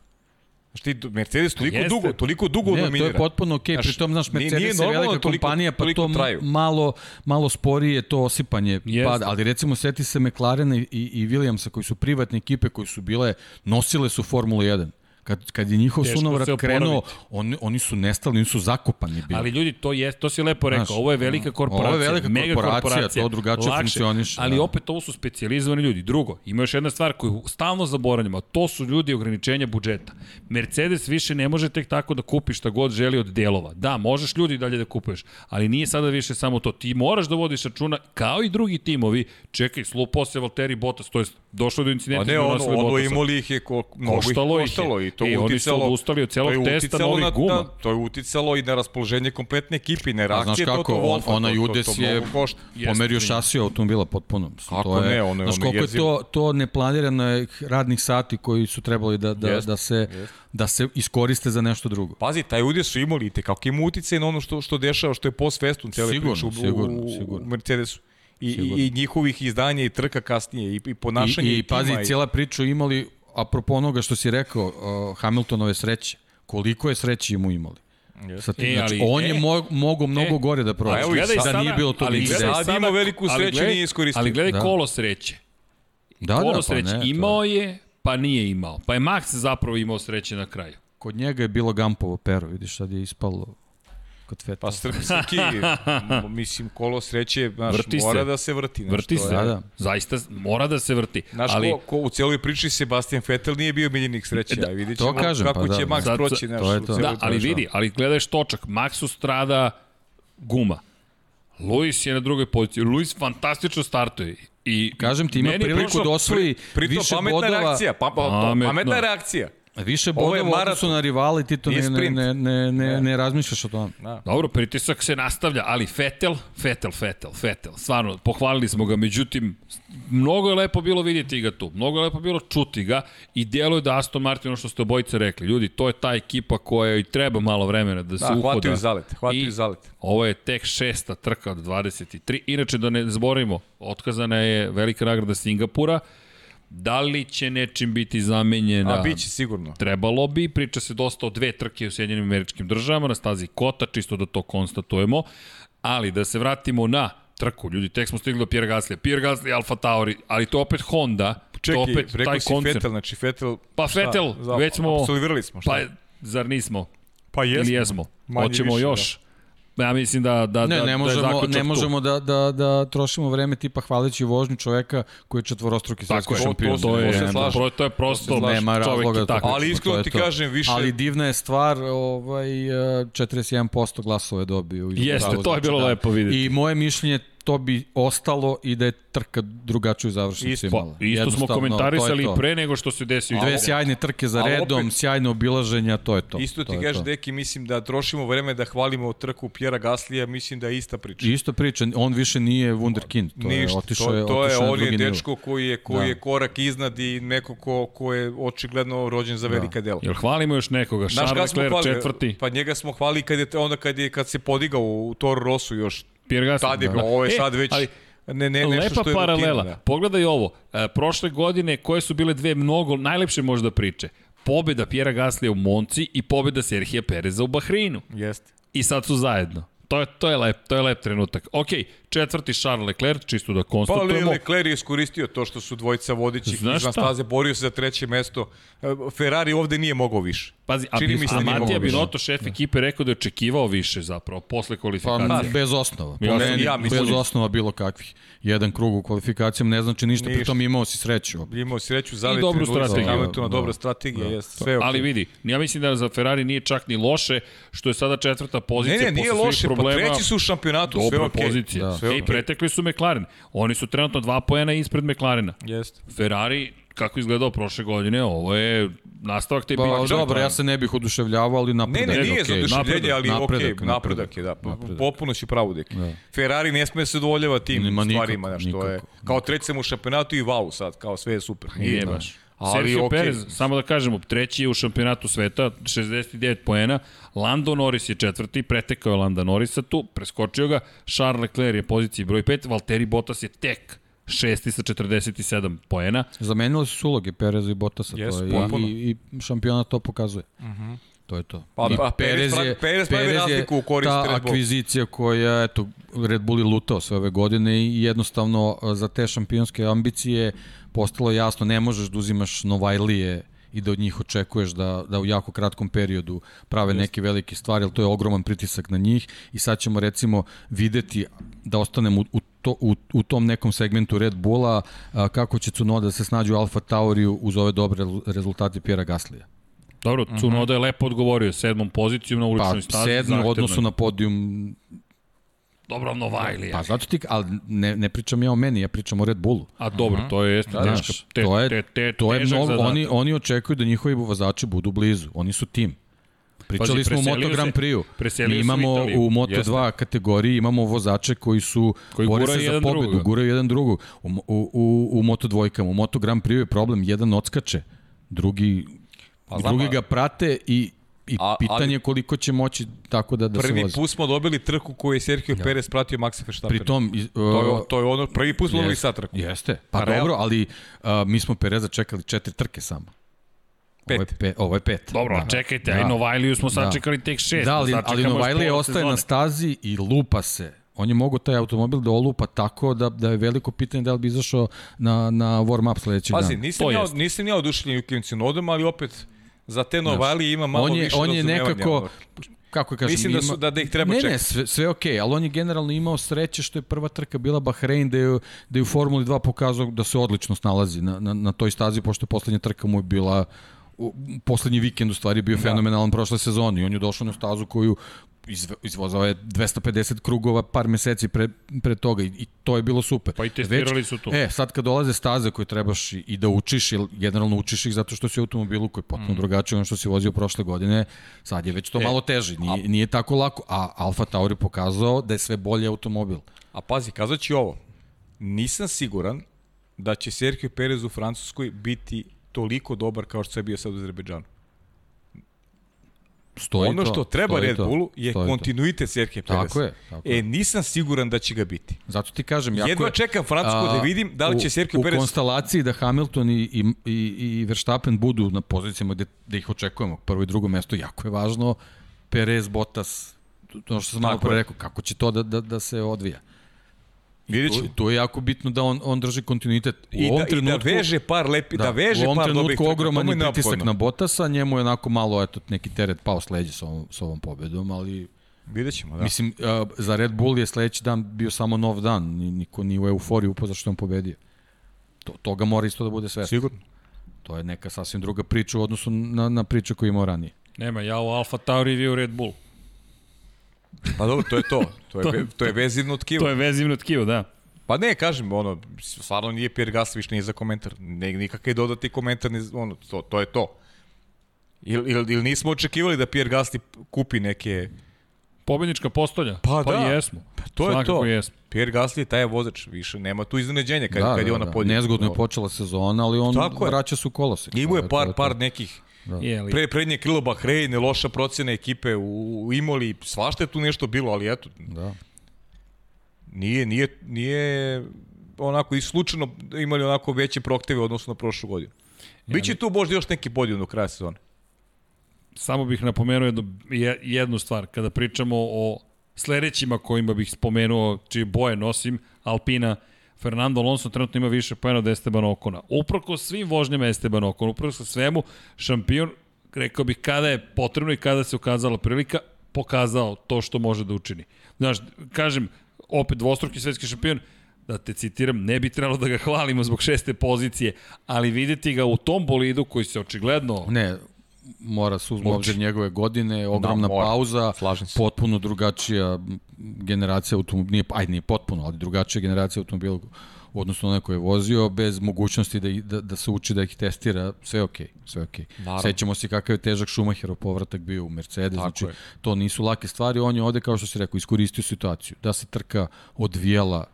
S4: Znaš ti, Mercedes toliko
S3: Jeste.
S4: dugo, toliko dugo
S5: Ne,
S4: dominira.
S5: to je potpuno okej, okay. Pritom, znaš,
S4: nije-
S5: Mercedes
S4: nije
S5: je
S4: normalno
S5: velika
S4: toliko-
S5: kompanija, pa
S4: toliko
S5: to
S4: traju.
S5: malo, malo sporije to osipanje
S3: Jeste.
S5: pada, ali recimo seti se McLarena i, i Williamsa koji su privatne ekipe, koji su bile, nosile su Formulu 1. Kad, kad je njihov
S3: Teško
S5: sunovrat krenuo, oni, oni su nestali, oni su zakopani bili.
S3: Ali ljudi, to je, to si lepo rekao,
S5: Znaš,
S3: ovo je velika korporacija.
S5: ovo je velika
S3: mega
S5: korporacija, to drugačije funkcioniše,
S3: Ali
S5: da.
S3: opet ovo su specijalizovani ljudi. Drugo, ima još jedna stvar koju stalno zaboravljamo, to su ljudi ograničenja budžeta. Mercedes više ne može tek tako da kupi šta god želi od delova. Da, možeš ljudi dalje da kupuješ, ali nije sada više samo to. Ti moraš da vodiš računa, kao i drugi timovi, čekaj, slupo se Valtteri Bottas, to jest došlo je do
S4: A
S3: incidenta.
S4: ne,
S3: između
S4: ono, ono imali ih je ko, mnogo ih
S3: Koštalo ih je.
S4: koštalo i to
S3: E,
S4: je
S3: oni su
S4: uticalo.
S3: odustali od celog
S4: je
S3: testa
S4: uticalo
S3: novih
S4: na,
S3: guma.
S4: Na, to je uticalo i na raspoloženje kompletne ekipe na
S5: A znaš kako, on,
S4: to, to,
S5: udes
S4: to
S5: je
S4: mnogo košta.
S3: Jeste,
S5: pomerio šasiju automobila potpuno.
S4: Kako
S5: to je,
S4: ne, ono je
S5: znaš
S4: ono
S5: koliko je to, to neplanirano radnih sati koji su trebali da, da,
S4: Jeste,
S5: da, se,
S4: jeste.
S5: da se iskoriste za nešto drugo.
S4: Pazi, taj udes su imali i tekako ima uticaj na ono što, što dešava, što je post festum cele
S5: Sigurno,
S4: priče u,
S5: sigurno,
S4: u,
S5: sigurno.
S4: u Mercedesu. I,
S5: Sigurno.
S4: i, i njihovih izdanja i trka kasnije i, i ponašanje
S5: I, i pazi,
S4: tima
S5: cijela priča imali, apropo onoga što si rekao, uh, Hamiltonove sreće. Koliko je sreće mu imali? Sa tim,
S3: E,
S5: znači,
S3: ali-
S5: on je
S3: e,
S5: mo, mogo mnogo
S3: e,
S5: gore da prođe.
S4: evo i
S5: da
S4: sada-
S5: nije bilo tog
S3: ali gledaj
S4: Sad ima veliku sreću,
S3: gledaj-
S4: nije iskoristio.
S3: Ali gledaj
S5: Da.
S3: kolo sreće.
S5: Da,
S3: Kolo
S5: da, pa
S3: sreće
S5: ne, to-
S3: imao je, pa nije imao. Pa je Max zapravo imao sreće na kraju.
S5: Kod njega je bilo Gampovo pero, vidiš, sad je ispalo kod Feta.
S4: Pa Srp- Srki, (laughs) m- mislim, kolo sreće, znaš,
S3: Vrti
S4: mora
S3: se.
S4: da se vrti. Znaš,
S3: Vrti
S4: to
S3: se.
S4: je-
S5: Da, da.
S3: Zaista mora da se vrti.
S4: Znaš,
S3: ali,
S4: ko, ko u cijeloj priči Sebastian Vettel nije bio miljenik sreće,
S3: Da,
S4: a vidjet
S5: to
S4: ćemo
S5: kažem,
S4: kako
S5: pa
S4: će
S5: da,
S4: Max
S3: Sad-
S4: proći. Znaš,
S5: to je
S4: u
S5: to.
S3: Da, ali vidi, ali gledaš točak, Maxu strada guma. Luis je na drugoj poziciji. Luis fantastično startuje. I
S5: Kažem ti, ima priliku da osvoji
S4: Pritom
S5: više
S4: pametna
S5: bodova,
S4: reakcija, pa, pa, pametna reakcija.
S5: Više bodova u odnosu
S4: maraton.
S5: na rivali, ti to ne, ne, ne, ne, ne, ne razmišljaš o tome.
S3: Dobro, pritisak se nastavlja, ali Fetel, Fetel, Fetel, Fetel, stvarno, pohvalili smo ga, međutim, mnogo je lepo bilo vidjeti ga tu, mnogo je lepo bilo čuti ga i djeluje da Aston Martin, ono što ste obojice rekli, ljudi, to je ta ekipa koja i treba malo vremena da se
S4: Da,
S3: uhoda.
S4: hvataju zalet, hvataju
S3: I
S4: zalet.
S3: Ovo je tek šesta trka od 23. Inače, da ne zborimo, otkazana je velika nagrada Singapura. Da li će nečim biti zamenjena?
S4: A bit će sigurno.
S3: Trebalo bi, priča se dosta o dve trke u Sjedinjenim američkim državama, na stazi Kota, čisto da to konstatujemo, ali da se vratimo na trku, ljudi, tek smo stigli do Pierre Gasly, Pierre Gasly, Alfa Tauri, ali to opet Honda, to
S4: Čekaj,
S3: opet
S4: rekao
S3: taj
S4: si
S3: koncept.
S4: Vettel, znači Vettel...
S3: Pa
S4: šta?
S3: Vettel,
S4: Za-
S3: već smo-
S4: Absolvirali smo, šta?
S3: Pa, zar nismo?
S4: Pa
S3: Ili jesmo?
S4: Manje
S3: Hoćemo
S4: više,
S3: još? Ja mislim da, da,
S5: Ne,
S3: da,
S5: ne
S3: da je
S5: možemo, ne možemo da, da, da trošimo vreme tipa hvaleći vožnju čoveka koji je četvorostruki svetski
S3: je,
S5: šampion.
S4: to-
S3: to,
S4: to
S3: je,
S4: slažem.
S3: pro- to je prosto
S5: Nema razloga
S3: je
S5: da to
S3: tako.
S4: Ali iskreno
S5: to je
S4: ti
S5: to.
S4: kažem, više-
S5: Ali divna je stvar, ovaj, eh, 41% glasova je dobio.
S3: Jeste, to je
S5: znači,
S3: bilo lepo vidjeti.
S5: I moje mišljenje, to bi ostalo i da je trka drugačiju završnicu
S4: Isto.
S5: imala.
S3: Pa, isto smo komentarisali
S5: to je to.
S3: pre nego što se desio
S5: Dve
S3: izbor.
S5: sjajne trke za redom,
S4: opet-
S5: sjajne obilaženja, to je to.
S4: Isto
S5: to
S4: ti
S5: je
S4: kažeš, deki, mislim da trošimo vreme da hvalimo trku Pjera Gaslija, mislim da je ista priča.
S5: Isto priča, on više nije wunderkind, to je
S4: Ništa,
S5: otišao
S4: to,
S5: je,
S4: to je,
S5: otišao na
S4: on je
S5: drugi nivo.
S4: dečko koji je, koji
S5: Da.
S4: je korak iznad i neko ko, ko je očigledno rođen za velika dela.
S3: Jel hvalimo još nekoga? Charles Leclerc četvrti,
S4: Pa njega smo hvali kad je, onda kad, je, kad se podigao u Toro Rosu još.
S3: Pierre Gasly.
S4: Tad je bilo, ovo je sad već
S3: ali
S4: ne, ne, nešto
S3: Lepa
S4: što je
S3: paralela.
S4: rutina. Da.
S3: Pogledaj ovo. E, prošle godine koje su bile dve mnogo najlepše možda priče. Pobeda Pjera Gaslija u Monci i pobeda Serhija Pereza u Bahreinu.
S4: Jeste.
S3: I sad su zajedno. To je, to je lep, to je lep trenutak. Ok, četvrti Charles Leclerc, čisto da
S4: Pa ali
S3: konstatujemo.
S4: Leclerc je iskoristio to što su dvojica vodećih
S3: šta?
S4: staze, borio se za treće mesto. E, Ferrari ovde nije mogao više.
S3: Pazi, a,
S4: Čini
S3: a
S4: da nije
S3: Matija. Binotto, šef ekipe, rekao da je očekivao više zapravo, posle
S5: Pa,
S3: kvalifikacije.
S5: bez osnova. Po meni,
S4: ja mislim
S5: bez
S4: isto.
S5: osnova bilo kakvih. Jedan krug u kvalifikacijama ne znači ništa,
S4: Ništa.
S5: pritom imao si sreću.
S4: Imao sreću za
S3: dobru strategiju.
S4: Hamiltona,
S5: Da.
S4: dobra strategija, jeste, sve okej.
S3: Ali vidi, ja mislim da za Ferrari nije čak ni loše, što je sada četvrta
S4: Ne,
S3: pozicija
S4: ne, nije
S3: posle svih
S4: loše, pa
S3: problema.
S4: treći su u šampionatu, sve
S3: Dobra
S4: okej.
S3: pozicija.
S5: Da.
S4: Sve
S3: I
S4: okej.
S3: pretekli su McLaren. Oni su trenutno dva poena ispred McLarena.
S4: Jeste.
S3: Ferrari, kako izgledao prošle godine, ovo je nastavak te
S5: Pa, dobro, ja se ne bih oduševljavao, ali
S4: Ne,
S5: napredak.
S4: ne, nije
S5: okej.
S4: za oduševljenje, ali
S5: napredak,
S4: okej,
S5: napredak,
S4: napredak je, da.
S5: napredak.
S4: Popuno si pravo, deki.
S5: Da.
S4: Ferrari ne sme se dovoljava tim
S5: nikako,
S4: stvarima, znaš, to je
S5: nikako,
S4: kao treći sam u šampionatu i wow sad, kao sve je super.
S3: Nije baš.
S4: Ali
S3: Sergio
S4: okej.
S3: Perez, samo da kažemo, treći je u šampionatu sveta, 69 poena, Lando Norris je četvrti, pretekao je Landa Norrisa tu, preskočio ga, Charles Leclerc je poziciji broj 5, Valtteri Bottas je tek šesti sa 47 poena.
S5: Zamenili su uloge Pereza i Bottasa,
S4: Jesu,
S5: to je,
S4: potpuno.
S5: i, i šampiona to pokazuje. To je to.
S4: Pa,
S5: I
S4: pa, Perez pravi- Perez pravi razliku u korist
S5: ta
S4: Red Bull.
S5: akvizicija koja, eto, Red Bull je lutao sve ove godine i jednostavno a, za te šampionske ambicije postalo je jasno, ne možeš da uzimaš Novajlije i da od njih očekuješ da, da u jako kratkom periodu prave neke velike stvari, ali to je ogroman pritisak na njih i sad ćemo recimo videti da ostanemo u, u, to, u, u tom nekom segmentu Red Bulla a, kako će Cunoda da se snađu Alfa Tauriju uz ove dobre rezultate Pjera Gaslija.
S3: Dobro, Cunoda je lepo odgovorio, sedmom pozicijom na
S5: Pa
S3: uličnoj stazi.
S5: sedmo u
S3: zahtevnoj.
S5: odnosu na podijum
S3: Dobro, Novajlija.
S5: Pa zato ti, ali ne, ne pričam ja o meni, ja pričam o Red Bullu.
S3: A dobro, to je jeste
S5: Znaš,
S3: teška, te,
S5: to je,
S3: te, te,
S5: to je mnogo,
S3: zadatak.
S5: oni, oni očekuju da njihovi vozači budu blizu. Oni su tim. Pričali
S3: Pazi,
S5: smo o Moto Grand Prix-u. Mi
S3: u
S5: imamo
S3: Italiju.
S5: u Moto
S4: Jeste.
S5: 2 kategoriji imamo vozače koji su
S3: Koji
S5: bore se za pobedu,
S3: drugoga.
S5: guraju jedan drugu. U, u, u, u Moto dvojkama, u Moto Grand Prix-u je problem, jedan odskače, drugi,
S4: Pa znam,
S5: drugi ga prate i I
S4: A-
S5: pitanje
S4: ali-
S5: koliko će moći tako da, da se
S4: Prvi
S5: vozi.
S4: put smo dobili trku koju je Sergio Perez pratio Maxa Verstappen.
S5: Pri tom... iz-
S4: to je,
S5: uh,
S4: to je ono, prvi put smo dobili sad trku.
S5: Jeste. Pa
S4: Pa
S5: dobro, ali uh, mi smo Pereza čekali četiri trke samo.
S4: Pet.
S5: Ovo je, pe, ovo je pet.
S3: Dobro,
S5: da.
S3: čekajte,
S5: Da.
S3: aj Novajliju smo
S5: Da.
S3: sačekali tek šest.
S5: Da, ali,
S3: da
S5: ali Novajlije
S3: pola
S5: ostaje na
S3: sezone.
S5: stazi i lupa se. On je mogo taj automobil da olupa tako da, da je veliko pitanje da li bi izašao na, na warm-up sledećeg
S4: Pazi,
S5: dana.
S4: nisam
S3: To
S4: ja, nisam ja oduševljen Jukijem Cinodom, ali opet za te Novali ima malo
S5: on je,
S4: više
S5: on je nekako, kako kažem,
S4: Mislim da su- da- da ih treba
S5: ne, Ne,
S4: čekati.
S5: sve, sve okej, okay, ali on je generalno imao sreće što je prva trka bila Bahrein, da je, da je u Formuli 2 pokazao da se odlično snalazi na, na, na toj stazi, pošto je poslednja trka mu je bila u, poslednji vikend u stvari bio da. fenomenalan prošle sezone i on je došao na stazu koju izve, izvozao je 250 krugova par meseci pre, pre toga i, i to je bilo super.
S3: Pa i testirali su to.
S5: E, sad kad dolaze staze koje trebaš i, i da učiš, jer generalno učiš ih zato što si u automobilu koji je potpuno mm. drugačiji ono što si vozio prošle godine, sad je već to e, malo teže, nije, nije tako lako, a Alfa Tauri pokazao da je sve bolji automobil.
S4: A pazi, kazat ću ovo. Nisam siguran da će Sergio Perez u Francuskoj biti toliko dobar kao što je bio sad u Azerbejdžanu.
S5: Stoji
S4: ono
S5: to,
S4: što treba
S5: stoji
S4: Red
S5: to,
S4: Bullu je
S5: to.
S4: kontinuitet Sergio Perez.
S5: Tako je, tako
S4: e,
S5: je.
S4: nisam siguran da će ga biti.
S5: Zato ti kažem, jako
S4: Jedva
S5: je,
S4: čekam Francusku da vidim da li će Sergio
S5: u,
S4: Perez...
S5: U konstelaciji da Hamilton i, i, i, i Verstappen budu na pozicijama gde, gde ih očekujemo, prvo i drugo mesto, jako je važno Perez, Bottas, to što sam malo pre
S4: je.
S5: rekao, kako će to da, da, da se odvija.
S4: Vidjet ćemo.
S5: tu je jako bitno da on, on drži kontinuitet. U
S4: I
S5: ovom
S4: da,
S5: trenutku,
S4: I da veže par lepi, da, da veže
S5: u ovom
S4: par dobrih
S5: trenutku ogroman
S4: To
S5: je pritisak na Botasa, njemu je onako malo eto, neki teret pao s leđa sa ovom, sa ovom pobedom, ali
S4: Vidjet ćemo, da.
S5: mislim, uh, za Red Bull je sledeći dan bio samo nov dan, Ni- niko nije u euforiju upao zašto je on pobedio. To, toga mora isto da bude sve.
S4: Sigurno.
S5: To je neka sasvim druga priča u odnosu na, na priče koju imao ranije.
S3: Nema, ja u Alfa Tauri vi u Red Bull.
S4: Pa dobro, to je to. (laughs) To je, ve- to je vezivno tkivo.
S3: To je vezivno tkivo, da.
S4: Pa ne, kažem, ono, stvarno nije Pierre Gasly više nije za komentar. Ne, nikakav dodati komentar, ni, ono, to, to je to. Ili il, il nismo očekivali da Pierre Gasly kupi neke...
S3: Pobednička postolja.
S4: Pa
S3: pa
S4: da.
S3: jesmo.
S4: Pa to je to.
S3: jesmo.
S4: Pierre Gasly je taj vozač, više nema tu iznenađenja kad,
S5: da,
S4: kad je
S5: da,
S4: on na
S5: da.
S4: podiju.
S5: Nezgodno je počela sezona, ali on
S4: Tako je.
S5: vraća su kolosek.
S4: Imao je par, par nekih
S3: Je, ali,
S4: Pre, prednje krilo Bahreine, loša procena ekipe u, u Imoli, svašta je tu nešto bilo, ali eto,
S5: Da.
S4: nije, nije, nije onako i slučajno imali onako veće prokteve odnosno na prošlu godinu. Biće tu možda još neki podijum do kraja sezone.
S3: samo bih napomenuo jednu, je- jednu stvar. Kada pričamo o sledećima kojima bih spomenuo, čije boje nosim, Alpina, Fernando Alonso trenutno ima više pojena od Esteban Okona. Uprko svim vožnjama Esteban Okon, uprko svemu, šampion, rekao bih, kada je potrebno i kada se ukazala prilika, pokazao to što može da učini. Znaš, kažem, opet dvostruki svetski šampion, da te citiram, ne bi trebalo da ga hvalimo zbog šeste pozicije, ali videti ga u tom bolidu koji se očigledno
S5: Ne, mora se uzme obzir njegove godine, ogromna
S4: mora.
S5: pauza, potpuno drugačija generacija automobila, nije, ajde nije potpuno, ali drugačija generacija automobila u odnosu na one koje je vozio, bez mogućnosti da, da, da se uči da ih testira, sve okej, sve okej.
S4: Naravno.
S5: Sećamo se kakav je težak Schumacherov povratak bio u Mercedes,
S4: Tako
S5: znači
S4: je.
S5: to nisu lake stvari, on je ovde, kao što si rekao, iskoristio situaciju, da se trka odvijela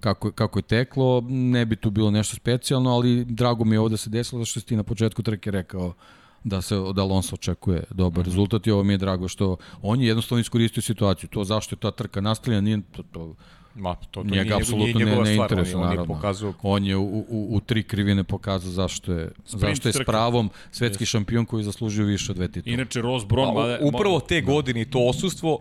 S5: kako, kako je teklo, ne bi tu bilo nešto specijalno, ali drago mi je ovo da se desilo, što si ti na početku trke rekao da se od Alonso očekuje dobar mm -hmm. rezultat i ovo mi je drago što on je jednostavno iskoristio situaciju. To zašto je ta trka nastavljena, nije, to, to,
S4: Ma, to, to
S5: njega
S4: nije,
S5: apsolutno
S4: nije
S5: ne,
S4: njegova
S5: ne
S4: stvar,
S5: interesuje,
S4: on, je- on je
S5: naravno.
S4: pokazao
S5: On je u, u, u tri krivine pokazao zašto je, zašto je s pravom svetski šampion koji je zaslužio više od dve titule.
S3: Inače, Ross Brown...
S4: A,
S3: mada-
S4: u- upravo te godine i to osustvo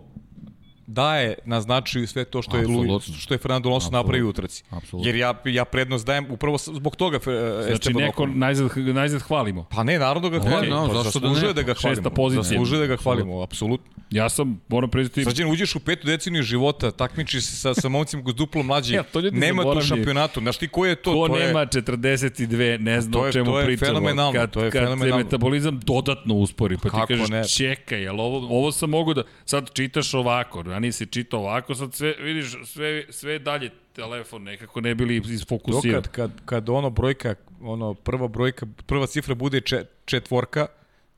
S4: daje na značaju sve to što je
S5: Apsolutno.
S4: Luis, što je Fernando Alonso napravio u utrci.
S5: Apsolutno.
S4: Jer ja ja prednost dajem upravo zbog toga Fe-
S3: Znači,
S4: Esteban
S3: neko najzad, najzad hvalimo.
S4: Pa ne, naravno ga hvalimo.
S5: no,
S4: pa
S5: zašto da ne?
S4: da ga
S3: Šesta
S4: hvalimo.
S3: pozicija.
S4: Zaslužuje da ga hvalimo, apsolutno.
S3: Ja sam, moram priznati,
S4: Srđan, uđeš u petu deceniju života, takmičiš se sa, sa momcima koji su duplo mlađi, (laughs)
S3: Ja, to
S4: nema tu šampionatu. Znaš ti ko je to?
S3: ko
S4: to je,
S3: nema 42, ne zna
S4: To
S3: o
S4: je-
S3: čemu
S4: to je
S3: pričamo.
S4: fenomenalno,
S3: kad,
S4: to je
S3: kad
S4: fenomenalno.
S3: se metabolizam dodatno uspori, pa ti kažeš, čekaj, jel ovo, ovo sam mogu da... Sad čitaš ovako, a ranije se čita ovako, sad sve, vidiš, sve, sve dalje telefon, nekako ne bili isfokusirani.
S4: Kad, kad, kad ono brojka, ono prva brojka, prva cifra bude če, četvorka,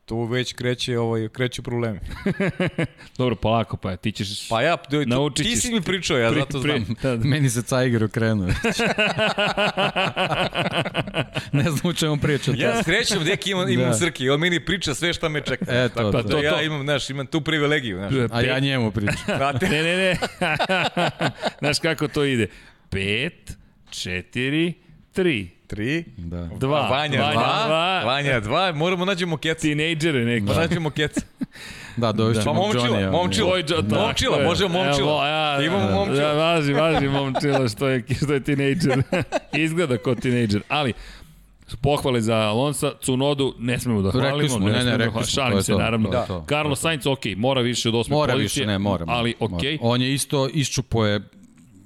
S4: to već kreće, ovaj, kreću problemi. (laughs)
S3: Dobro, polako, pa ti ćeš...
S4: Pa ja, do,
S3: Naučit
S4: ti si mi pričao, ja
S3: pri-
S4: zato
S3: pri-
S4: znam.
S3: da, da.
S5: Meni se Cajger okrenuo. (laughs) ne znam u čemu pričam.
S4: Ja srećem, deki imam, imam
S5: Da.
S4: Srki, on meni priča sve šta me čeka.
S5: E, to,
S4: Tako
S5: to.
S4: da
S3: To,
S4: ja
S3: to.
S4: imam, znaš, imam tu privilegiju, znaš.
S5: A ja njemu pričam. (laughs)
S4: Znate?
S3: Ne, ne, ne. Znaš kako to ide? Pet, četiri, tri,
S4: Tri,
S5: Da.
S3: dva.
S4: Vanja,
S3: Vanja,
S4: dva,
S3: dva.
S4: Vanja, dva, moramo nađemo keca.
S3: Tinejdžere neki. (laughs)
S4: Pa nađemo keca.
S5: Da, dovešćemo
S4: Pa momčila,
S5: Johnny.
S4: momčila.
S3: Džo- tako
S4: Momčila,
S3: je.
S4: možemo momčila.
S3: Evo, ja,
S4: Imamo momčila.
S3: Da, važi, važi momčila što je, što je tinejdžer. (laughs) Izgleda kao tinejdžer. Ali, pohvale za Alonsa, Cunodu ne smemo da
S5: Rekli
S3: hvalimo.
S5: smo, ne, ne,
S3: smemo da
S5: rekli smo, to
S3: Šalim
S5: je
S3: se,
S5: to,
S3: naravno.
S5: to to.
S3: Carlos Sainz, ok, mora više od osme
S5: Mora
S3: pozicije.
S5: više, ne, mora.
S3: Ali,
S5: mora.
S3: ok,
S5: On je isto iščupo je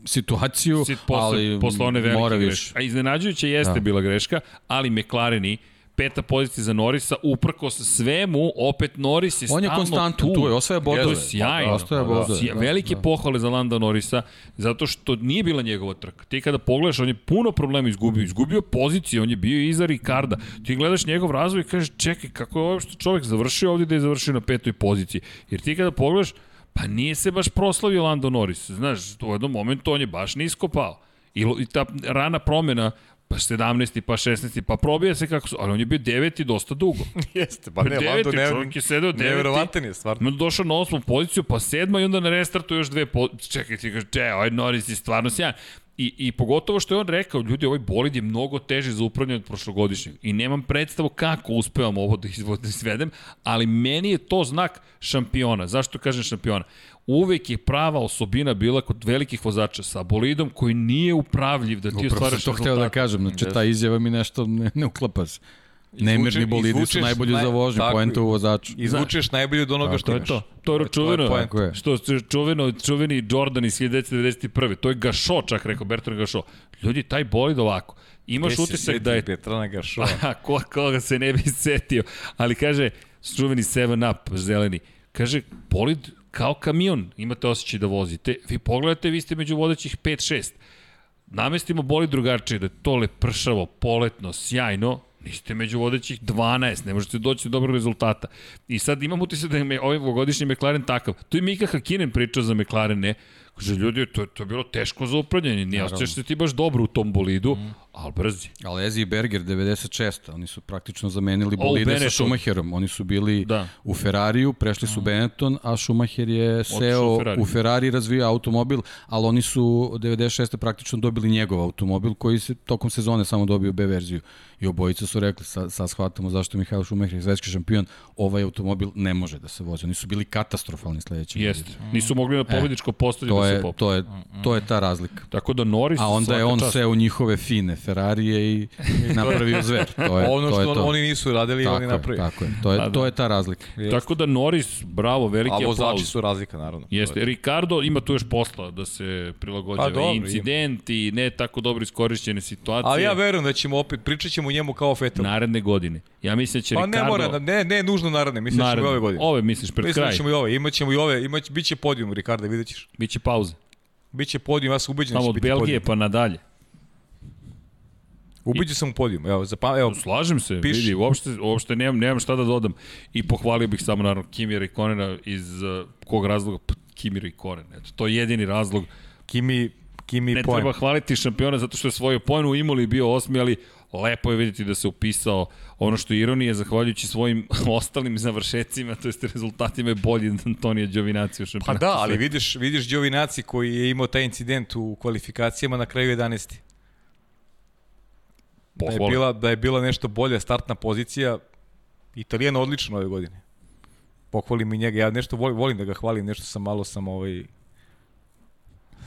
S5: situaciju,
S3: Sit posle,
S5: ali
S3: posle one velike
S5: mora
S3: greške. A iznenađujuće jeste
S5: Da.
S3: bila greška, ali McLareni, peta pozicija za Norisa, uprkos svemu, opet Noris je
S5: On je
S3: stalno
S5: konstantno
S3: tu.
S5: tu, je osvaja bodove.
S3: To je sjajno.
S5: Ostaje
S3: Da,
S5: bodove,
S3: Sja-
S5: da,
S3: Velike
S5: da.
S3: pohvale za Landa Norisa, zato što nije bila njegova trka. Ti kada pogledaš, on je puno problema izgubio. Izgubio poziciju, on je bio iza Ricarda. Ti gledaš njegov razvoj i kažeš, čekaj, kako je ovo što čovek završio ovdje da je završio na petoj poziciji. Jer ti kada pogledaš, pa nije se baš proslavio Lando Norris. Znaš, u jednom momentu on je baš nisko pao. I, i ta rana promena, pa 17. pa 16. pa probija se kako su, ali on je bio deveti dosta dugo. (laughs)
S4: Jeste, pa ne,
S3: deveti,
S4: Lando ne,
S3: čovjek je sedeo deveti.
S4: Neverovatan je, stvarno.
S3: Došao na osmu poziciju, pa sedma i onda na restartu još dve po... Čekaj, ti kaže, če, ovaj Norris je stvarno sjajan. I, I pogotovo što je on rekao, ljudi, ovaj bolid je mnogo teži za upravljanje od prošlogodišnjeg. I nemam predstavu kako uspevam ovo da da izvedem, ali meni je to znak šampiona. Zašto kažem šampiona? Uvek je prava osobina bila kod velikih vozača sa bolidom koji nije upravljiv da ti
S5: Upravo sam
S3: ostvaraš
S5: to hteo da kažem, znači ta izjava mi nešto ne, ne uklapa se. Nemirni bolidi su najbolji
S4: naj-
S5: za vožnju, poenta u vozaču.
S4: Izvučeš najbolje od onoga
S5: Tako
S4: što
S3: To je
S4: imaš.
S3: to. To je čuveno.
S5: je.
S3: Što je čuveno, čuveni Jordan iz 1991. To je Gašo, čak rekao, Bertrand Gašo. Ljudi, taj bolid ovako. Imaš
S4: Gde
S3: utisak da je...
S4: Petrana Gašova. (laughs)
S3: Pa, ko, koga se ne bi setio. Ali kaže, čuveni 7 Up, zeleni, kaže, bolid kao kamion, imate osjećaj da vozite. Vi pogledate, vi ste među vodećih 5-6. Namestimo bolid drugačije, da je to lepršavo, poletno, sjajno, niste među vodećih 12, ne možete doći do dobrog rezultata. I sad imam utisak da je ovaj ovogodišnji McLaren takav. Tu je Mika Hakinen pričao za McLaren, ne? Kaže, ljudi, to, to je bilo teško za upravljanje, nije osjećaš se ti baš dobro u tom bolidu, mm. Ali brzi.
S5: Ali Ezi i Berger 96. Oni su praktično zamenili bolide sa. Schumacherom. Oni su bili
S3: Da.
S5: u Ferrariju, prešli su Benetton, a Schumacher je
S3: u
S5: seo
S3: Ferrari.
S5: u Ferrari razvio automobil, ali oni su 96. praktično dobili njegov automobil koji se tokom sezone samo dobio B verziju. I obojica su rekli, sad, sad shvatamo zašto je Mihail Schumacher svetski šampion, ovaj automobil ne može da se vozi. Oni su bili katastrofalni sledeći.
S3: Jeste. Nisu mogli na pobedničko postavlje
S5: To
S3: da se
S5: je,
S3: popu.
S5: to je, to je ta razlika.
S3: Tako da Norris...
S5: A onda je on
S3: čast.
S5: seo u njihove fine Ferrarije i (laughs) napravio zver. To je,
S4: ono
S5: to je
S4: što
S5: to.
S4: oni nisu radili,
S5: tako
S4: oni
S5: je,
S4: napravi.
S5: Tako je, to je,
S3: Pa da.
S5: to je ta razlika.
S3: Tako da Norris, bravo, veliki
S4: A vozači
S3: aplauz.
S4: su razlika, naravno.
S3: Jeste, Ricardo ima tu još posla da se prilagođava
S4: Pa
S3: incident i ne tako dobro iskorišćene situacije.
S4: Ali ja verujem da ćemo opet, pričat ćemo o njemu kao o Fetel.
S3: Naredne godine. Ja mislim da će
S4: Pa
S3: Ricardo...
S4: ne mora, ne, ne nužno naredne, mislim da ćemo i ove godine.
S3: Ove misliš pred
S4: Mislim
S3: kraj.
S4: da ćemo i ove, imaćemo i ove, imać, bit će podijum, Ricardo, vidjet ćeš.
S3: Biće pauze.
S4: Biće podijum, ja sam ubeđen da
S3: Samo
S4: će
S3: od
S4: biti
S3: Belgije
S4: podijum.
S3: pa nadalje.
S4: Ubeđen sam u podijum, evo, za, pa, evo,
S3: Slažem se,
S4: Piši.
S3: vidi, uopšte, uopšte nemam, nemam šta da dodam. I pohvalio bih samo, naravno, Kimi Rekonena iz uh, kog razloga? Kimi Rekonen, eto, to je jedini razlog.
S4: Kimi, Kimi
S3: Ne
S4: poen.
S3: treba hvaliti šampiona zato što je svoju pojenu imali bio osmi, ali lepo je vidjeti da se upisao ono što je ironija, zahvaljujući svojim (laughs) ostalim završecima, to jest rezultatima je bolji od Antonija Đovinacija u
S4: Pa
S3: šampionatu.
S4: da, ali vidiš, vidiš Đovinaci koji je imao taj incident u kvalifikacijama na kraju 11. Da je,
S3: Pohvala.
S4: bila, da je bila nešto bolja startna pozicija, Italijan odličan ove godine. Pohvalim i njega, ja nešto volim, volim da ga hvalim, nešto sam malo sam ovaj,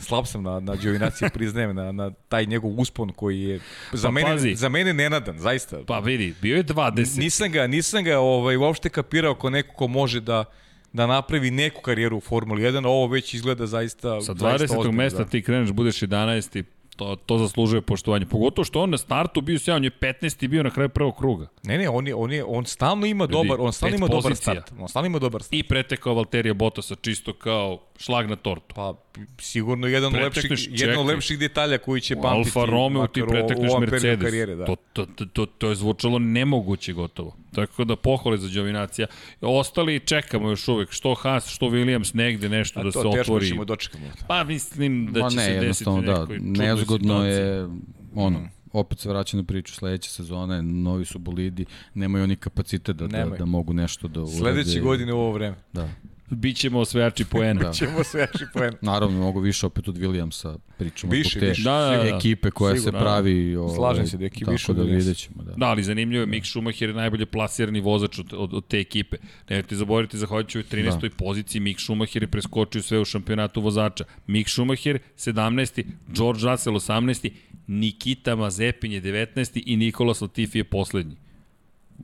S4: slab sam na, na Đovinaci, (laughs) priznajem, na, na taj njegov uspon koji je za,
S3: Pa
S4: mene,
S3: pazi.
S4: za mene nenadan, zaista.
S3: Pa vidi, bio je 20.
S4: Nisam ga, nisam ga ovaj, uopšte kapirao kao neko ko može da da napravi neku karijeru u Formuli 1, a ovo već izgleda zaista
S3: Sa
S4: zaista
S3: 20.
S4: ozbiljno,
S3: mesta
S4: da.
S3: ti kreneš, budeš 11. To, to zaslužuje poštovanje. Pogotovo što on na startu bio sjajan, on je 15. bio na kraju prvog kruga.
S4: Ne, ne, on je, on je, on stalno ima dobar, on stalno ima dobar
S3: pozicija.
S4: start. On stalno ima dobar start.
S3: I pretekao Valterija Bottasa čisto kao šlag na tortu.
S4: Pa sigurno jedan od lepših, jedan od lepših detalja koji će pamtiti.
S3: Alfa Romeo ti pretekneš Mercedes.
S4: Karijere, da.
S3: to, to, to, to, to je zvučalo nemoguće gotovo. Tako da pohvale za Đovinacija. Ostali čekamo još uvek, što Haas, što Williams, negde nešto
S4: A
S3: da
S4: to
S3: se
S4: teško
S3: otvori.
S4: ćemo dočekamo.
S3: Pa mislim da
S5: Ma
S3: će
S5: ne,
S3: se desiti
S5: da, nezgodno
S3: situaciji.
S5: je, ono, opet se vraća na priču sledeće sezone, novi su bolidi, nemaju oni kapacitet da, da, da mogu nešto da urade.
S4: Sledeće godine u ovo vreme.
S5: Da.
S3: Bićemo osvajači poena.
S5: Da.
S4: Ćemo sve jači poen. (laughs)
S5: Naravno, mnogo više opet od Williamsa pričamo
S4: Više,
S5: zbog te
S4: više.
S3: Da, da, da.
S5: ekipe koja
S3: Sigurno,
S5: se pravi. Ovaj,
S4: Slažem se da je ekipa više
S5: Tako
S4: od
S5: da
S4: Williamsa.
S5: vidjet ćemo, da.
S3: Da, ali zanimljivo je, Mick Schumacher je najbolje plasirani vozač od, od, od te ekipe. Nemojte zaboraviti, zahvaljujući ovoj 13. Da. poziciji, Mick Schumacher je preskočio sve u šampionatu vozača. Mick Schumacher 17. George Russell 18. Nikita Mazepin je 19. i Nikolas Latifi je poslednji.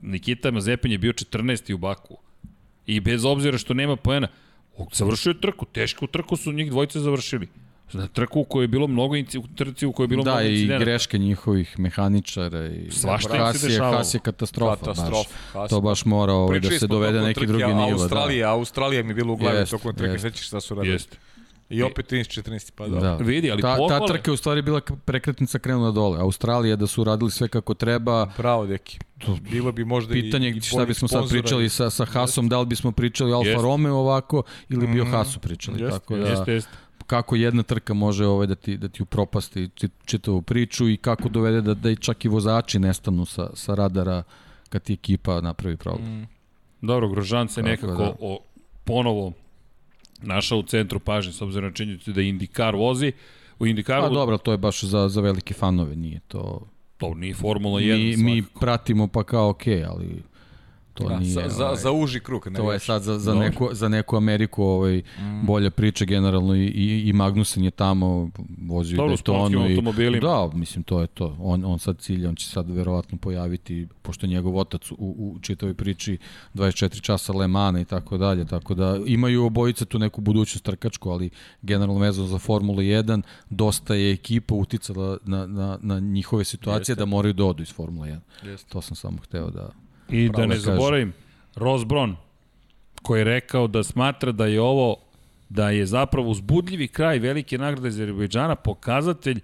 S3: Nikita Mazepin je bio 14. u Baku. I bez obzira što nema poena, završio je trku, tešku trku su njih dvojice završili. Na trku u kojoj je bilo mnogo inci, u trci u kojoj je bilo
S5: Da,
S3: mnogo
S5: i
S3: incidenata.
S5: greške njihovih mehaničara i
S3: Svašta im se
S5: Haas je,
S3: dešavalo.
S5: Haas je katastrofa,
S4: Katastrofa,
S5: baš.
S4: Haas.
S5: To baš mora ovaj, da se dovede neki
S4: trke,
S5: drugi nivo.
S4: Australija, Australija mi je bilo u glavi
S5: Jest,
S4: tokom trke, sećaš šta su radili.
S3: Jeste.
S4: I opet 13-14, pa
S5: Da.
S4: da.
S3: Vidi, ali
S5: ta, ta
S3: pohvale.
S5: trka je u stvari bila prekretnica krenula dole. Australija da su radili sve kako treba,
S4: Bravo, deki. Bilo bi možda
S5: pitanje
S4: i, i
S5: šta bismo sad pričali sa, sa Hasom, da li bismo pričali Alfa
S3: Jeste.
S5: Romeo ovako ili bi o
S4: Mhm.
S5: Hasu pričali.
S4: Jeste,
S5: tako da,
S3: Jeste, jeste.
S5: kako jedna trka može ovaj, da, ti, da ti upropasti čit- čitavu priču i kako dovede da, da i čak i vozači nestanu sa, sa radara kad ti ekipa napravi problem.
S4: Mm.
S3: Dobro, Grožan se nekako
S5: da.
S3: o, ponovo našao u centru pažnje, s obzirom na činjenicu da Indikar vozi. U Indikaru,
S5: Pa dobro, to je baš za, za velike fanove, nije to...
S3: to nije Formula 1
S5: Mi, mi
S3: svakako.
S5: pratimo pa kao okej, ali to
S4: Da,
S5: nije...
S4: za, za,
S5: ovaj,
S4: za uži krug. Ne
S5: To je sad za, za, neku, za neku Ameriku ovaj,
S4: Mm.
S5: bolja priča generalno i, i, i Magnussen je tamo vozio
S3: Dobro,
S5: Daytonu. I,
S3: automobilima.
S5: da, mislim to je to. On, on sad cilja, on će sad verovatno pojaviti, pošto je njegov otac u, u čitavoj priči 24 časa Le Mana i tako dalje, tako da imaju obojice tu neku budućnost trkačku, ali generalno vezano za Formulu 1, dosta je ekipa uticala na, na, na njihove situacije
S4: Jeste.
S5: da moraju da odu iz Formule 1.
S4: Jeste.
S5: To sam samo hteo da...
S3: I da
S5: Pravo
S3: ne
S5: da kažem.
S3: zaboravim, Ross Brown, koji je rekao da smatra da je ovo da je zapravo uzbudljivi kraj velike nagrade Azerbejdžana pokazatelj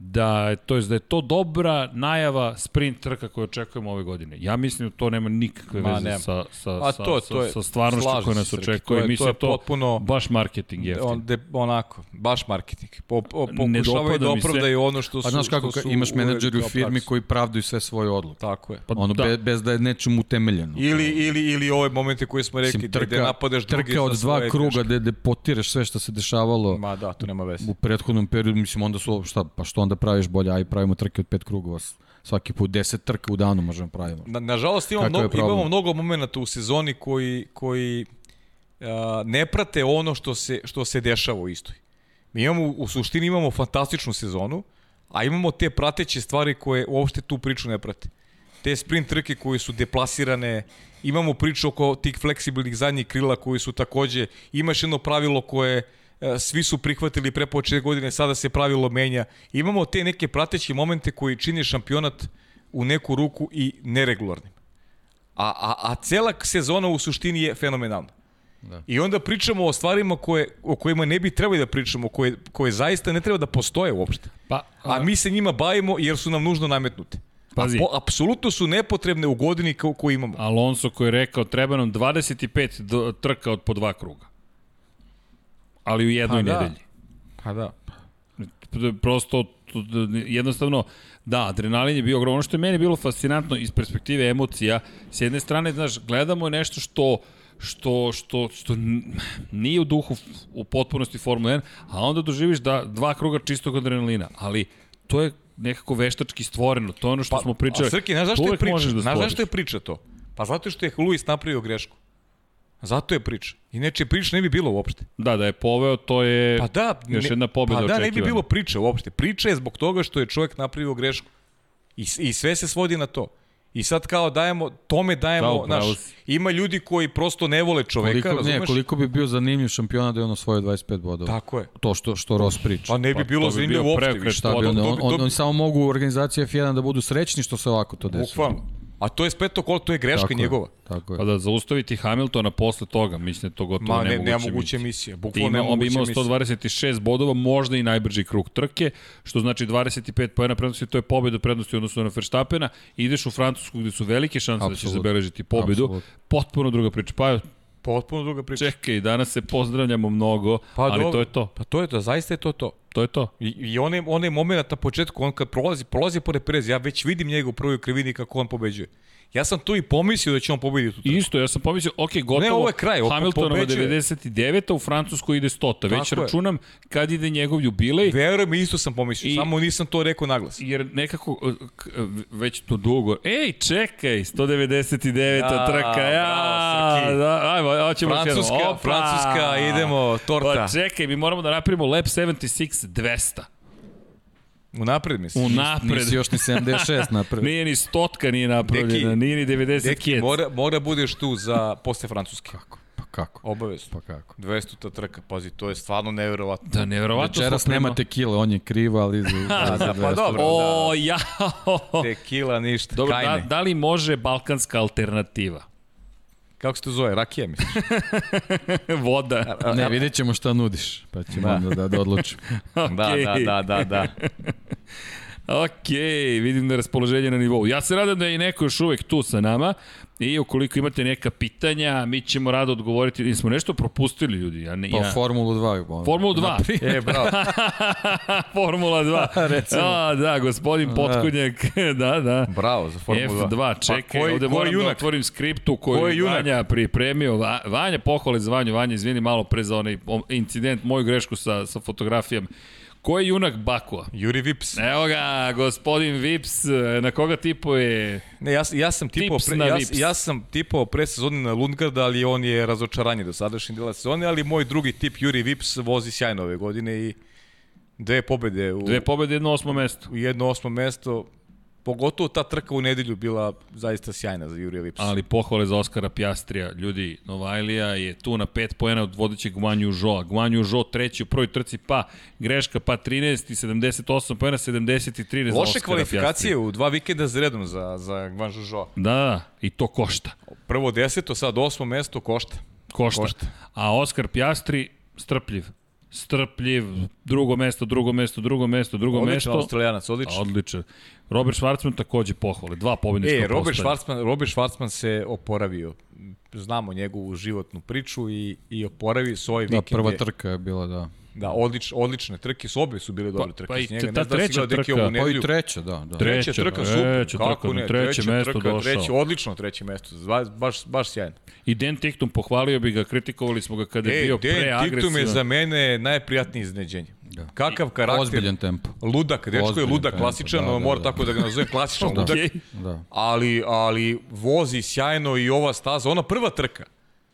S3: da, je- to jest da je to dobra najava sprint trka koju očekujemo ove godine. Ja mislim da to nema nikakve
S4: Ma,
S3: veze
S4: nema.
S3: sa, sa,
S4: A
S3: sa,
S4: to-
S3: sa,
S4: to je-
S3: sa stvarnošću koja nas
S4: Srki,
S3: očekuje.
S4: to je- to
S3: mislim
S4: je
S3: to
S4: potpuno-
S3: baš marketing jeftin.
S4: On de, onako, baš marketing. Po, po, pokušavaju da opravdaju ono što su...
S5: Pa znaš kako
S4: su
S5: imaš menadžeri u firmi koji pravdaju sve svoje odluke.
S4: Tako je.
S3: Pa
S5: ono
S3: da.
S5: da. Bez, bez da je nečem utemeljeno.
S4: Ili, ili, ili ove momente koje smo rekli,
S5: Mislim,
S4: trka, gde napadaš drugi
S5: trka od dva kruga gde, gde potireš sve što se dešavalo
S4: Ma da, to nema veze.
S5: u prethodnom periodu, mislim onda su, šta, pa što onda praviš bolje, aj pravimo trke od pet krugova, svaki put 10 trka u danu možemo pravimo.
S4: Na, nažalost imamo mnogo, imamo mnogo momenta u sezoni koji, koji a, ne prate ono što se, što se dešava u istoj. Mi imamo, u suštini imamo fantastičnu sezonu, a imamo te prateće stvari koje uopšte tu priču ne prate. Te sprint trke koje su deplasirane, imamo priču oko tih fleksibilnih zadnjih krila koji su takođe, imaš jedno pravilo koje svi su prihvatili pre početka godine, sada se pravilo menja. Imamo te neke prateće momente koji čini šampionat u neku ruku i neregularnim. A, a, a cela sezona u suštini je fenomenalna.
S5: Da.
S4: I onda pričamo o stvarima koje, o kojima ne bi trebali da pričamo, koje, koje zaista ne treba da postoje uopšte.
S3: Pa,
S4: A mi se njima bavimo jer su nam nužno nametnute.
S3: Pazi.
S4: A po, apsolutno su nepotrebne u godini ko, koju imamo.
S3: Alonso koji je rekao treba nam 25 do, trka od po dva kruga. Ali u jednoj
S4: Pa da.
S3: nedelji.
S4: Pa da.
S3: prosto to- to- jednostavno da, adrenalin je bio ogroman. Ono što je meni bilo fascinantno iz perspektive emocija, s jedne strane, znaš, gledamo nešto što što, što, što nije u duhu u potpunosti Formula 1, a onda doživiš da dva kruga čistog adrenalina, ali to je nekako veštački stvoreno, to je ono što smo pričali.
S4: Pa, A Srki, znaš
S3: To
S4: zašto je priča?
S3: da
S4: znaš zašto je priča to? Pa zato što je Luis napravio grešku. Zato je priča. Inače priče ne bi bilo uopšte.
S3: Da, da je poveo, to je
S4: Pa da,
S3: još
S4: ne-
S3: jedna pobjeda
S4: Pa da, ne bi
S3: očekivana.
S4: bilo priče uopšte. Priča je zbog toga što je čovjek napravio grešku. I, I sve se svodi na to. I sad kao dajemo, tome
S3: Da,
S4: dajemo,
S3: upravo
S4: naš, ima ljudi koji prosto ne vole čoveka,
S5: Koliko,
S4: razumeš?
S5: ne, koliko bi bio zanimljiv šampiona da je on osvojio 25 bodova.
S4: Tako je.
S5: To što, što Ross priča.
S4: Pa ne bi
S3: Pa
S4: bilo
S3: bi
S4: zanimljivo
S3: bio
S4: uopšte.
S5: Šta bi onda,
S4: to
S5: on,
S4: bi-
S5: on,
S4: to bi-
S5: oni samo mogu u organizaciji F1 da budu srećni što se ovako to desilo.
S4: Bukvalno. A to je spleto kolo, to je greška
S5: Tako je,
S4: njegova.
S5: Tako je.
S3: Pa da zaustaviti Hamiltona posle toga, mislim da je to gotovo
S4: Ma, ne,
S3: nemoguće.
S4: nemoguće
S3: misija.
S4: misija.
S3: Ti
S4: Bukvalno
S3: ima, on bi imao
S4: misija.
S3: 126 bodova, možda i najbrži krug trke, što znači 25 pojena prednosti, to je pobjeda prednosti u odnosu na Verstappena. Ideš u Francusku gde su velike šanse da ćeš zabeležiti pobjedu.
S5: Apsolutno.
S3: Potpuno druga priča. Pa
S4: Potpuno druga priča.
S3: čekaj, danas se pozdravljamo mnogo,
S4: Pa
S3: ali
S4: dobro.
S3: to je to.
S4: Pa to je to, zaista je to to.
S3: To je to.
S4: I, i onaj, onaj moment na početku, on kad prolazi, prolazi pored Perez, ja već vidim njega u prvoj krivini kako on pobeđuje. Ja sam tu i pomislio da će on pobediti tu.
S3: Isto, ja sam pomislio, ok, gotovo.
S4: Ne, ovo je kraj, ovo
S3: Hamiltonova
S4: pobeđuje.
S3: 99. u Francusku ide 100. Već
S4: Tako je.
S3: računam kad ide njegov jubilej.
S4: Veruj mi, isto sam pomislio,
S3: I-
S4: samo nisam to rekao naglas.
S3: Jer nekako, uh, k- već to dugo, ej, čekaj, 199.
S4: Ja,
S3: trka, ja,
S4: bravo,
S3: da, ajmo, hoćemo.
S4: Francuska,
S3: Opa!
S4: Francuska, idemo, torta.
S3: Pa čekaj, mi moramo da napravimo lap 76 200.
S4: Unapred mislim.
S3: U napred.
S5: Nisi još ni 76 napred. (laughs)
S3: Nije ni stotka nije napravljena,
S4: Deki,
S3: nije ni 90
S4: Deki, mora, mora budeš tu za posle Francuske.
S5: Kako? Pa kako?
S4: Obavezno.
S5: Pa kako?
S4: 200 ta trka, pazi, to je stvarno neverovatno.
S3: Da, nevjerovatno.
S5: Večeras
S3: smo prema-
S5: nema tekile, on je kriv, ali za, (laughs) za, za
S4: Pa
S5: 200.
S4: dobro,
S3: O, ja.
S4: da. Tekila, ništa,
S3: Dobro, da,
S4: kajne.
S3: da li može balkanska alternativa?
S4: Kako se to zove, rakija misliš? (laughs)
S3: Voda.
S5: Ne, vidjet ćemo šta nudiš, pa ćemo
S4: Da.
S5: onda da, da odlučimo. (laughs)
S4: Da,
S3: Okej.
S4: da, da, da, da. (laughs)
S3: Ok, vidim da je raspoloženje na nivou. Ja se radam da je i neko još uvek tu sa nama i ukoliko imate neka pitanja, mi ćemo rado odgovoriti. Mi smo nešto propustili, ljudi. Ja, ne,
S5: Pa
S3: ja...
S5: Formulu 2. ono.
S3: Formulu 2.
S4: E, bravo. (laughs)
S3: Formula 2. (laughs)
S5: Recimo.
S3: A, da, gospodin Potkonjak. (laughs) da, da.
S4: Bravo za Formulu 2.
S3: F2, čekaj,
S4: Pa koji-
S3: ovde
S4: koji
S3: moram da
S4: junak?
S3: otvorim skriptu koju
S4: Ko je
S3: je
S4: junak?
S3: Vanja pripremio. Va, Vanja, pohvale za Vanju. Vanja, izvini malo pre za onaj incident, moju grešku sa, sa fotografijom. Ko je junak Bakua?
S4: Juri Vips.
S3: Evo ga, gospodin Vips, na koga tipuje?
S4: Ne, ja, ja sam tipao
S3: Tips
S4: pre, ja, ja sam tipao pre sezone na Lundgarda, ali on je razočaranje do sadašnje dela sezone, ali moj drugi tip Juri Vips vozi sjajno ove godine i dve pobede u,
S3: Dve pobede, jedno osmo mesto.
S4: u jedno osmo mesto. Pogotovo ta trka u nedelju bila zaista sjajna za Jurija Vipsa.
S3: Ali pohvale za Oskara Pjastrija. Ljudi, Novajlija je tu na 5 poena od vodećeg Guanju Žoa. Guanju Žo treći u prvoj trci, pa greška, pa 13 i 78 poena, 73 za
S4: Loše
S3: Oskara
S4: kvalifikacije
S3: Pjastrija.
S4: u dva vikenda za redom za, za Gvanžu Žoa.
S3: Da, da, i to košta.
S4: Prvo deseto, sad osmo mesto, košta.
S3: Košta.
S4: Košta.
S3: A Oskar Pjastri, strpljiv. Strpljiv, drugo mesto, drugo mesto, drugo mesto, drugo
S4: Odličan
S3: mesto.
S4: australijanac, odličan.
S3: Odličan. Robert Schwarzman takođe pohvale. Dva pobednička
S4: E, Robert. Schwarzman, Robert Schwarzman se oporavio. Znamo njegovu životnu priču i, i oporavio svoj
S5: Da,
S4: vikend.
S5: prva
S4: je-
S5: trka je bila, da.
S4: Da, odlič, odlične trke, su obe su bile dobre trke
S3: pa i
S4: s njega.
S3: ta
S4: da
S3: treća
S4: Deki
S3: trka-
S4: ovu
S5: Pa i treća, da. da.
S3: Tre-
S4: Treća
S3: Treća,
S4: trka, super.
S3: treća
S4: Kako
S3: trka,
S4: ne,
S3: treće
S4: treća
S3: mesto
S4: trka,
S3: došao.
S4: Treće, odlično treće mesto, baš, baš sjajno.
S3: I Dan Ticktum pohvalio bi ga, kritikovali smo ga kada je
S4: E,
S3: bio
S4: Dan Titum je
S3: preagresivan.
S4: za mene najprijatnije iznenađenje. Kakav karakter,
S5: Ozbiljan tempo.
S4: ludak, dečko je ludak,
S5: tempo,
S4: klasičan,
S5: da, da,
S4: mora
S5: da.
S4: tako da ga nazovem klasičan (laughs) ludak,
S3: Okej.
S5: Da.
S4: ali, ali vozi sjajno i ova staza, ona prva trka,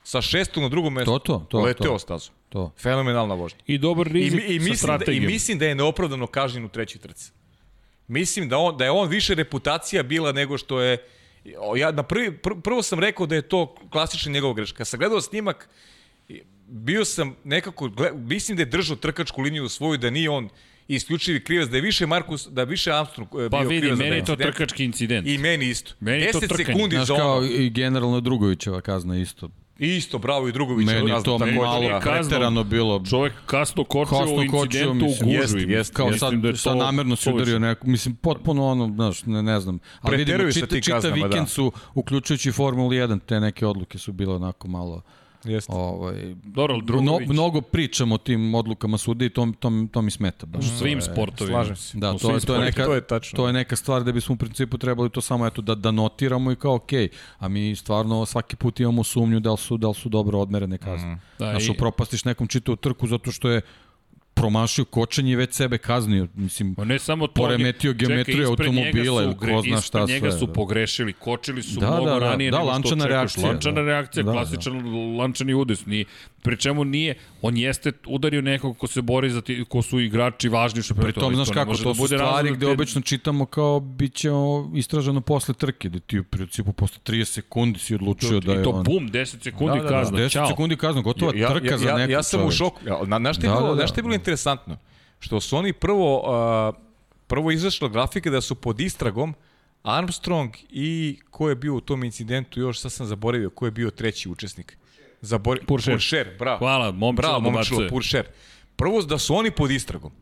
S4: sa šestog na drugom mestu,
S5: To, to, to,
S4: leteo
S5: to.
S4: stazu.
S5: To.
S4: Fenomenalna vožnja.
S3: I dobar
S4: I,
S3: rizik
S4: mi- i,
S3: sa
S4: mislim da, I
S3: strategijom.
S4: mislim da je neopravdano kažnjen u trećoj trci. Mislim da, on, da je on više reputacija bila nego što je... Ja na prvi, pr, prvo sam rekao da je to klasična njegova greška. Kad sam gledao snimak, bio sam nekako, gle, mislim da je držao trkačku liniju svoju, da nije on isključivi krivac, da je više Markus, da je više Armstrong e,
S3: Pa
S4: bio
S3: vidi,
S4: krivac za
S3: meni je to
S4: incident.
S3: trkački incident.
S4: I meni isto.
S3: Meni je to
S4: 10
S3: trkanje.
S4: sekundi
S5: Znaš
S4: za
S5: kao
S4: ono.
S5: i generalno Drugovićeva kazna isto.
S4: Isto, bravo i Drugović.
S5: Meni je to malo
S3: da.
S5: preterano bilo.
S3: Čovek kasno kočio
S5: Kasno
S3: u incidentu u
S5: mislim.
S3: gužvi.
S4: Jeste, jeste.
S5: Kao sad,
S3: da
S5: sad namerno se udario neko, mislim, potpuno ono, znaš, ne, ne znam. Ali vidimo, čita, čita
S4: kaznama,
S5: vikend
S4: da.
S5: su, uključujući Formulu 1, te neke odluke su bile onako malo,
S4: Jeste.
S5: ovaj,
S3: Dobro, ali
S5: mno,
S3: Drugović,
S5: mnogo pričamo o tim odlukama sude i to, to, to mi smeta. Baš.
S3: u svim
S5: je-
S3: sportovima.
S4: slažem se.
S5: Da, to, je, to, je neka,
S4: to je tačno.
S5: to je neka stvar da bismo u principu trebali to samo eto, da, da notiramo i kao okej, a mi stvarno svaki put imamo sumnju da li su, da li su dobro odmerene kazne. Mm.
S3: Da,
S5: Znaš,
S3: i-
S5: upropastiš nekom čitavu trku zato što je promašio kočenje i već sebe kaznio. Mislim,
S3: Ma ne samo to.
S5: Poremetio
S3: čekaj,
S5: geometriju
S3: njega
S5: automobila ili ko zna šta
S3: ispred njega
S5: sve,
S3: su
S5: da.
S3: pogrešili, kočili su
S5: Da,
S3: mnogo
S5: da, da.
S3: ranije
S5: Da,
S3: nego što
S5: lančana
S3: očekuješ.
S5: reakcija,
S3: Lančana
S5: da.
S3: reakcija,
S5: Da, da.
S3: klasičan lančani udes. Ni, pri čemu nije, on jeste udario nekog ko se bori za ti, ko su igrači važni što
S5: Pri tom, znaš kako, to su stvari gde obično čitamo kao bit će o- istraženo posle trke, da ti u principu posle 30 sekundi si odlučio da je
S3: I to
S5: on...
S3: bum, 10 sekundi
S4: Da, da, da.
S3: kazna.
S5: 10
S3: Ćao.
S5: sekundi kazna, gotova
S4: ja,
S5: trka
S4: ja,
S5: za
S4: ja,
S5: nekog
S4: ja sam u šoku. Ja, na, na šta je
S5: Da,
S4: bilo,
S5: da, da.
S4: na šta je bilo interesantno? Što su oni prvo, uh, prvo izašla grafika da su pod istragom Armstrong i ko je bio u tom incidentu, još sad sam zaboravio, ko je bio treći učesnik. Zabor...
S3: Puršer.
S4: Puršer, bravo.
S3: Hvala, momčilo
S4: Bravo, momčilo. Puršer. Prvo da su oni pod istragom.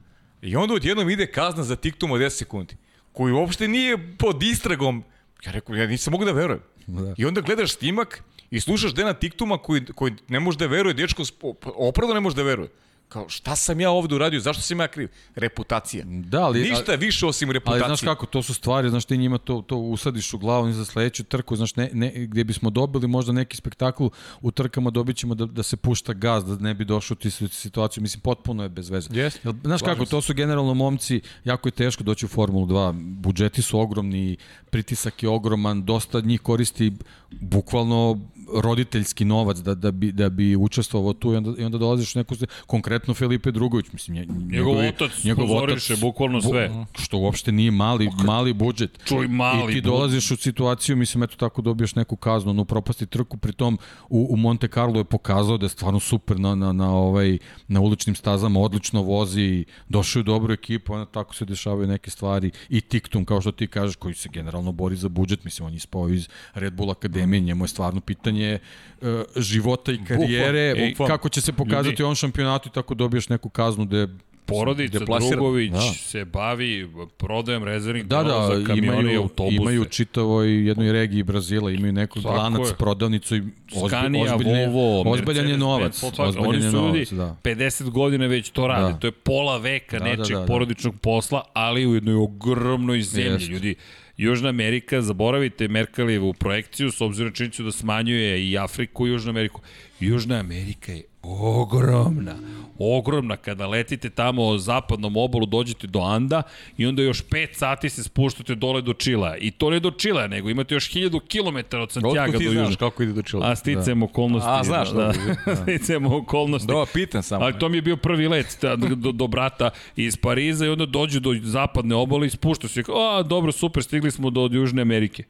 S4: I onda odjednom ide kazna za tiktom od 10 sekundi, koji uopšte nije pod istragom. Ja rekao, ja nisam mogu da verujem.
S5: Da.
S4: I onda gledaš snimak i slušaš Dena Tiktuma koji, koji ne može da veruje, dečko opravdo ne može da veruje. Kao, šta sam ja ovde uradio, zašto sam ja kriv? Reputacija.
S5: Da, ali,
S4: Ništa više osim reputacije.
S5: Ali znaš kako, to su stvari, znaš ti njima to, to usadiš u glavu ni za sledeću trku, znaš ne, ne, gdje bismo dobili možda neki spektakl u trkama dobit ćemo da, da se pušta gaz, da ne bi došao tu situaciju, mislim potpuno je bez veze.
S4: Jeste,
S5: Jel, znaš kako,
S4: se.
S5: to su generalno momci, jako je teško doći u Formulu 2, budžeti su ogromni, pritisak je ogroman, dosta njih koristi bukvalno roditeljski novac da, da, bi, da bi učestvovao tu i onda, i onda dolaziš u neku, konkretno Filipe Drugović, mislim, nje,
S3: Njegov otac sponzoriše bukvalno sve.
S5: što uopšte nije mali, mali budžet.
S3: Čuj, mali
S5: I ti dolaziš u situaciju, mislim, eto tako dobiješ neku kaznu, ono propasti trku, pritom u, u Monte Carlo je pokazao da je stvarno super na, na, na, ovaj, na uličnim stazama, odlično vozi, došao je u dobru ekipu, onda tako se dešavaju neke stvari i Tiktum, kao što ti kažeš, koji se generalno bori za budžet, mislim, on je ispao iz Red Bull Akademije, njemu je stvarno pitanje uh, života i karijere,
S4: Bukvalno, bukvalno.
S5: kako će se pokazati
S3: Ljudi.
S5: u ovom šampionatu i tako dobiješ neku kaznu gde
S3: Porodica. Drugović
S5: Da.
S3: se bavi prodajom rezervnih
S5: Da, da,
S3: za kamione i
S5: imaju,
S3: autobuse.
S5: imaju čitavoj jednoj regiji Brazila, imaju neku
S3: Tako
S5: lanac,
S3: je.
S5: prodavnicu i ozbi,
S3: Scania,
S5: ozbiljne,
S3: Volvo,
S5: ozbiljan je novac. Ozbiljan
S3: Oni su ljudi
S5: da.
S3: 50 godina već to rade.
S5: Da.
S3: To je pola veka
S5: Da, da,
S3: nečeg
S5: da, da.
S3: porodičnog posla, ali u jednoj ogromnoj zemlji.
S5: Jest.
S3: Ljudi, Južna Amerika, zaboravite Merkelijevu projekciju, s obzirom činjenicu da smanjuje i Afriku i Južnu Ameriku. Južna Amerika je ogromna. Ogromna. Kada letite tamo o zapadnom obolu, dođete do Anda i onda još 5 sati se spuštate dole do Čila. I to ne do Čila, nego imate još 1000 km od Santiago do
S4: znaš kako ide do čela?
S3: A sticam okolnosti.
S4: A, znaš,
S3: da, da. (laughs)
S4: dobro.
S3: sticam okolnosti.
S4: Da, pitan samo.
S3: Ali to mi je bio prvi let ta, do, do brata iz Pariza i onda dođu do zapadne obale i spušta se. A, dobro, super, stigli smo do Južne Amerike.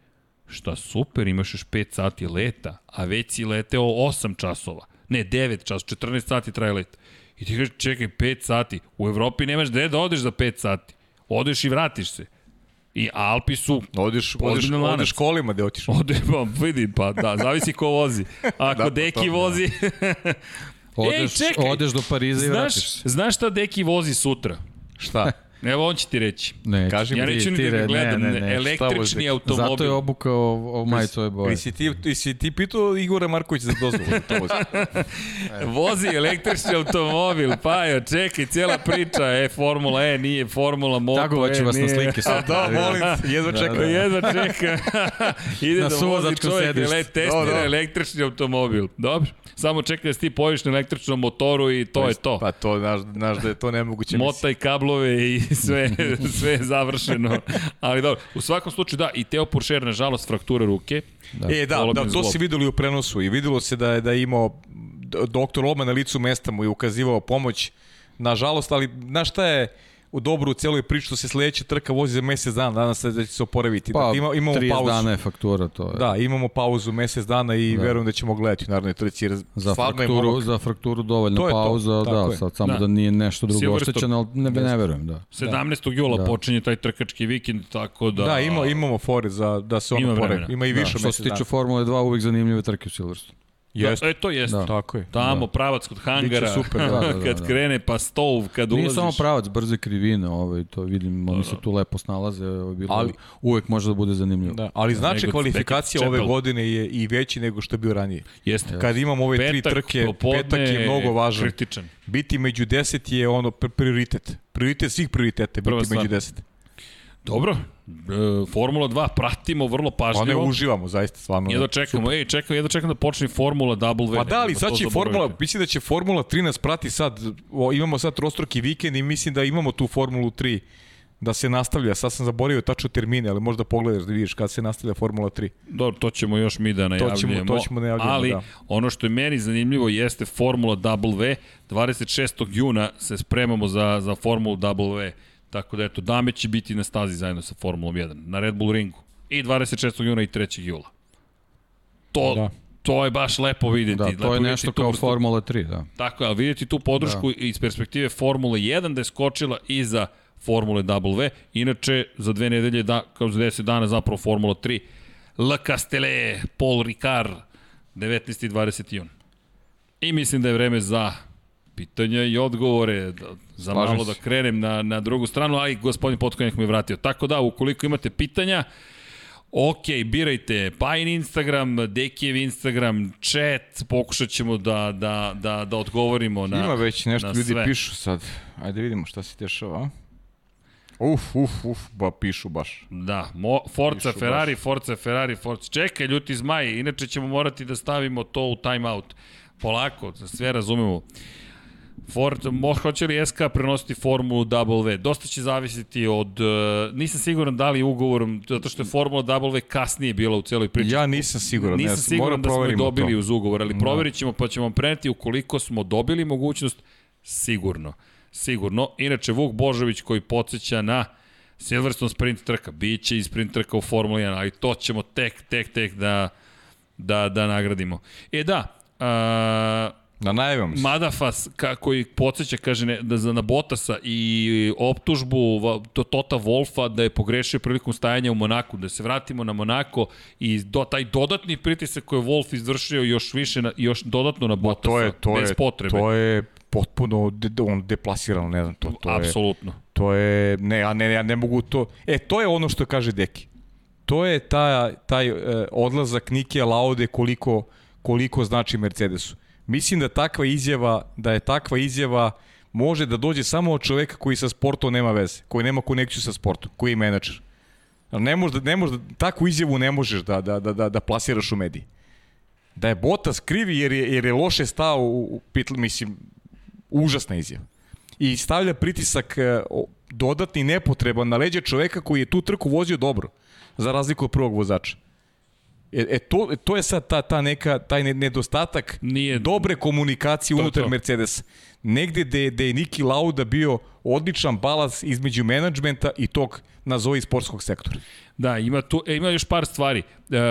S3: Šta super, imaš još 5 sati leta, a već si leteo 8 časova. Ne, 9 časova, 14 sati traje let. I ti kažeš, čekaj, 5 sati. U Evropi nemaš gde da odeš za 5 sati. Odeš i vratiš se. I Alpi su
S4: Odeš, odeš,
S3: lanac.
S4: odeš kolima gde otiš.
S3: Ode, pa vidi, pa da, zavisi ko vozi. (laughs) Ako
S4: Da, pa
S3: da, Deki
S4: to, da.
S3: vozi... (laughs)
S5: Odeš,
S3: Ej, čekaj!
S5: odeš do Pariza i
S3: znaš,
S5: vratiš se.
S3: znaš šta Deki vozi sutra?
S4: Šta? (laughs)
S3: Evo on će ti reći.
S5: Ne,
S4: Kaži
S3: Ja neću ni da gledam.
S5: ne, ne, ne.
S3: Električni automobil.
S5: Zato je obukao o majicu ove boje.
S4: Ti si ti, ti, si ti pitao Igora Markovića za dozvolu. da (laughs) To vozi.
S3: Vozi električni automobil, pa jo, čekaj, cijela priča, e, Formula E, nije Formula Moto,
S5: Tagovaću
S3: e,
S5: vas na
S3: nije.
S5: slike sad.
S4: Da, molim jedva
S5: Da,
S4: čekam.
S3: Ko jedva čeka. (laughs) Ide
S5: Na
S3: da vozi čovjek, ele, testira
S4: Da, da.
S3: električni automobil. Dobro. Samo čeka da ti pojaviš na električnom motoru i to je to.
S4: Pa to, znaš, znaš da je to nemoguće. mislim.
S3: Mota i kablove i sve, sve je završeno. Ali dobro, u svakom slučaju da, i Teo Puršer, nažalost, fraktura ruke.
S4: Da. E, da, da, to
S3: zlob.
S4: si videli u prenosu i videlo se da je, da je imao doktor Olman na licu mesta mu je ukazivao pomoć. Nažalost, ali znaš šta je u dobru u celoj priči što se sledeća trka vozi za mesec dana, danas se da će se oporaviti.
S5: Pa,
S4: da, ima, imamo
S5: 30
S4: pauzu.
S5: dana je faktura, to je.
S4: Da, imamo pauzu mesec dana i da. verujem da ćemo gledati u narednoj trci. Jer
S5: Za frakturu,
S4: momak-
S5: za frakturu dovoljna
S4: To to,
S5: pauza,
S4: tako
S5: da,
S4: je.
S5: sad samo
S3: Da.
S5: da, nije nešto drugo oštećeno, ali ne, ne verujem, da.
S3: 17. jula
S5: Da.
S3: počinje taj trkački vikend, tako da...
S4: Da, ima, imamo fore za, da se
S3: Ima
S4: ono pore. Ima i
S5: Da,
S4: više
S5: što
S4: mesec
S5: se tiče
S4: dana.
S5: Formule 2, uvek zanimljive trke u Silverstone.
S4: Jeste.
S3: Da, e, to jeste.
S5: Da.
S4: Tako je.
S3: Tamo, pravac kod hangara,
S4: Biće super, da, (laughs)
S5: da, da,
S3: kad
S5: da.
S3: krene, pa stov, kad
S5: Nije
S3: ulaziš.
S5: samo pravac, brze krivine, ovaj, to vidim, oni se tu lepo snalaze, ovaj, bilo,
S4: Ali-
S5: uvek može da bude zanimljivo.
S4: Da, ali znači
S3: nego
S4: kvalifikacija ove godine je i veći nego što je bio ranije.
S3: Jeste.
S4: Kad imamo ove tri
S3: Petak,
S4: trke,
S3: popodne
S4: petak je mnogo važan.
S3: Kritičan.
S4: Biti među deset je ono pr- prioritet. Prioritet svih prioriteta,
S3: Prva
S4: biti
S3: stvar.
S4: među deset.
S3: Dobro, e, Formula 2 pratimo vrlo
S4: Pa ne
S3: pažljivo.
S4: uživamo, zaista, stvarno.
S3: Jedva čekamo, ej, čekam, jedva čekam da počne Formula W.
S4: Pa da, ali sad
S3: to
S4: će. Formula, mislim da će Formula 3 nas prati sad, o, imamo sad trostruki vikend i mislim da imamo tu Formulu 3 da se nastavlja. Sad sam zaboravio tačno termine, ali možda pogledaš da vidiš kad se nastavlja Formula 3.
S3: Dobro, to ćemo još mi da najavljujemo.
S4: to ćemo najavljujemo,
S3: Ali,
S4: da.
S3: ono što je meni zanimljivo jeste Formula W. 26. juna se spremamo za, za Formulu W. Tako da, eto, dame će biti na stazi zajedno sa Formulom 1, na Red Bull ringu. I 26. juna i 3. jula. To,
S4: Da.
S3: to je baš lepo vidjeti.
S5: Da,
S3: lepo
S5: to je nešto
S3: tu
S5: kao
S3: vrstu-
S5: Formula 3, da.
S3: Tako je, ali vidjeti tu podršku da. iz perspektive Formule 1 da je skočila i za Formule W. Inače, za dve nedelje, da, kao za 10 dana zapravo Formula 3. Le Castellet, Paul Ricard, 19. i 20. jun. I mislim da je vreme za pitanja i odgovore, da, za
S4: Slažem
S3: malo
S4: se.
S3: da krenem na, na drugu stranu, ali gospodin Potkonjak mi je vratio. Tako da, ukoliko imate pitanja, Ok, birajte Pajin Instagram, Dekijev Instagram, chat, pokušat ćemo da, da, da, da odgovorimo na
S4: Ima već nešto ljudi
S3: sve.
S4: pišu sad. Ajde vidimo šta se dešava. a? Uf, uf, uf, ba pišu baš.
S3: Da, mo, Forza
S4: Pišu
S3: Ferrari, Forza Ferrari, Forza. Čekaj, ljuti zmaj, inače ćemo morati da stavimo to u timeout. Polako, sve razumemo. Ford, mo, hoće li SK prenositi Formulu W? Dosta će zavisiti od... Uh, nisam siguran da li ugovorom, zato što je Formula W kasnije bila u celoj priči.
S4: Ja nisam siguran.
S3: Nisam
S4: ne,
S3: siguran da smo je dobili
S4: to.
S3: uz ugovor, ali proverit ćemo pa ćemo vam preneti ukoliko smo dobili mogućnost, sigurno. Sigurno. Inače, Vuk Božović koji podsjeća na Silverstone sprint trka, bit će i sprint trka u Formuli 1, ali to ćemo tek, tek, tek da, da, da nagradimo. E da, a,
S4: Na najavimo se.
S3: Madafas ka, koji podsjeća kaže ne, da za na Botasa i optužbu to Tota Wolfa da je pogrešio prilikom stajanja u Monaku, da se vratimo na Monako i do, taj dodatni pritisak koji je Wolf izvršio još više na, još dodatno na Botasa
S4: to je, to
S3: bez
S4: je,
S3: potrebe.
S4: to je potpuno de, on deplasirano, ne znam, to, to je,
S3: Apsolutno.
S4: to je, ne, ja ne, ja ne mogu to, e, to je ono što kaže Deki. To je taj, taj e, odlazak Nike Laude koliko, koliko znači Mercedesu. Mislim da takva izjava, da je takva izjava može da dođe samo od čoveka koji sa sportom nema veze, koji nema konekciju sa sportom, koji je menadžer. Ne možda, ne možda, takvu izjavu ne možeš da, da, da, da, da plasiraš u mediji. Da je Botas krivi jer je, jer je loše stao u, u mislim, užasna izjava. I stavlja pritisak e, dodatni nepotreban na leđe čoveka koji je tu trku vozio dobro, za razliku od prvog vozača. E, e to, to je sad ta, ta neka, taj ne- nedostatak
S3: Nije-
S4: dobre komunikacije
S3: To
S4: unutar
S3: to.
S4: Mercedes. Negde gde, gde je Niki Lauda bio odličan balans između menadžmenta i tog, nazovi, sportskog sektora.
S3: Da, ima tu e, ima još par stvari.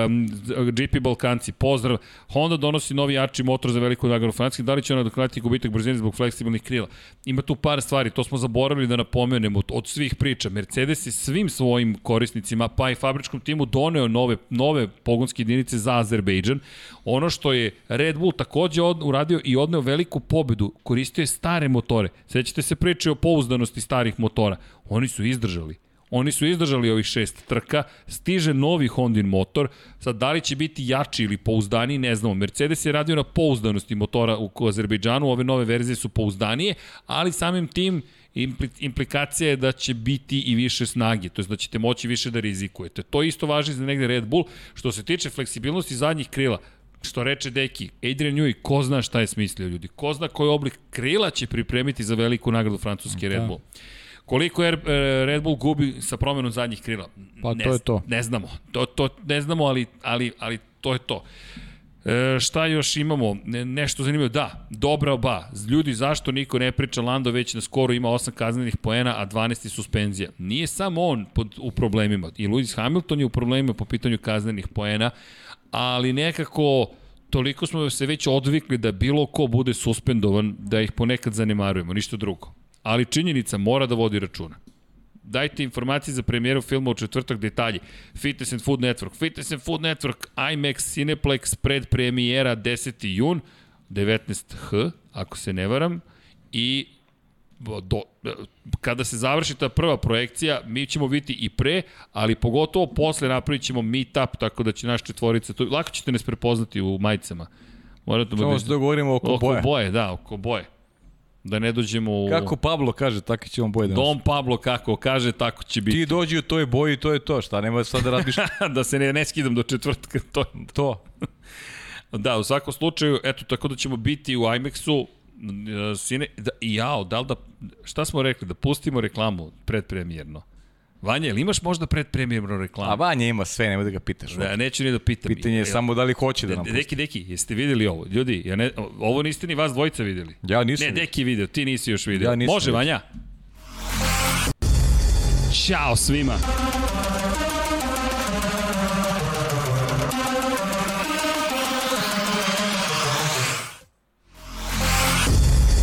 S3: Um, GP Balkanci, pozdrav. Honda donosi novi jači motor za veliku nagradu Francuske. Da li će ona dokladiti gubitak brzine zbog fleksibilnih krila? Ima tu par stvari, to smo zaboravili da napomenemo od, svih priča. Mercedes je svim svojim korisnicima, pa i fabričkom timu doneo nove, nove pogonske jedinice za Azerbejdžan. Ono što je Red Bull takođe od, uradio i odneo veliku pobedu, koristio je stare motore. Sećate se priče o pouzdanosti starih motora. Oni su izdržali. Oni su izdržali ovih šest trka, stiže novi Hondin motor, sad da li će biti jači ili pouzdaniji, ne znamo. Mercedes je radio na pouzdanosti motora u Azerbejdžanu, ove nove verzije su pouzdanije, ali samim tim impli- implikacija je da će biti i više snage, to je da ćete moći više da rizikujete. To isto važi za negde Red Bull. Što se tiče fleksibilnosti zadnjih krila, što reče Deki, Adrian Newey, ko zna šta je smislio ljudi, ko zna koji oblik krila će pripremiti za veliku nagradu francuske Red Bull. Koliko je Red Bull gubi sa promenom zadnjih krila?
S4: Pa
S3: ne,
S4: to je to.
S3: Ne znamo. To, to ne znamo, ali, ali, ali to je to. E, šta još imamo? Ne, nešto zanimljivo. Da, dobra oba. Ljudi, zašto niko ne priča? Lando već na skoru ima 8 kaznenih poena, a 12 suspenzija. Nije samo on pod, u problemima. I Lewis Hamilton je u problemima po pitanju kaznenih poena, ali nekako toliko smo se već odvikli da bilo ko bude suspendovan, da ih ponekad zanemarujemo, ništa drugo. Ali činjenica mora da vodi računa. Dajte informacije za premijeru filma u četvrtak detalji. Fitness and Food Network. Fitness and Food Network, IMAX, Cineplex, pred premijera 10. jun, 19h, ako se ne varam. I do, kada se završi ta prva projekcija, mi ćemo biti i pre, ali pogotovo posle napravit ćemo meetup, tako da će naš četvorica, to, lako ćete nas prepoznati u majicama. Morate
S4: Samo se dogovorimo oko,
S3: oko
S4: boja.
S3: boje, da, oko boje. Da ne dođemo u...
S4: Kako Pablo kaže, tako će on boje da.
S3: Dom Pablo kako kaže, tako će biti.
S4: Ti dođi u toj boji, to je to. Šta nema sad da radiš (laughs)
S3: da se ne, ne skidam do četvrtka, (laughs) to
S4: to. (laughs)
S3: Da, u svakom slučaju, eto, tako da ćemo biti u IMAX-u, e, sine, da, jao, da li da, šta smo rekli, da pustimo reklamu predpremijerno? Vanja, ili imaš možda predpremijernu reklamu?
S4: A Vanja ima sve, nemoj da ga pitaš.
S3: Da, neću ni da pitam.
S4: Pitanje je samo da li hoće da nam pusti.
S3: Deki, Deki, jeste videli ovo? Ljudi, ja ne, ovo niste ni vas dvojica videli.
S4: Ja nisam.
S3: Ne, Deki video, ti nisi još video.
S4: Ja nisam
S3: Može,
S4: vidio.
S3: Vanja? Ćao svima!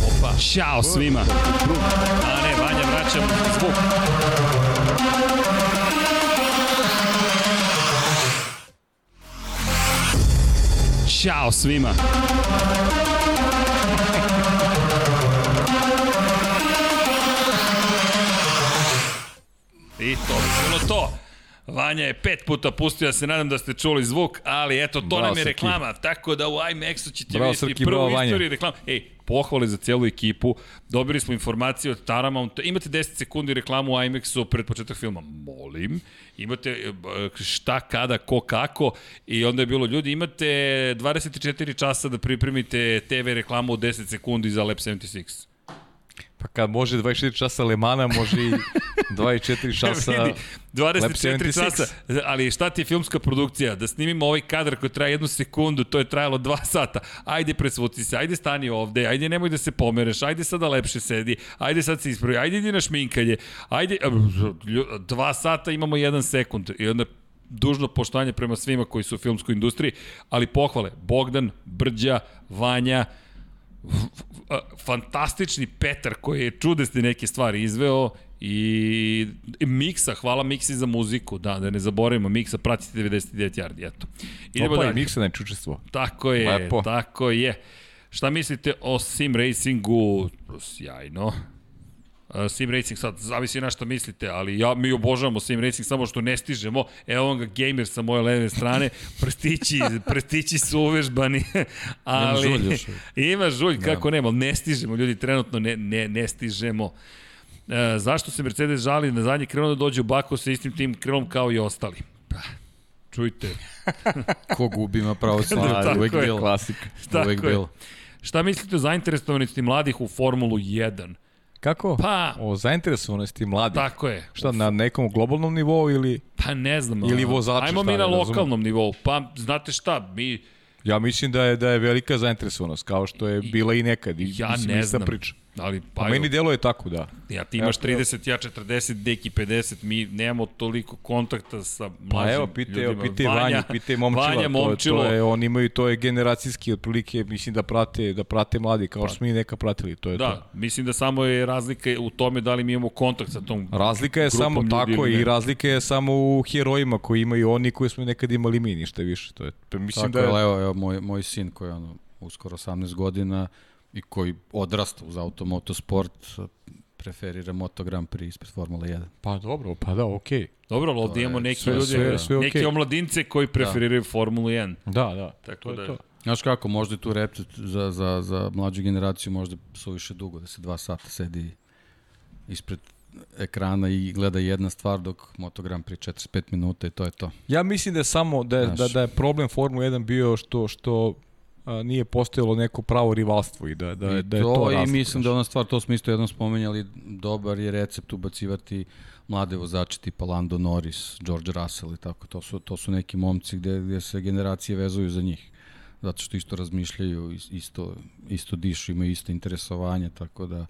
S3: Opa, ćao svima! A ne, Vanja vraća vraćam zvuk. Ćao svima. I to bi bilo to. Vanja je pet puta pustio, ja se nadam da ste čuli zvuk, ali eto, to
S4: Bravo,
S3: nam je
S4: Srki.
S3: reklama, tako da u IMAX-u ćete
S4: Bravo,
S3: vidjeti
S4: Srki,
S3: prvu
S4: bravo,
S3: istoriju reklama. Ej, pohvale za celu ekipu, dobili smo informacije od Paramount, imate 10 sekundi reklamu u IMAX-u pred početak filma, molim, imate e, šta, kada, ko, kako, i onda je bilo, ljudi, imate 24 časa da pripremite TV reklamu u 10 sekundi za Lab 76.
S4: Pa kad može 24 časa Lemana, može i (laughs) 24 časa...
S3: Vidi, 24
S4: Lab 76.
S3: časa, ali šta ti je filmska produkcija? Da snimimo ovaj kadar koji traje jednu sekundu, to je trajalo dva sata. Ajde presvuci se, ajde stani ovde, ajde nemoj da se pomereš, ajde sada lepše sedi, ajde sad se ispravi, ajde idi na šminkanje, ajde, lju- dva sata imamo jedan sekund i onda dužno poštovanje prema svima koji su u filmskoj industriji, ali pohvale, Bogdan, Brđa, Vanja, fantastični Petar koji je čudesne neke stvari izveo i Miksa, hvala Miksi za muziku, da, da ne zaboravimo, Miksa pratite 99 yardi, eto. Idemo
S4: Opa, i
S3: dalje.
S4: Miksa ne učestvo.
S3: Tako je,
S4: Lepo.
S3: tako je. Šta mislite o sim racingu? Sjajno. A, Sim Racing sad, zavisi na šta mislite, ali ja, mi obožavamo Sim Racing, samo što ne stižemo. Evo ga gamer sa moje leve strane, (laughs) prstići, prstići su uvežbani, ali...
S5: žulj još.
S3: Ima žulj, kako nema, ne stižemo, ljudi, trenutno ne, ne, ne stižemo. E, zašto se Mercedes žali na zadnji krilo da dođe u Baku sa istim tim krilom kao i ostali? Pa, čujte, (laughs)
S5: Ko gubi ima pravo. Uvijek
S3: je.
S5: bilo.
S4: Klasik.
S3: Je.
S5: bilo.
S3: Šta mislite o zainteresovanosti mladih u Formulu 1?
S4: Kako?
S3: Pa-
S4: O zainteresovanosti mladih.
S3: Tako je.
S4: Šta, na nekom globalnom nivou ili...
S3: Pa ne znam.
S4: Ili
S3: a,
S4: vozači,
S3: Ajmo mi na lokalnom nivou. Pa, znate šta, mi...
S4: Ja mislim da je da je velika zainteresovanost, kao što je bila i nekad. I,
S3: Ja
S4: mislim,
S3: ne znam.
S4: Priča.
S3: Ali,
S4: Pa
S3: pa,
S4: meni deluje tako, da.
S3: ja, ti imaš
S4: Evo,
S3: 30, ja 40, deki 50, mi nemamo toliko kontakta sa mlađim
S4: Pa evo, pitaj, evo,
S3: ljudima.
S4: pitaj Vanja, pitaj (laughs) Momčila.
S3: Vanja,
S4: to, je-
S3: Momčilo.
S4: To je, oni imaju, to je generacijski otprilike, mislim da prate, da prate mladi, kao što smo mi neka pratili, to je to.
S3: Da, mislim da samo je razlika u tome da li mi imamo kontakt sa tom
S4: Razlika je samo
S3: ljudi
S4: tako i razlika je samo u herojima koji imaju oni koji smo nekad imali mi, ništa više. To je, pa mislim
S5: Tako
S4: da
S5: je,
S4: je,
S5: evo, evo moj, moj sin koji je ono, uskoro 18 godina i koji odrasta uz automotosport, preferira Moto Grand Prix ispred Formula 1.
S4: Pa dobro, pa da, okej.
S3: Dobro, ali ovdje
S5: je
S3: imamo neki
S5: sve-
S3: ljudi,
S4: sve- sve
S3: neki
S4: okej.
S3: omladince koji preferiraju Formulu 1.
S4: Da, da.
S3: Tako
S4: to je
S3: da-
S4: to.
S5: Znaš kako, možda je tu recept za, za, za mlađu generaciju možda suviše dugo, da se dva sata sedi ispred ekrana i gleda jedna stvar dok Moto Grand Prix 45 minuta i to je to.
S4: Ja mislim da je samo da je,
S5: Znaš.
S4: da, da je problem Formula 1 bio što što nije postojalo neko pravo rivalstvo i da, da,
S5: I
S4: da je
S5: to,
S4: to
S5: i
S4: razlika,
S5: mislim da ona stvar, to smo isto jednom spomenjali, dobar je recept ubacivati mlade vozače tipa Lando Norris, George Russell i tako. To su, to su neki momci gde, gde se generacije vezuju za njih. Zato što isto razmišljaju, is- isto, isto dišu, imaju isto interesovanje, tako da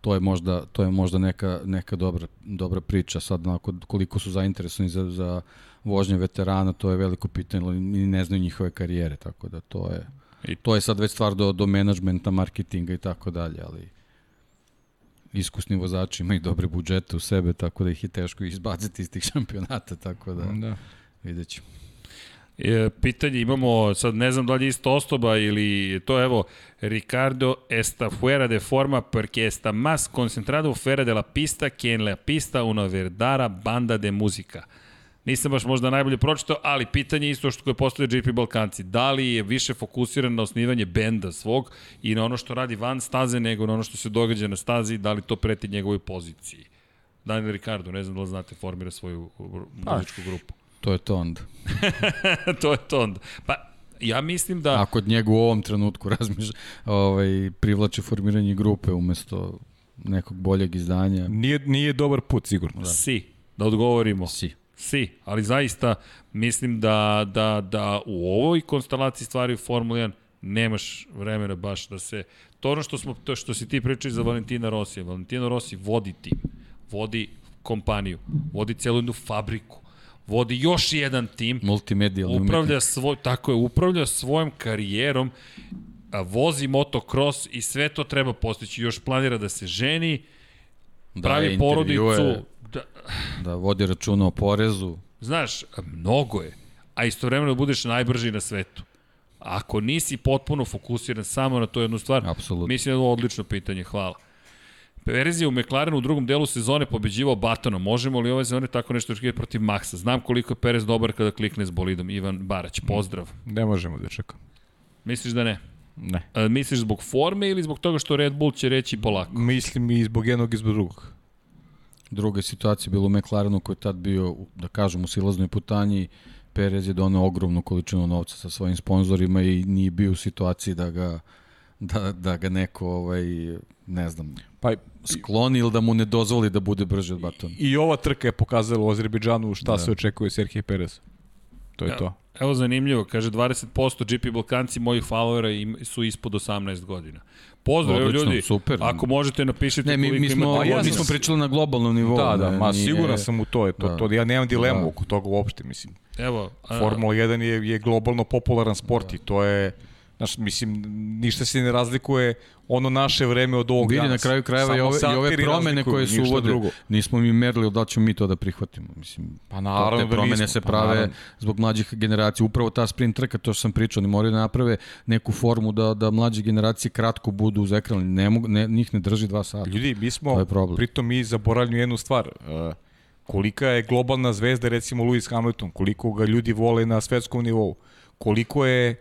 S5: to je možda, to je možda neka, neka dobra, dobra priča. Sad, onako, koliko su zainteresovani za, za vožnje veterana, to je veliko pitanje, ali ne znaju njihove karijere, tako da to je...
S3: I-
S5: To je sad već stvar do, do menadžmenta, marketinga i tako dalje, ali iskusni vozači imaju dobre budžete u sebe, tako da ih je teško izbaciti iz tih šampionata, tako da,
S4: Da.
S5: vidjet ćemo.
S3: E, pitanje imamo, sad ne znam da li je isto osoba ili to evo, Ricardo está fuera de forma porque está más concentrado fuera de la pista que en la pista una verdadera banda de música. Nisam baš možda najbolje pročitao, ali pitanje je isto što koje postoje JP Balkanci. Da li je više fokusiran na osnivanje benda svog i na ono što radi van staze nego na ono što se događa na stazi, da li to preti njegovoj poziciji? Daniel Ricardo, ne znam da li znate, formira svoju muzičku grupu.
S5: To je to onda. (laughs)
S3: to je to onda. Pa, ja mislim da...
S5: Ako od njega u ovom trenutku (laughs) razmišlja, ovaj, privlači formiranje grupe umesto nekog boljeg izdanja,
S4: Nije, nije dobar put, sigurno. Da.
S3: Si, da odgovorimo.
S5: si.
S3: Si, ali zaista mislim da, da, da u ovoj konstelaciji stvari u Formula 1 nemaš vremena baš da se... To ono što, smo, to što si ti pričali za Valentina Rosija. Valentino Rossi vodi tim, vodi kompaniju, vodi celu jednu fabriku, vodi još jedan tim,
S5: Multimedijalni
S3: upravlja svoj, tako je, upravlja svojom karijerom, a, vozi motocross i sve to treba postići. Još planira da se ženi, pravi
S5: Daje
S3: porodicu. Da,
S5: Da vodi računa o porezu.
S3: Znaš, mnogo je. A istovremeno budeš najbrži na svetu. Ako nisi potpuno fokusiran samo na to jednu stvar,
S5: Apsolutno.
S3: mislim da je odlično pitanje, hvala. Perez je u McLarenu u drugom delu sezone pobeđivao Batonom. Možemo li ove sezone tako nešto očekivati protiv Maxa? Znam koliko je Perez dobar kada klikne s bolidom. Ivan Barać, pozdrav.
S4: Ne možemo da čekamo.
S3: Misliš da ne?
S4: Ne.
S3: A, misliš zbog forme ili zbog toga što Red Bull će reći polako?
S4: Mislim i zbog jednog i zbog drugog.
S5: Druga situacija je bila u McLarenu koji je tad bio, da kažem, u silaznoj putanji. Perez je donao ogromnu količinu novca sa svojim sponzorima i nije bio u situaciji da ga, da, da ga neko, ovaj, ne znam,
S4: Pa
S5: skloni ili da mu ne dozvoli da bude brži od Batona.
S4: i ova trka je pokazala u Azerbejdžanu šta da. se očekuje od Serhije Perez. To je
S3: Evo.
S4: to.
S3: Evo zanimljivo, kaže 20% GP Balkanci mojih followera im, su ispod 18 godina. Pozdrav,
S5: Odlično,
S3: ljudi,
S5: super.
S3: ako možete napišite
S5: Ne, mi,
S3: koliko
S5: mi smo,
S3: imate
S4: Pa ja
S5: mi smo pričali na globalnom nivou.
S4: Da, da,
S5: ne,
S4: ma
S5: nije-
S4: siguran sam u to, je to,
S5: da.
S4: to ja nemam dilemu
S5: Da.
S4: oko toga uopšte, mislim.
S3: Evo, a,
S4: Formula 1 je, je globalno popularan sport i to je, znaš, mislim, ništa se ne razlikuje ono naše vreme od ovog
S5: Vidi,
S4: danas.
S5: na kraju krajeva i ove, i ove promene koje su uvode,
S4: drugo.
S5: nismo mi merili da ćemo mi to da prihvatimo. Mislim,
S4: Pa naravno
S5: te
S4: da
S5: promene
S4: nismo,
S5: se
S4: pa
S5: prave
S4: naravno.
S5: zbog mlađih generacija. Upravo ta sprint trka, to što sam pričao, oni moraju da naprave neku formu da, da mlađe generacije kratko budu uz ekran. Ne mogu, ne, njih ne drži dva sata.
S4: Ljudi, mi smo, pritom mi zaboravljamo jednu stvar. Uh, kolika je globalna zvezda, recimo Lewis Hamilton, koliko ga ljudi vole na svetskom nivou, koliko je,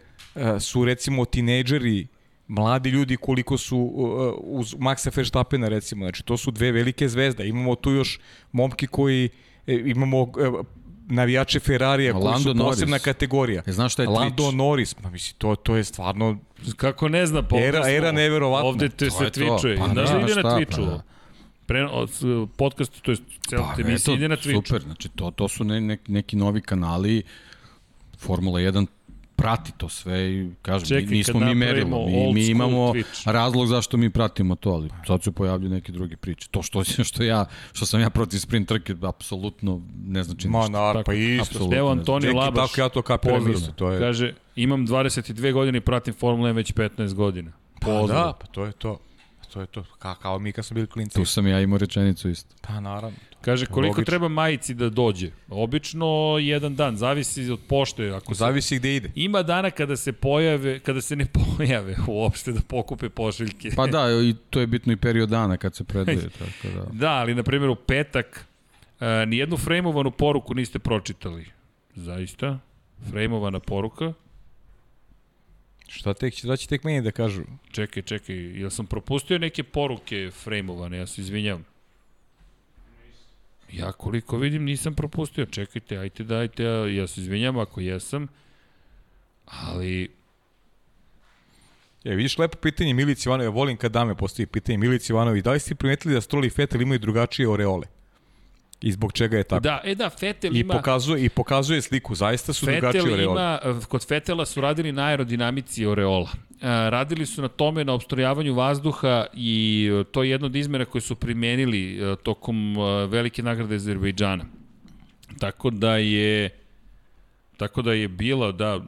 S4: su recimo tinejdžeri, mladi ljudi koliko su uh, uz Maxa Verstappena recimo, znači to su dve velike zvezde. Imamo tu još momki koji, e, imamo e, navijače Ferrarija koji
S5: Lando
S4: su posebna
S5: Norris.
S4: kategorija.
S5: E, znaš šta je Twitch?
S4: Norris, ma mislim, to, to je stvarno
S3: kako ne zna, pa
S4: Era- era neverovatna.
S3: Ovde te
S5: To
S3: se twitchuje.
S5: Pa da,
S3: da ide na Twitchu?
S5: pa da.
S3: Pre, od, podcast, to je cijela
S5: Pa,
S3: emisija ide na Twitchu.
S5: Super, znači to, to su ne, ne, neki novi kanali, Formula 1 prati to sve i kažem,
S3: Čekaj,
S5: mi, nismo mi merilo, mi, mi imamo
S3: Twitch.
S5: razlog zašto mi pratimo to, ali sad se pojavljaju neke druge priče. To što, (laughs) što, ja, što sam ja protiv sprint trke, apsolutno ne znači
S4: Ma,
S5: ništa.
S4: naravno, pa isto.
S5: apsolutno.
S3: Evo
S4: Čekaj,
S3: Labaš,
S4: tako ja to kapiram isto, to je-
S3: Kaže, imam 22 godine i pratim Formula 1 već 15 godina.
S4: Pa
S3: Pozdrav.
S4: da, pa to je to. To je to. Ka, kao mi kad smo bili klinci.
S5: Tu sam ja imao rečenicu isto.
S4: Pa naravno.
S3: Kaže, koliko
S4: Logično.
S3: treba majici da dođe? Obično jedan dan, zavisi od pošte. Ako se...
S4: Zavisi gde ide.
S3: Ima dana kada se pojave, kada se ne (laughs) pojave uopšte da pokupe pošiljke.
S5: Pa da, i to je bitno i period dana kad se predaje. (laughs) Tako da.
S3: Da, ali na primjer u petak uh, nijednu frejmovanu poruku niste pročitali. Zaista? Frejmovana poruka?
S4: Šta tek, šta će tek meni da kažu?
S3: Čekaj, čekaj, jel sam propustio neke poruke frejmovane, ja se izvinjam. Ja koliko vidim nisam propustio, čekajte, ajte dajte, ja, ja se izvinjam ako jesam, ali
S4: E, vidiš lepo pitanje Milici Ivanovi, ja volim kad dame postavi pitanje Milici Ivanovi, da li ste primetili da Stroll i Vettel imaju drugačije oreole? I zbog čega je tako?
S3: da, e da, Fetel
S4: I
S3: ima...
S4: pokazuje, I pokazuje sliku, zaista su drugačije
S3: Fetel
S4: oreole.
S3: ima, kod Fetela su radili na aerodinamici Oreola. E, radili su na tome, na obstrojavanju vazduha i e, to je jedno od izmera koje su primenili e, tokom velike nagrade Azerbejdžana. Tako da je tako da je bila da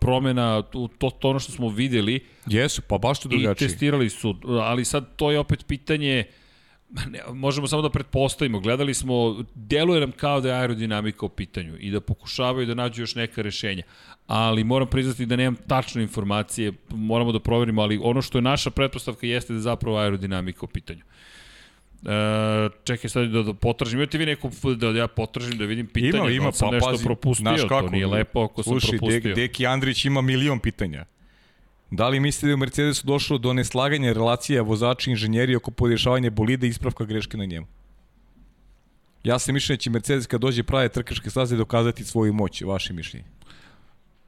S3: promena to, to, ono što smo videli
S4: Jesu, pa baš to
S3: i
S4: drugačije.
S3: testirali su, ali sad to je opet pitanje ne, možemo samo da pretpostavimo, gledali smo, deluje nam kao da je aerodinamika u pitanju i da pokušavaju da nađu još neka rešenja. Ali moram priznati da nemam tačne informacije, moramo da proverimo, ali ono što je naša pretpostavka jeste da je zapravo aerodinamika u pitanju. E, čekaj sad da, da potražim, imate vi neku, da ja potražim da vidim pitanje,
S4: Ima, ima,
S3: da sam
S4: pa
S3: nešto
S4: pazi,
S3: propustio,
S4: kako,
S3: to nije lepo ako
S4: Slušaj,
S3: sam propustio.
S4: Dek, Deki Andrić ima milion pitanja. Da li mislite da je u Mercedesu došlo do neslaganja relacija vozači i inženjeri oko podješavanja bolida i ispravka greške na njemu? Ja sam mišljen da će Mercedes kad dođe prave trkačke staze dokazati svoju moć, vaše mišljenje.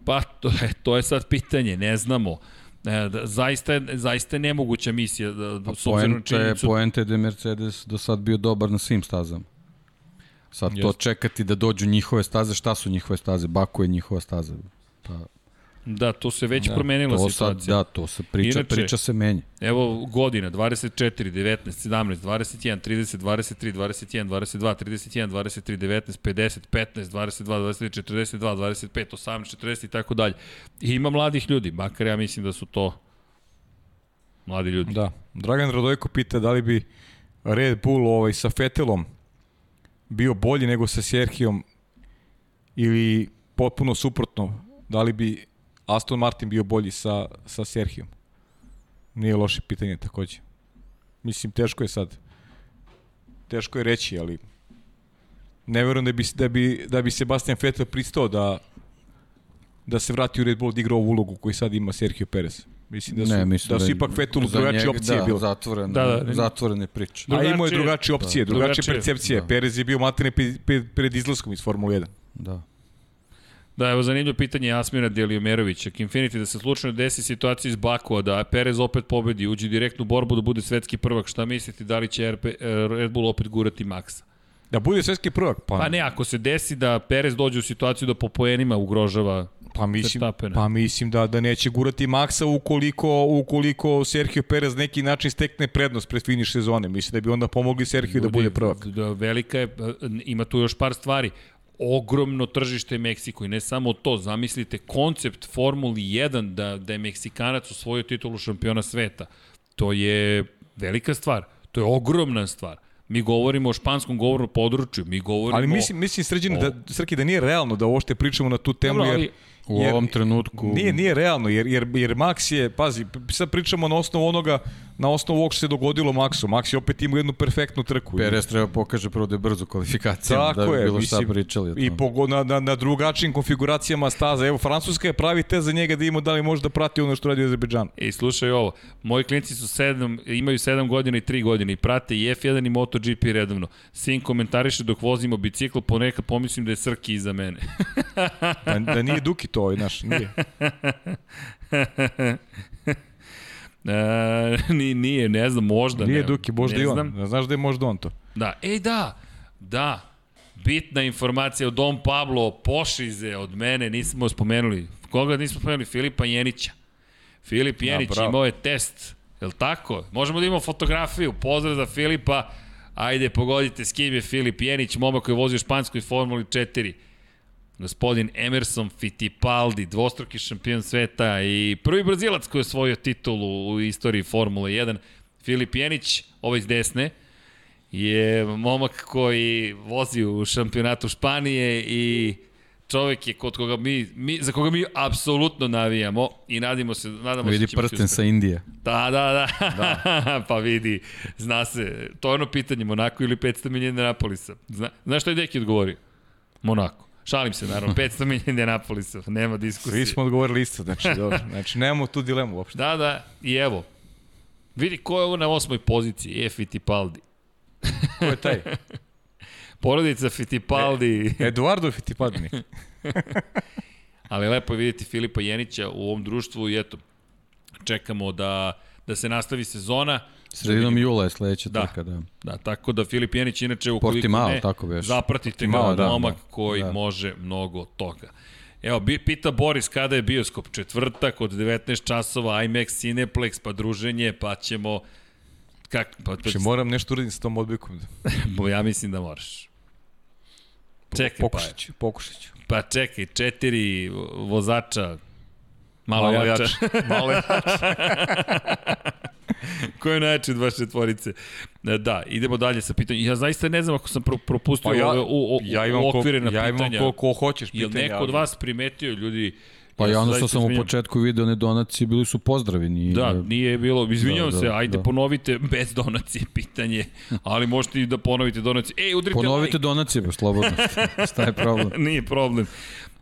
S3: Pa, to je, to je sad pitanje, ne znamo. E, da, zaista, zaista je nemoguća misija, da, da,
S5: Poenta je,
S3: činjenicu.
S5: poenta je da je Mercedes do sad bio dobar na svim stazama. Sad to
S4: Jeste.
S5: čekati da dođu njihove staze, šta su njihove staze? Baku je njihova staza. Pa,
S3: Da, to se već
S4: Da,
S3: promenila
S5: to sad,
S3: situacija.
S5: da, to se priča,
S3: Inače-
S5: priča se menja.
S3: Evo godina, 24, 19, 17, 21, 30, 23, 21, 22, 31, 23, 19, 50, 15, 22, 23, 42, 25, 18, 40 i tako dalje. I ima mladih ljudi, makar ja mislim da su to mladi ljudi.
S4: Da. Dragan Radojko pita da li bi Red Bull ovaj, sa Fetelom bio bolji nego sa Serhijom ili potpuno suprotno, da li bi Aston Martin bio bolji sa, sa Serhijom? Nije loše pitanje takođe. Mislim, teško je sad. Teško je reći, ali ne verujem da bi, da bi, da bi Sebastian Vettel pristao da da se vrati u Red Bull da igra ovu ulogu koju sad ima Sergio Perez. Mislim da su,
S5: ne, mislim
S4: da su ipak Vettel
S5: za
S4: drugačije opcije
S5: da,
S4: bilo.
S5: Zatvoren,
S3: Da,
S5: da,
S3: da.
S5: da, zatvorene priče.
S4: A imao je
S3: Drugačije-
S4: drugačije opcije,
S3: da,
S4: drugačije
S3: drugačije,
S4: percepcije.
S5: da.
S4: Perez je bio materne pred, pred, pred izlaskom iz Formule 1.
S5: Da.
S3: Da, evo zanimljivo pitanje Jasmira Deliomerovića. Ako Infinity da se slučajno desi situacija iz Bakua, da Perez opet pobedi, uđe direktno u borbu da bude svetski prvak, šta mislite, da li će RP, eh, Red Bull opet gurati Maxa?
S4: Da bude svetski prvak, pa,
S3: Pa ne, ako se desi da Perez dođe u situaciju da po poenima ugrožava
S4: pa mislim,
S3: Verstappena.
S4: pa mislim da da neće gurati Maxa ukoliko, ukoliko Sergio Perez neki način stekne prednost pred finiš sezone. Mislim da bi onda pomogli Sergio da bude prvak.
S3: Da, velika je, ima tu još par stvari. Ogromno tržište Meksiko i ne samo to, zamislite koncept Formuli 1 da, da je Meksikanac osvojio titulu šampiona sveta. To je velika stvar, to je ogromna stvar. Mi govorimo o španskom govornom području, mi govorimo
S4: Ali mislim, mislim Srđan, da, Srki, da nije realno da uopšte pričamo na tu temu,
S3: Dobro, ali-
S4: jer,
S5: U
S4: jer,
S5: ovom trenutku...
S4: Nije, nije realno, jer, jer, jer Max je, pazi, sad pričamo na osnovu onoga, na osnovu ovog što se dogodilo Maxu. Max je opet imao jednu perfektnu trku.
S5: Perez treba pokaže prvo da je brzo kvalifikacijama,
S4: Tako
S5: da bi
S4: je,
S5: bilo šta
S4: mislim,
S5: pričali o
S4: I
S5: tome.
S4: po, na, na, na drugačijim konfiguracijama staza. Evo, Francuska je pravi test za njega da ima da li može da prati ono što radi u Azerbejdžanu.
S3: I slušaj ovo, moji klinci su sedam, imaju 7 godina i 3 godine i prate i F1 i MotoGP redovno. Sin komentariše dok vozimo bicikl, ponekad pomislim da je Srki iza mene.
S4: Da, da nije Duki to, ovaj, znaš, nije. (laughs)
S3: E, (laughs) ni, nije, ne znam, možda.
S4: Nije
S3: ne,
S4: Duki, možda
S3: ne
S4: i on.
S3: Znam.
S4: Znaš da je možda on to.
S3: Da, ej da, da, bitna informacija od Dom Pablo Pošize od mene, nismo spomenuli. Koga nismo spomenuli? Filipa Jenića. Filip Jenić
S4: bravo.
S3: imao je test, je li tako? Možemo da imamo fotografiju, pozdrav za Filipa, ajde pogodite s kim je Filip Jenić, momak koji vozi u španskoj Formuli 4. Gospodin Emerson Fittipaldi, dvostruki šampion sveta i prvi brazilac koji je osvojio titulu u istoriji Formule 1. Filip Jenić, ovaj iz desne, je momak koji vozi u šampionatu Španije i čovek je kod koga mi, mi za koga mi apsolutno navijamo i nadimo se, nadamo
S5: Vidi
S3: se da će biti
S5: prsten sa Indije.
S3: Da, da, da. da. (laughs) pa vidi, zna se. To je ono pitanje, Monako ili 500 milijuna Napolisa. Zna, znaš što je Deki odgovorio? Monako. Šalim se, naravno, 500 milijuna Napolisa, nema diskusije.
S4: Svi smo odgovorili isto, znači, (laughs) dobro. Znači, nemamo tu dilemu uopšte.
S3: Da, da, i evo. Vidi ko je ovo na osmoj poziciji, E Fittipaldi.
S4: Ko je taj? (laughs)
S3: Porodica Fittipaldi.
S4: Eduardo Fittipaldi. (laughs)
S3: Ali lepo je vidjeti Filipa Jenića u ovom društvu i eto, čekamo da, da se nastavi sezona.
S5: Sredinom jula je sledeća
S3: Da.
S5: trka, da.
S3: Da, tako da Filip Jenić inače ukoliko
S5: Portimao,
S3: ne,
S5: tako beše.
S3: zapratite ga, da, momak
S5: da.
S3: koji
S5: Da.
S3: može mnogo toga. Evo, bi, pita Boris kada je bioskop četvrtak od 19 časova, IMAX, Cineplex, pa druženje, pa ćemo... Kak, pa, pa,
S4: moram nešto uradim s tom odbikom. (laughs)
S3: bo ja mislim da moraš. Čekaj,
S4: Pokušat ću, pokušat ću.
S3: pa, pa čekaj, četiri vozača, malo,
S4: Malo
S3: jača.
S4: jače. (laughs) Malo jače.
S3: Ko je najjači od vaše tvorice? E, Da, idemo dalje sa pitanjem. Ja zaista ne znam ako sam pro, propustio
S4: Pa ja,
S3: ove, u, u,
S4: ja imam, ko,
S3: okvirena
S4: ja imam
S3: pitanja.
S4: ko, ko hoćeš
S3: Jel
S4: pitanja.
S3: neko od vas primetio, ljudi,
S5: Pa ja ono što sam u početku video ne donacije, bili su pozdravi. Nije,
S3: Da, nije bilo, izvinjavam
S5: Da,
S3: se,
S5: da,
S3: ajde
S5: da.
S3: ponovite bez donacije pitanje, ali možete i da ponovite donacije. Ej, udrite
S5: Ponovite
S3: like.
S5: donacije, ba, slobodno. (laughs) Šta je problem?
S3: Nije problem.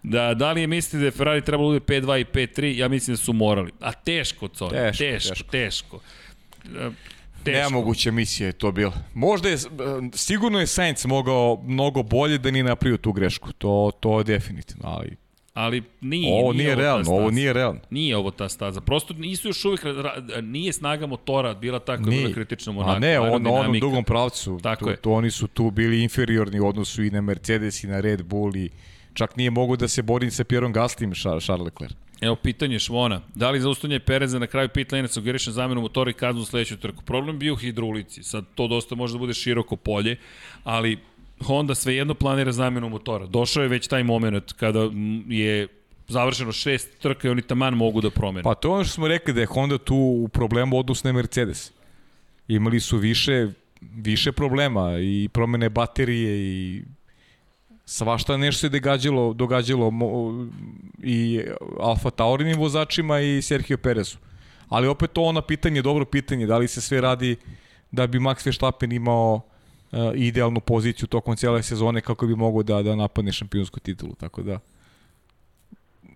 S3: Da, da li je mislite da je Ferrari trebalo da bude 5-2 i 5-3? Ja mislim da su morali. A teško, Cori,
S4: Teško,
S3: teško, teško.
S4: teško.
S3: teško. E, Teško.
S4: Nemoguća misija je to bila. Možda je, sigurno je Sainz mogao mnogo bolje da nije napravio tu grešku. To, to je definitivno, ali
S3: Ali nije,
S4: ovo nije,
S3: ta
S4: realno, ovo
S3: staza.
S4: nije realno.
S3: Nije ovo ta staza. Prosto nisu još uvijek, nije snaga motora bila tako bila
S4: Nije.
S3: kritična Monaco.
S4: A ne, on, na onom dugom pravcu,
S3: Tako
S4: tu,
S3: je.
S4: tu, oni su tu bili inferiorni u odnosu i na Mercedes i na Red Bull i čak nije mogu da se borim sa Pierom Gaslyem Charles Leclerc.
S3: Evo pitanje Švona. Da li zaustavljanje Pereza na kraju pit lane sugeriše zamenu motora i kaznu u sledeću trku? Problem bio u hidrulici. Sad to dosta može da bude široko polje, ali Honda svejedno planira zamenu motora. Došao je već taj moment kada je završeno šest trka i oni taman mogu da promene.
S4: Pa to je ono što smo rekli da je Honda tu u problemu odnos na Mercedes. Imali su više više problema i promene baterije i svašta nešto se događalo, događalo i Alfa Taurinim vozačima i Sergio Perezu. Ali opet to ono pitanje, dobro pitanje, da li se sve radi da bi Max Verstappen imao uh, idealnu poziciju tokom cijele sezone kako bi mogao da, da napadne šampionsku titulu, tako da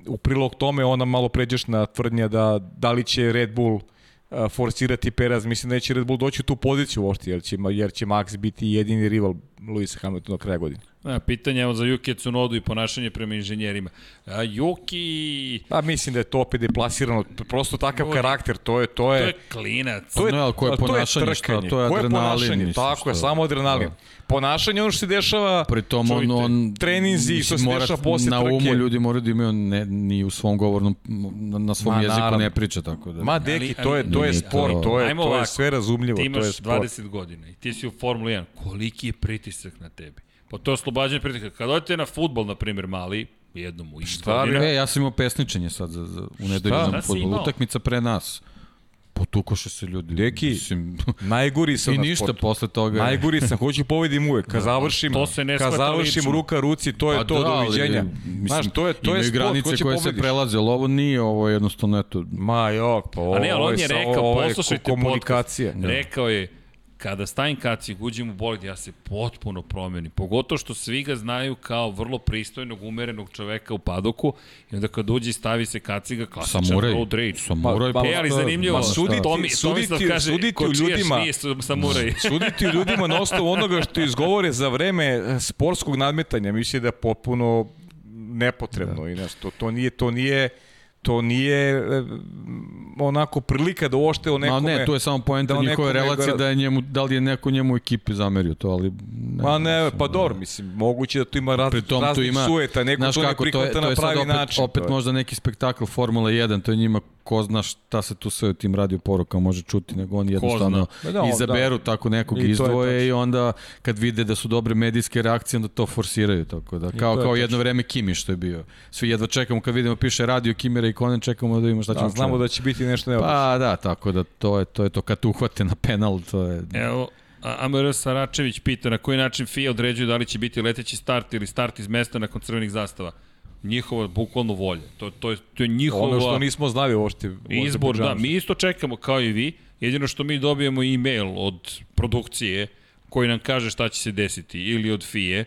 S4: u prilog tome ona malo pređešna tvrdnja da da li će Red Bull uh, forsirati Perez, mislim da će Red Bull doći u tu poziciju uopšte, jer će, jer će Max biti jedini rival Luisa Hamiltona do kraja godine.
S3: Da, pitanje evo za Yuki Tsunodu i ponašanje prema inženjerima. A, Yuki...
S4: Pa mislim da je to opet deplasirano, prosto takav
S3: Ovo-
S4: karakter, to je to je
S3: To je klinac.
S4: to je,
S5: Ne, ali koje
S4: to je
S5: ponašanje, šta,
S4: trkanje,
S5: to je
S4: koje
S5: adrenalin,
S4: ponašanje,
S5: mislim,
S4: tako je, samo adrenalin.
S5: Da.
S4: Ponašanje je ono što se dešava
S5: Pri tom on,
S3: Čujte,
S5: on
S4: treninzi, što se
S5: mora-
S4: dešava posle
S5: na
S4: trke.
S5: umu ljudi moraju da imaju ne, ni u svom govornom na, na svom
S4: Ma,
S5: jeziku
S4: naravno.
S5: ne priča tako da.
S4: Ma deki, to je to je sport,
S5: to-
S4: to je
S3: Ajmo
S4: to je
S3: ovako,
S4: sve razumljivo,
S3: Ti
S4: to je
S3: imaš
S4: sport.
S3: 20 godina i ti si u Formuli 1. Koliki je pritisak na tebi? Pa to je oslobađanje pritiska. Kad odete na futbol, na primjer, mali, jednom u iz
S4: Šta
S3: godina,
S4: bi-
S5: E, ja sam imao pesničenje sad za, za, u nedelju na
S3: si
S5: fudbalu.
S3: imao?
S5: Utakmica pre nas. Potukoše se ljudi.
S4: Deki,
S5: Mislim, (laughs)
S4: Najgori sam
S5: I
S4: na
S5: ništa
S4: sportu.
S5: posle toga.
S4: Najgori sam, hoću (laughs) povedim uvek. Kad završim,
S3: to se ne
S4: kad završim
S3: lično.
S4: ruka ruci, to je
S5: Pa
S4: to,
S5: da, ali,
S4: doviđenja.
S5: mislim,
S4: Znaš, to je, to je sport,
S5: granice koje se prelaze, ali ovo nije, ovo je jednostavno, eto,
S4: Ma jok, pa ovo,
S3: A ne, ali on je
S4: sa-
S3: rekao,
S4: ovo je
S3: poslušajte
S4: komunikacija.
S3: podcast. Rekao je, kada stavim kacig, uđem u bolid, ja se potpuno promenim. Pogotovo što svi ga znaju kao vrlo pristojnog, umerenog čoveka u padoku i onda kad uđe i stavi se kaciga, klasičan
S5: samuraj.
S3: road rage.
S5: Samuraj.
S4: Ma-
S5: pa
S3: E, ali
S5: šta-
S3: zanimljivo,
S4: ma suditi-
S3: Tomi,
S4: suditi-
S3: Tomislav kaže,
S4: suditi u ljudima-
S3: nije samuraj. (laughs)
S4: Suditi ljudima na osnovu onoga što izgovore za vreme eh, sportskog nadmetanja, mislim da je potpuno nepotrebno da. i znaš, to, to nije to nije to nije e, onako prilika da uošte o
S5: Ma
S4: nekome
S5: ne, tu je samo poenta
S4: da
S5: njihove relacije
S4: gara-
S5: da je njemu, da li je neko njemu u ekipi zamerio to, ali... Ne,
S4: Ma ne,
S5: mislim,
S4: pa
S5: da.
S4: dobro, mislim, moguće da tu ima raz, raznih
S5: ima,
S4: sueta, neko to ne
S5: kako, to je,
S4: prihvata
S5: to
S4: na
S5: je sad
S4: pravi
S5: opet,
S4: način.
S5: opet
S4: to je.
S5: možda neki spektakl Formula 1, to je njima ko zna šta se tu sve u tim radio porukama može čuti, nego oni jednostavno
S4: da,
S5: izaberu tako nekog
S4: I je
S5: izdvoje i onda kad vide da su dobre medijske reakcije, onda to forsiraju, tako da, kao,
S4: to je
S5: kao
S4: tačno.
S5: jedno vreme Kimi što je bio. Svi jedva čekamo kad vidimo piše radio Kimira i Konen, čekamo da vidimo šta ćemo
S4: Da, znamo da će biti nešto neobično.
S5: Pa da, tako da to je to, je to kad te uhvate na penal, to je...
S3: Evo, A- Amr Saračević pita na koji način FIA određuje da li će biti leteći start ili start iz mesta nakon crvenih zastava. Njihova bukvalno volja. To, to, je, to je njihova
S4: Ono što nismo znali uopšte.
S3: izbor. Da, mi isto čekamo kao i vi. Jedino što mi dobijemo e-mail od produkcije koji nam kaže šta će se desiti ili od FIE,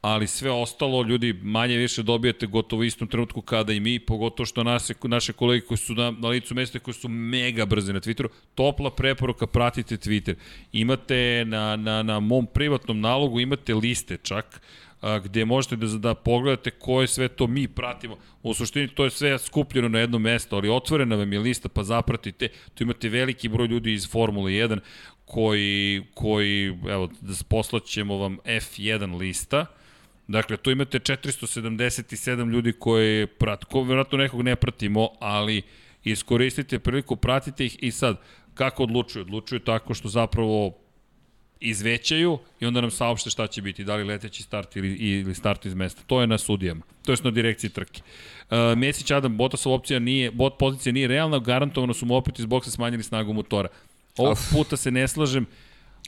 S3: ali sve ostalo ljudi manje više dobijate gotovo istom trenutku kada i mi, pogotovo što naše, naše kolege koji su na, na licu mesta koji su mega brze na Twitteru, topla preporuka pratite Twitter. Imate na, na, na mom privatnom nalogu imate liste čak a, gde možete da, da pogledate koje sve to mi pratimo. U suštini to je sve skupljeno na jedno mesto, ali otvorena vam je lista, pa zapratite. Tu imate veliki broj ljudi iz Formule 1 koji, koji evo, da poslaćemo vam F1 lista. Dakle, tu imate 477 ljudi koje prat, ko vjerojatno nekog ne pratimo, ali iskoristite priliku, pratite ih i sad, kako odlučuju? Odlučuju tako što zapravo izvećaju i onda nam saopšte šta će biti, da li leteći start ili, ili start iz mesta. To je na sudijama, to je na direkciji trke. Uh, Mesić Adam, Botasov opcija nije, bot pozicija nije realna, garantovano su mu opet iz boksa smanjili snagu motora. Ovog puta se ne slažem,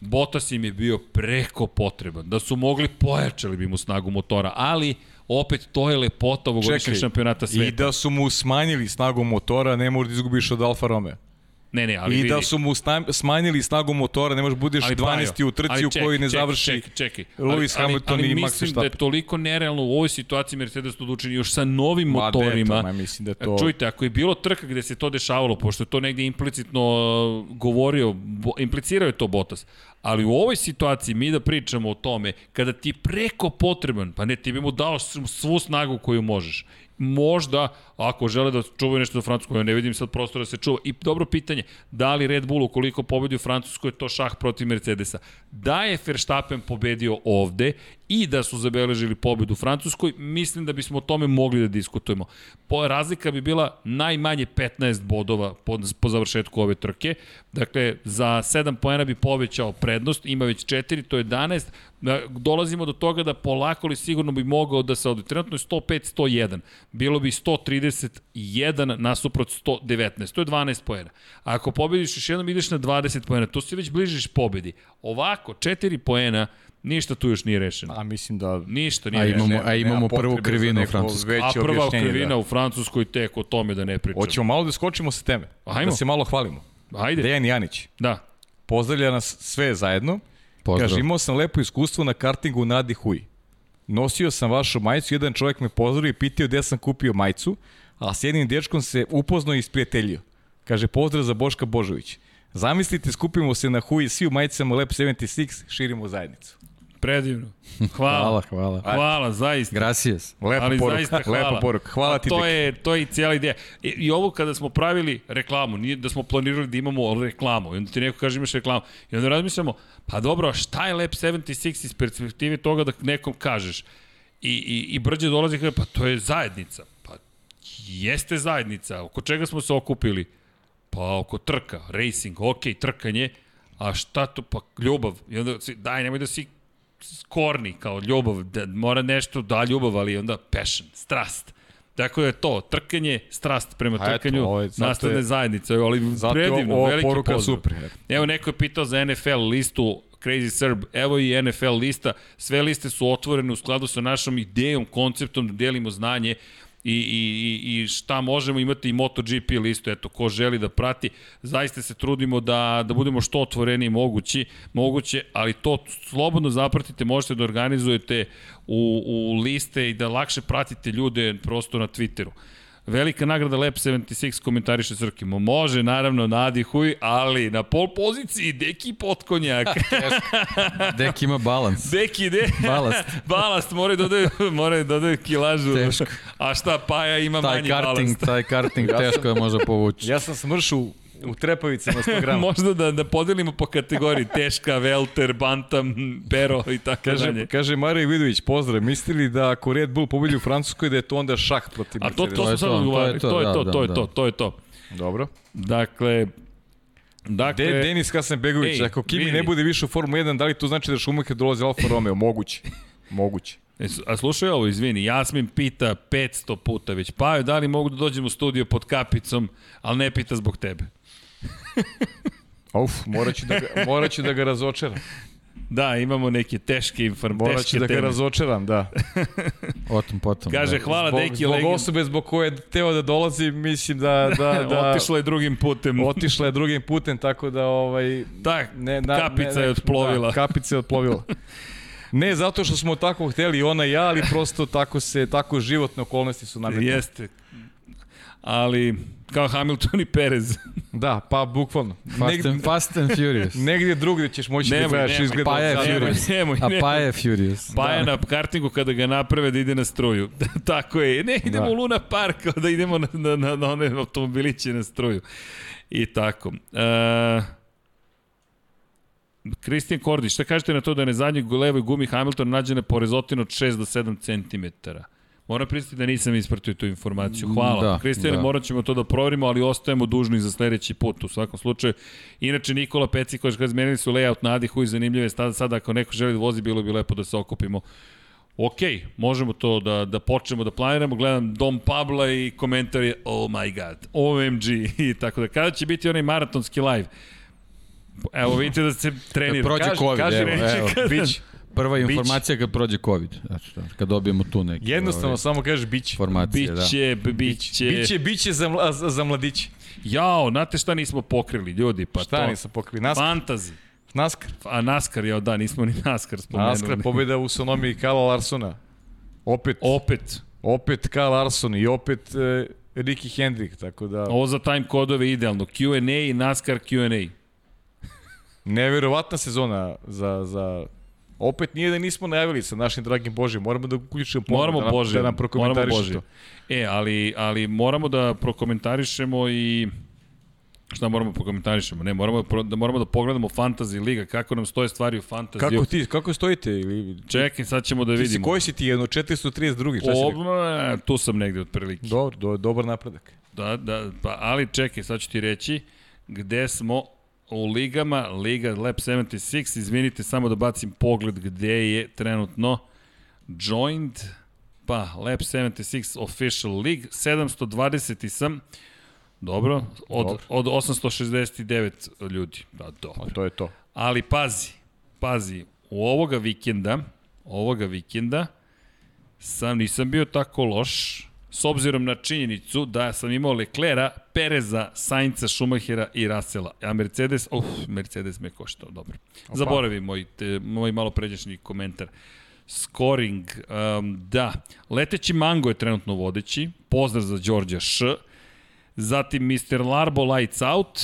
S3: Botas im je bio preko potreban. Da su mogli, pojačali bi mu snagu motora, ali opet to je lepota ovogodišnjeg šampionata sveta.
S4: I da su mu smanjili snagu motora, ne možeš da izgubiš od Alfa Romeo.
S3: Ne, ne, ali
S4: I
S3: vidi.
S4: da su mu smanjili snagu motora, ne možeš budeš
S3: Ali
S4: 12.
S3: Pajo,
S4: u trci u kojoj ne završi
S3: čekaj, čekaj.
S4: Lewis
S3: ali,
S4: Hamilton
S3: ali,
S4: i
S3: ali
S4: Max
S3: mislim da je
S4: Verstappen.
S3: toliko nerealno u ovoj situaciji Mercedes to odlučeni još sa novim
S4: Ma,
S3: motorima.
S4: deto, mislim da to-
S3: Čujte, ako je bilo trka gde se to dešavalo, pošto je to negde implicitno uh, govorio, implicirao je to Bottas, ali u ovoj situaciji mi da pričamo o tome, kada ti preko potreban, pa ne, ti bi mu dao svu snagu koju možeš. Možda, ako žele da čuvaju nešto za Francusku, ja ne vidim sad prostora da se čuva. I dobro pitanje, da li Red Bull ukoliko pobedi u Francuskoj je to šah protiv Mercedesa? Da je Verstappen pobedio ovde i da su zabeležili pobedu u Francuskoj, mislim da bismo o tome mogli da diskutujemo. Po, razlika bi bila najmanje 15 bodova po, po završetku ove trke. Dakle, za 7 poena bi povećao prednost prednost, ima već 4, to je 11. Da, dolazimo do toga da polako li sigurno bi mogao da se odi. Trenutno je 105-101. Bilo bi 131 nasuprot 119. To je 12 poena. A ako pobediš još jednom ideš na 20 poena, to se već bližiš pobedi. Ovako, 4 poena, ništa tu još nije rešeno.
S4: A mislim da...
S3: Ništa nije
S5: A imamo,
S3: rešeno.
S5: a imamo prvu krivinu u Francuskoj.
S3: A prva
S4: objašnjenje,
S3: krivina
S4: da.
S3: u Francuskoj tek o tome da ne pričam.
S4: Hoćemo malo da skočimo sa teme.
S3: Ajmo.
S4: Da se malo hvalimo.
S3: Ajde.
S4: Dejan Janić.
S3: Da.
S4: Pozdravlja nas sve zajedno.
S5: Pozdrav.
S4: Kaže, imao sam lepo iskustvo na kartingu u Nadi Huj. Nosio sam vašu majicu, jedan čovjek me pozdravio i pitao gde sam kupio majicu, a s jednim dečkom se upoznao i isprijateljio. Kaže, pozdrav za Boška Božović. Zamislite, skupimo se na Huj, svi u majicama Lep 76, širimo zajednicu.
S3: Predivno. Hvala.
S5: Hvala, hvala.
S3: Hvala, zaista.
S5: Gracias.
S4: Lepa
S3: ali
S4: poruka,
S3: zaista hvala.
S4: lepa poruka. Hvala
S3: A
S4: ti,
S3: to je, to je i cijela ideja. I, I ovo kada smo pravili reklamu, nije da smo planirali da imamo reklamu, i onda ti neko kaže imaš reklamu, i onda razmišljamo, pa dobro, a šta je Lab 76 iz perspektive toga da nekom kažeš? I, i, i Brđe dolazi i kaže, pa to je zajednica. Pa jeste zajednica, oko čega smo se okupili? Pa oko trka, racing, ok, trkanje, a šta to, pa ljubav. I onda, daj, nemoj da si korni kao ljubav, da mora nešto, da ljubav, ali onda passion, strast. Tako da je to, trkanje, strast prema
S4: A eto,
S3: trkanju,
S4: ovo je- zato
S3: nastavne
S4: je-
S3: zajednice, ali predivno,
S4: ova
S3: veliki
S4: poruka
S3: pozdrav.
S4: super.
S3: Evo neko je pitao za NFL listu Crazy Serb, evo i NFL lista, sve liste su otvorene u skladu sa našom idejom, konceptom da delimo znanje i, i, i- šta možemo imati i MotoGP listu, eto, ko želi da prati, zaista se trudimo da, da budemo što otvoreniji mogući, moguće, ali to slobodno zapratite, možete da organizujete u, u liste i da lakše pratite ljude prosto na Twitteru. Velika nagrada Lab 76 komentariše Srkimo. Može, naravno, Nadi Huj, ali na pol poziciji Deki Potkonjak. (laughs)
S5: Dek ima balans.
S3: Deki, de...
S5: Balast. (laughs)
S3: balast, moraju da dodaju, moraju da dodaju kilažu.
S5: Teško.
S3: A šta, Paja ima
S5: Taj
S3: manji
S5: karting,
S3: balast.
S5: taj karting teško je može povući.
S4: Ja sam smršao u, trepavicama 100 grama. (laughs)
S3: Možda da, da podelimo po kategoriji teška, velter, bantam, pero i tako
S4: Kaže,
S3: dalje.
S4: kaže Mario Vidović, pozdrav, mislili li da ako Red Bull pobedi u Francuskoj da je to onda šah protiv
S3: A to, to
S5: je
S3: smo sad
S5: to, to je
S3: odgovarali.
S5: to,
S3: To je
S5: da,
S3: to,
S5: da,
S3: to je
S5: da.
S3: to, to je to.
S4: Dobro.
S3: Dakle, dakle...
S4: De, Denis Hasanbegović,
S3: Ej,
S4: ako Kimi
S3: vidi.
S4: ne bude više u Formu 1, da li to znači da Schumacher dolazi Alfa Romeo? Moguće. (laughs) Moguće.
S3: E, A slušaj ovo, izvini, Jasmin pita 500 puta već, pa da li mogu da dođem u studio pod kapicom, ali ne pita zbog tebe. (laughs)
S4: Uf, morat ću da ga, morat ću da ga razočeram.
S3: Da, imamo neke teške informacije,
S4: Morat ću da ga
S3: teme.
S4: razočeram, da. (laughs)
S5: O tom potom.
S3: Kaže,
S5: da.
S3: hvala
S4: zbog,
S3: Deki
S4: zbog
S3: Legend.
S4: osobe zbog koje je teo da dolazi, mislim da... da, (laughs) da
S3: Otišla je drugim putem.
S4: Otišla je drugim putem, tako da... Ovaj,
S3: Tak,
S4: ne, na,
S3: kapica
S4: ne,
S3: je otplovila.
S4: Da, kapica je otplovila. Ne zato što smo tako hteli ona i ja, ali prosto tako se tako životne okolnosti su nametne.
S3: Jeste. Ali, kao Hamilton i Perez. (laughs)
S4: Da, pa bukvalno. (laughs)
S5: Fast,
S4: Negde,
S5: and, fast and Furious. (laughs)
S4: negdje drugdje ćeš moći da
S3: Nemoj,
S4: gledaš
S3: nemoj,
S4: izgled.
S5: pa je
S4: od-
S3: nemoj,
S5: Furious.
S3: nemoj,
S5: A pa je Furious.
S3: Pa je na kartingu kada ga naprave da ide na struju. Tako je. Ne, idemo
S4: Da.
S3: u Luna Park, da idemo na, na, na, na one automobiliće na struju. I tako. E, Kristijan Kordi, šta kažete na to da je na zadnjoj levoj gumi Hamilton nađena porezotin od 6 do 7 cm? Moram pristati da nisam ispratio tu informaciju. Hvala.
S5: Da,
S3: Kristijane,
S5: da.
S3: morat ćemo to da proverimo, ali ostajemo dužni za sledeći put u svakom slučaju. Inače, Nikola Peci, koji kaže, zmenili su layout na Adihu i zanimljive sada, sada ako neko želi da vozi, bilo bi lepo da se okupimo. Ok, možemo to da, da počnemo da planiramo. Gledam Dom Pabla i komentar je oh my god, OMG (laughs) i tako da. Kada će biti onaj maratonski live? Evo vidite da se trenira.
S5: prođe
S4: Kaži-
S5: COVID,
S4: kaži
S5: evo,
S4: reći
S5: evo. (laughs)
S3: kada-
S4: Bić.
S5: Prva informacija kad prođe COVID. Znači, kad dobijemo tu neke
S4: Jednostavno,
S5: ove,
S4: samo kažeš biće.
S5: informacije. Da.
S3: Biće, b- biće.
S4: Biće, biće za, mla, za, za mladiće.
S3: Jao, znate šta nismo pokrili, ljudi? Pa
S4: Šta
S3: to.
S4: nisam pokrili? NASCAR.
S3: Fantazi.
S4: NASCAR.
S3: A NASCAR, jao da, nismo ni NASCAR spomenuli.
S4: NASCAR pobjeda u sonomiji Kala Larsona. Opet,
S3: Opet,
S4: opet Kyle Larson i opet e, Ricky Hendrick, tako da
S3: ovo za time kodove idealno. Q&A i NASCAR Q&A.
S4: neverovatna sezona za, za opet nije da nismo najavili sa našim dragim Božim, moramo da uključimo ponovo,
S3: Moramo
S4: da nam,
S3: Bože,
S4: da nam
S3: moramo
S4: prokomentariše
S3: Bože.
S4: to.
S3: E, ali, ali moramo da prokomentarišemo i šta moramo da prokomentarišemo? Ne, moramo da moramo da pogledamo Fantasy Liga, kako nam stoje stvari u Fantasy.
S4: Kako ti, kako stojite? Ili,
S3: Čekaj, sad ćemo da
S4: ti si,
S3: vidimo.
S4: koji si ti jedno 432. Šta si
S3: tu sam negde otprilike.
S4: Dobro, do, dobar napredak.
S3: Da, da, pa, ali čekaj, sad ću ti reći gde smo u ligama, Liga Lab 76, izvinite, samo da bacim pogled gde je trenutno joined, pa Lab 76 Official League, 720 sam, dobro, od,
S4: Dobro.
S3: od 869 ljudi, da, dobro.
S4: To je to.
S3: Ali pazi, pazi, u ovoga vikenda, ovoga vikenda, sam nisam bio tako loš, s obzirom na činjenicu da sam imao Leclera, Pereza, Sainca, Schumachera i Rasela. A Mercedes, uf, Mercedes me koštao, dobro. Zaboravi moj, te, moj malo pređašnji komentar. Scoring, um, da. Leteći Mango je trenutno vodeći, pozdrav za Đorđa Š. Zatim Mr. Larbo Lights Out,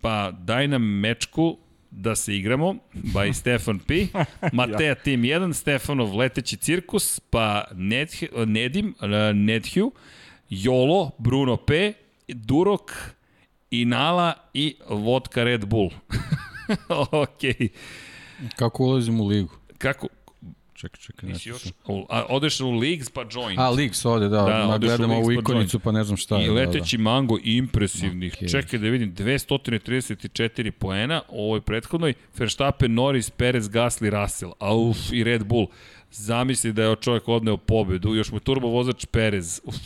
S3: pa daj nam mečku da se igramo, by (laughs) Stefan P. Mateja Team 1, Stefanov Leteći cirkus, pa Nedh, Nedim, uh, Nedhju, Jolo, Bruno P, Durok, Inala i Vodka Red Bull. (laughs) ok.
S5: Kako ulazim u ligu?
S3: Kako?
S5: Čekaj, čekaj.
S3: Nisi još? U, a, odeš u Leagues pa join.
S5: A, Leaks ovde, da,
S3: Da,
S5: da
S3: odeš u
S5: gledam ovu
S3: pa
S5: ikonicu, pa ne znam šta je.
S3: I
S5: da,
S3: leteći mango impresivnih.
S5: Okej.
S3: Čekaj da vidim, 234 poena u ovoj prethodnoj. Verstappen, Norris, Perez, Gasly, Russell. Auf, i Red Bull. Zamisli da je čovjek odneo pobedu. Još mu turbo vozač Perez. Uf.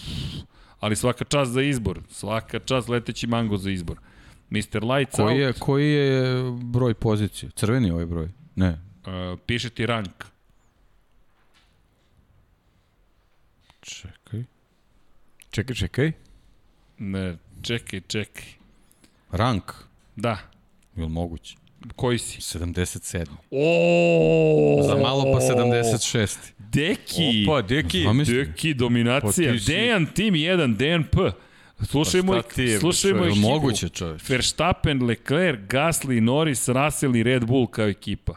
S3: Ali svaka čast za izbor. Svaka čast leteći mango za izbor. Mr. Lights
S5: Koji je,
S3: Out.
S5: koji je broj pozicije? Crveni je ovaj broj? Ne.
S3: Uh, piše ti rank.
S5: Čekaj,
S4: čekaj.
S3: Ne, čekaj, čekaj.
S5: Rank.
S3: Da.
S5: Je li moguće?
S3: Koji si?
S5: 77.
S3: O,
S5: Za malo pa 76.
S3: Deki.
S4: Opa, deki.
S5: Zamisli.
S3: Deki dominacija.
S4: Pa ti si-
S3: Dejan Team 1, Dejan P. Slušaj
S4: Pa ti je,
S3: slušaj
S4: čovječe?
S3: moj
S5: Je li
S3: ekipu.
S5: moguće, čoveč?
S3: Verstappen, Leclerc, Gasly, Norris, Russell i Red Bull kao ekipa.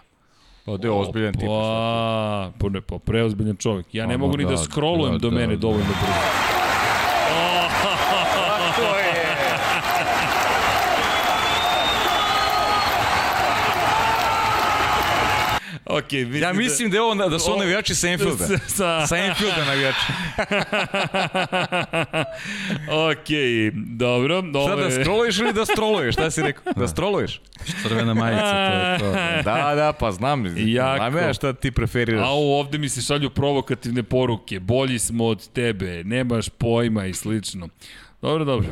S4: Pa da je ozbiljan tip.
S3: Pa, pa, ne, pa preozbiljan čovjek. Ja ne
S5: Pa,
S3: mogu ni da,
S5: da,
S3: scrollujem
S5: da,
S3: do
S5: da,
S3: mene
S5: da.
S3: dovoljno brzo. Ok, mislim
S4: Ja mislim da je on, da su on navijači sa Enfielda. (laughs)
S3: Sa, sa,
S4: Sa Enfielda navijači. (laughs)
S3: ok, dobro.
S4: Šta
S3: Ovo
S4: da
S3: je...
S4: stroluješ ili da stroluješ? Šta si rekao? Da stroluješ?
S5: Crvena majica, to je to. (laughs)
S4: Da, da, pa znam.
S3: Jako.
S4: Znam ja šta ti preferiraš.
S3: Au, ovde mi se šalju provokativne poruke. Bolji smo od tebe, nemaš pojma i slično. Dobro, dobro.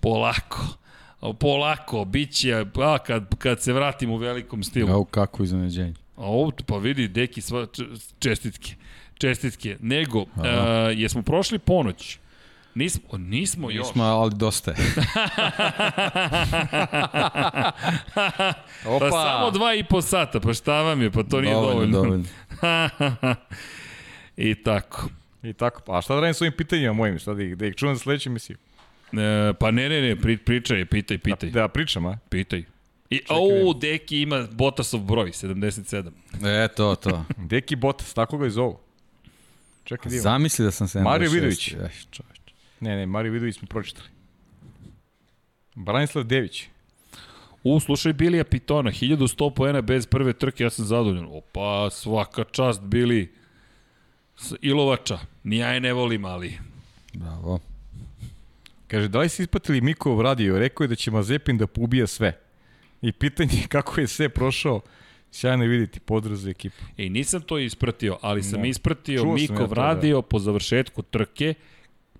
S3: Polako. Polako, bit će, a, kad, kad se vratim u velikom stilu.
S5: Au, kako iznenađenje.
S3: A ovo, pa vidi, deki, sva, čestitke. Čestitke. Nego, a, jesmo prošli ponoć? Nismo, nismo još.
S5: Nismo, ali dosta je. (laughs)
S3: Pa samo dva i po sata, pa šta vam je, pa to nije dovoljno.
S5: dovoljno. (laughs)
S3: I tako.
S4: I tako. Pa a šta da radim s ovim pitanjima mojim? Šta da ih, da ih čuvam za sledeću emisiju?
S3: E, pa ne, ne, ne, pri, pričaj, pitaj, pitaj.
S4: Da, da pričam, a?
S3: Pitaj. I, o. Deki ima Botasov broj, 77.
S5: E, to, to. (laughs)
S4: Deki Botas, tako ga i zovu. Čekaj, da.
S5: Zamisli da sam 76.
S4: Mario Vidović.
S5: Ej, čoveč.
S4: Ne, ne, Mario Vidović smo pročitali. Branislav Dević.
S3: U, slušaj Bilija Pitona, 1100 poena bez prve trke, ja sam zadovoljan. Opa, svaka čast Bili. S Ilovača, ni ja je ne volim, ali...
S5: Bravo.
S4: Kaže, da li si ispatili Mikov radio? Rekao je da će Mazepin da pobija sve. I pitanje je kako je sve prošao. Sjajno je vidjeti podraz za ekipu.
S3: Ej, nisam to ispratio, ali sam
S4: Da.
S3: ispratio
S4: Čuo sam
S3: Mikov
S4: ja to, da.
S3: radio po završetku trke.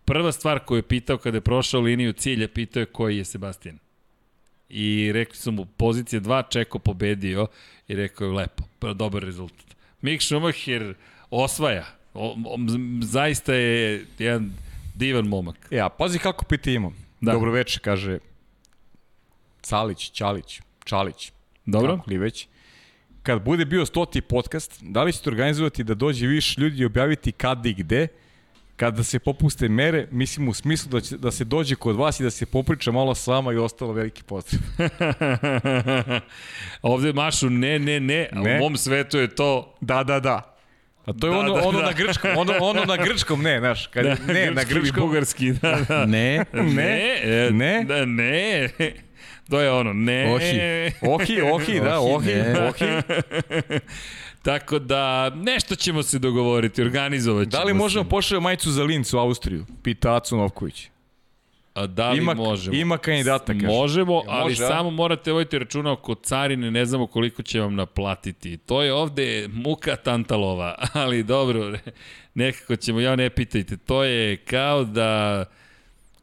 S3: Prva stvar koju je pitao kada je prošao liniju cilja, pitao je koji je Sebastian. I rekli su mu pozicija 2, Čeko pobedio i rekao je lepo, pa dobar rezultat. Mick Schumacher osvaja. O, o, zaista je jedan divan momak.
S4: E, a pazi kako pita imam.
S3: Da.
S4: Da. Dobro veče, kaže Calić, Ćalić, Čalić.
S3: Dobro?
S4: Kako li već. Kad bude bio stoti podcast, da li ćete organizovati da dođe više ljudi i objaviti kada i gde, kada se popuste mere, mislim u smislu da, će, da se dođe kod vas i da se popriča malo s vama i ostalo veliki pozdrav. (laughs)
S3: Ovde mašu ne, ne, ne,
S4: Ne.
S3: u mom svetu je to
S4: Da, da, da. A to je
S3: Da,
S4: ono,
S3: da,
S4: ono
S3: da.
S4: na grčkom, ono, ono na grčkom, ne, znaš, kad,
S3: da,
S4: ne, na
S3: grčki i
S4: grčkom,
S3: bugarski, da, da. (laughs)
S5: Ne,
S3: Ne, e,
S4: Ne?
S3: Da, ne. To je ono, ne.
S5: Ohi.
S4: ohi, ohi, da,
S5: Ohi,
S4: ohi,
S5: ne.
S4: ohi. (laughs)
S3: Tako da, nešto ćemo se dogovoriti, organizovat ćemo
S4: Da li možemo
S3: se.
S4: pošao majicu za Linz u Austriju? Pita Acu Novković.
S3: A da li
S4: Ima,
S3: možemo?
S4: ima kandidata, kaže.
S3: Možemo, ali
S4: može,
S3: samo morate voditi računa oko carine, ne znamo koliko će vam naplatiti. To je ovde muka tantalova, (laughs) ali dobro, nekako ćemo, ja ne pitajte, to je kao da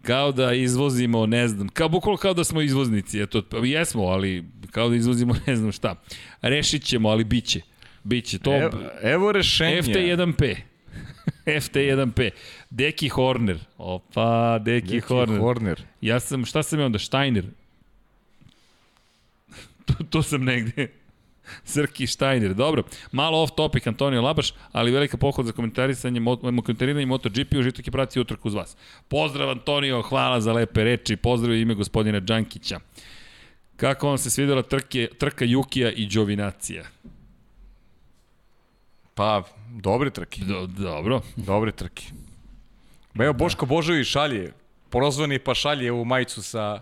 S3: kao da izvozimo, ne znam, kao bukvalno kao da smo izvoznici, eto, pa jesmo, ali kao da izvozimo ne znam šta. Rešit ćemo, ali biće. Biće to.
S4: Evo, evo rešenja.
S3: FT1P. (laughs) FT1P. Deki Horner. Opa, Deki,
S4: Neki
S3: Horner.
S4: Horner.
S3: Ja sam, šta sam ja onda, Steiner? (laughs) to, to sam negde. Srki Steiner, dobro. Malo off topic Antonio Labaš, ali velika pohvala za komentarisanje, mo, komentariranje MotoGP, užitak je prati utrku uz vas. Pozdrav Antonio, hvala za lepe reči, pozdrav ime gospodina Đankića. Kako vam se svidela trke, trka Jukija i Đovinacija?
S4: Pa, dobre trke.
S3: Do, dobro.
S4: Dobre trke. Evo, Boško Božović šalje, prozvani pa šalje u majicu sa,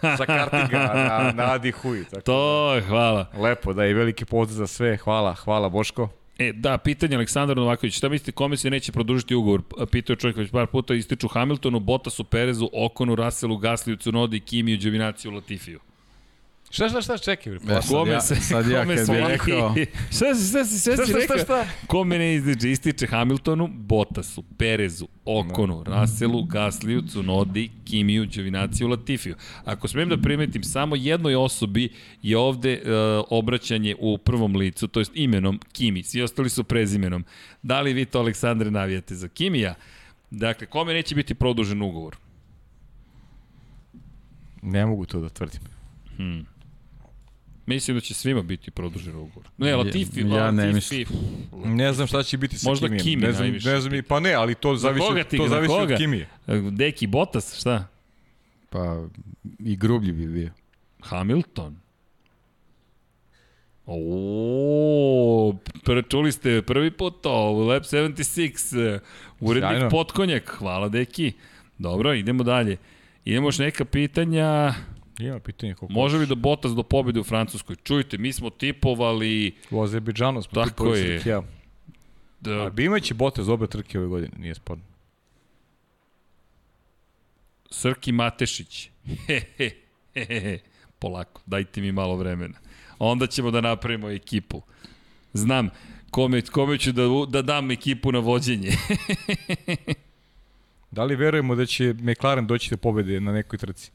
S4: sa kartiga na, na Adi Hui. Tako.
S3: To je, hvala.
S4: Lepo, da i veliki pozdrav za sve. Hvala, hvala Boško.
S3: E, da, pitanje Aleksandar Novaković. Šta mislite, kome se neće produžiti ugovor? Pitao je čovjek već par puta, ističu Hamiltonu, Bottasu, Perezu, Okonu, Russellu, Gasliju, Cunodi, Kimiju, Đovinaciju, Latifiju.
S4: Šta, šta, šta, čekaj, bre.
S5: Sad
S3: Kome
S5: ja,
S3: se,
S5: sad ja
S3: kome
S5: kad
S3: smo
S5: bi
S3: mi-
S5: rekao, (laughs)
S3: šta, šta, šta,
S4: Šta, šta,
S3: rekao?
S4: šta, šta?
S3: Kome ne ističe? Ističe Hamiltonu, Bottasu, Perezu, Okonu, Russellu, Gasliju, Cunodi, Kimiju, Đovinaciju, Latifiju. Ako smem da primetim, samo jednoj osobi je ovde e, obraćanje u prvom licu, to jest imenom Kimi. Svi ostali su prezimenom. Da li vi to, Aleksandre, navijate za Kimija? Dakle, kome neće biti produžen ugovor?
S4: Ne mogu to da tvrdim.
S3: Mislim da će svima biti produžen ugovor. Ne, Latifi,
S5: ja ne
S3: Latifi.
S4: Ne znam šta će biti sa
S3: Možda
S4: Kimijem.
S3: Kimi
S4: ne znam,
S3: najviše.
S4: ne znam, i- pa ne, ali to zavisi,
S3: koga
S4: od-
S3: ti
S4: to zavisi
S3: koga?
S4: od Kimije.
S3: Deki, Bottas, šta?
S5: pa i grublji bi bio.
S3: Hamilton. O, čuli ste prvi put to, u Lab 76, eh, urednik
S4: Sjajno.
S3: Potkonjak, hvala deki. Dobro, idemo dalje. Idemo još neka pitanja,
S4: Ima pitanje koliko.
S3: može li da Bottas do pobjede u Francuskoj? Čujte, mi smo tipovali
S4: U Azerbejdžanu smo
S3: Tako
S4: tipovali
S3: je.
S4: sa Ja.
S3: da,
S4: A bi imaće bote za obe trke ove godine, nije sporno.
S3: Srki Matešić. He, he, he, he, he. Polako, dajte mi malo vremena. Onda ćemo da napravimo ekipu. Znam kome, kome ću da, da dam ekipu na vođenje. (laughs)
S4: Da li verujemo da će McLaren doći do pobede na nekoj trci?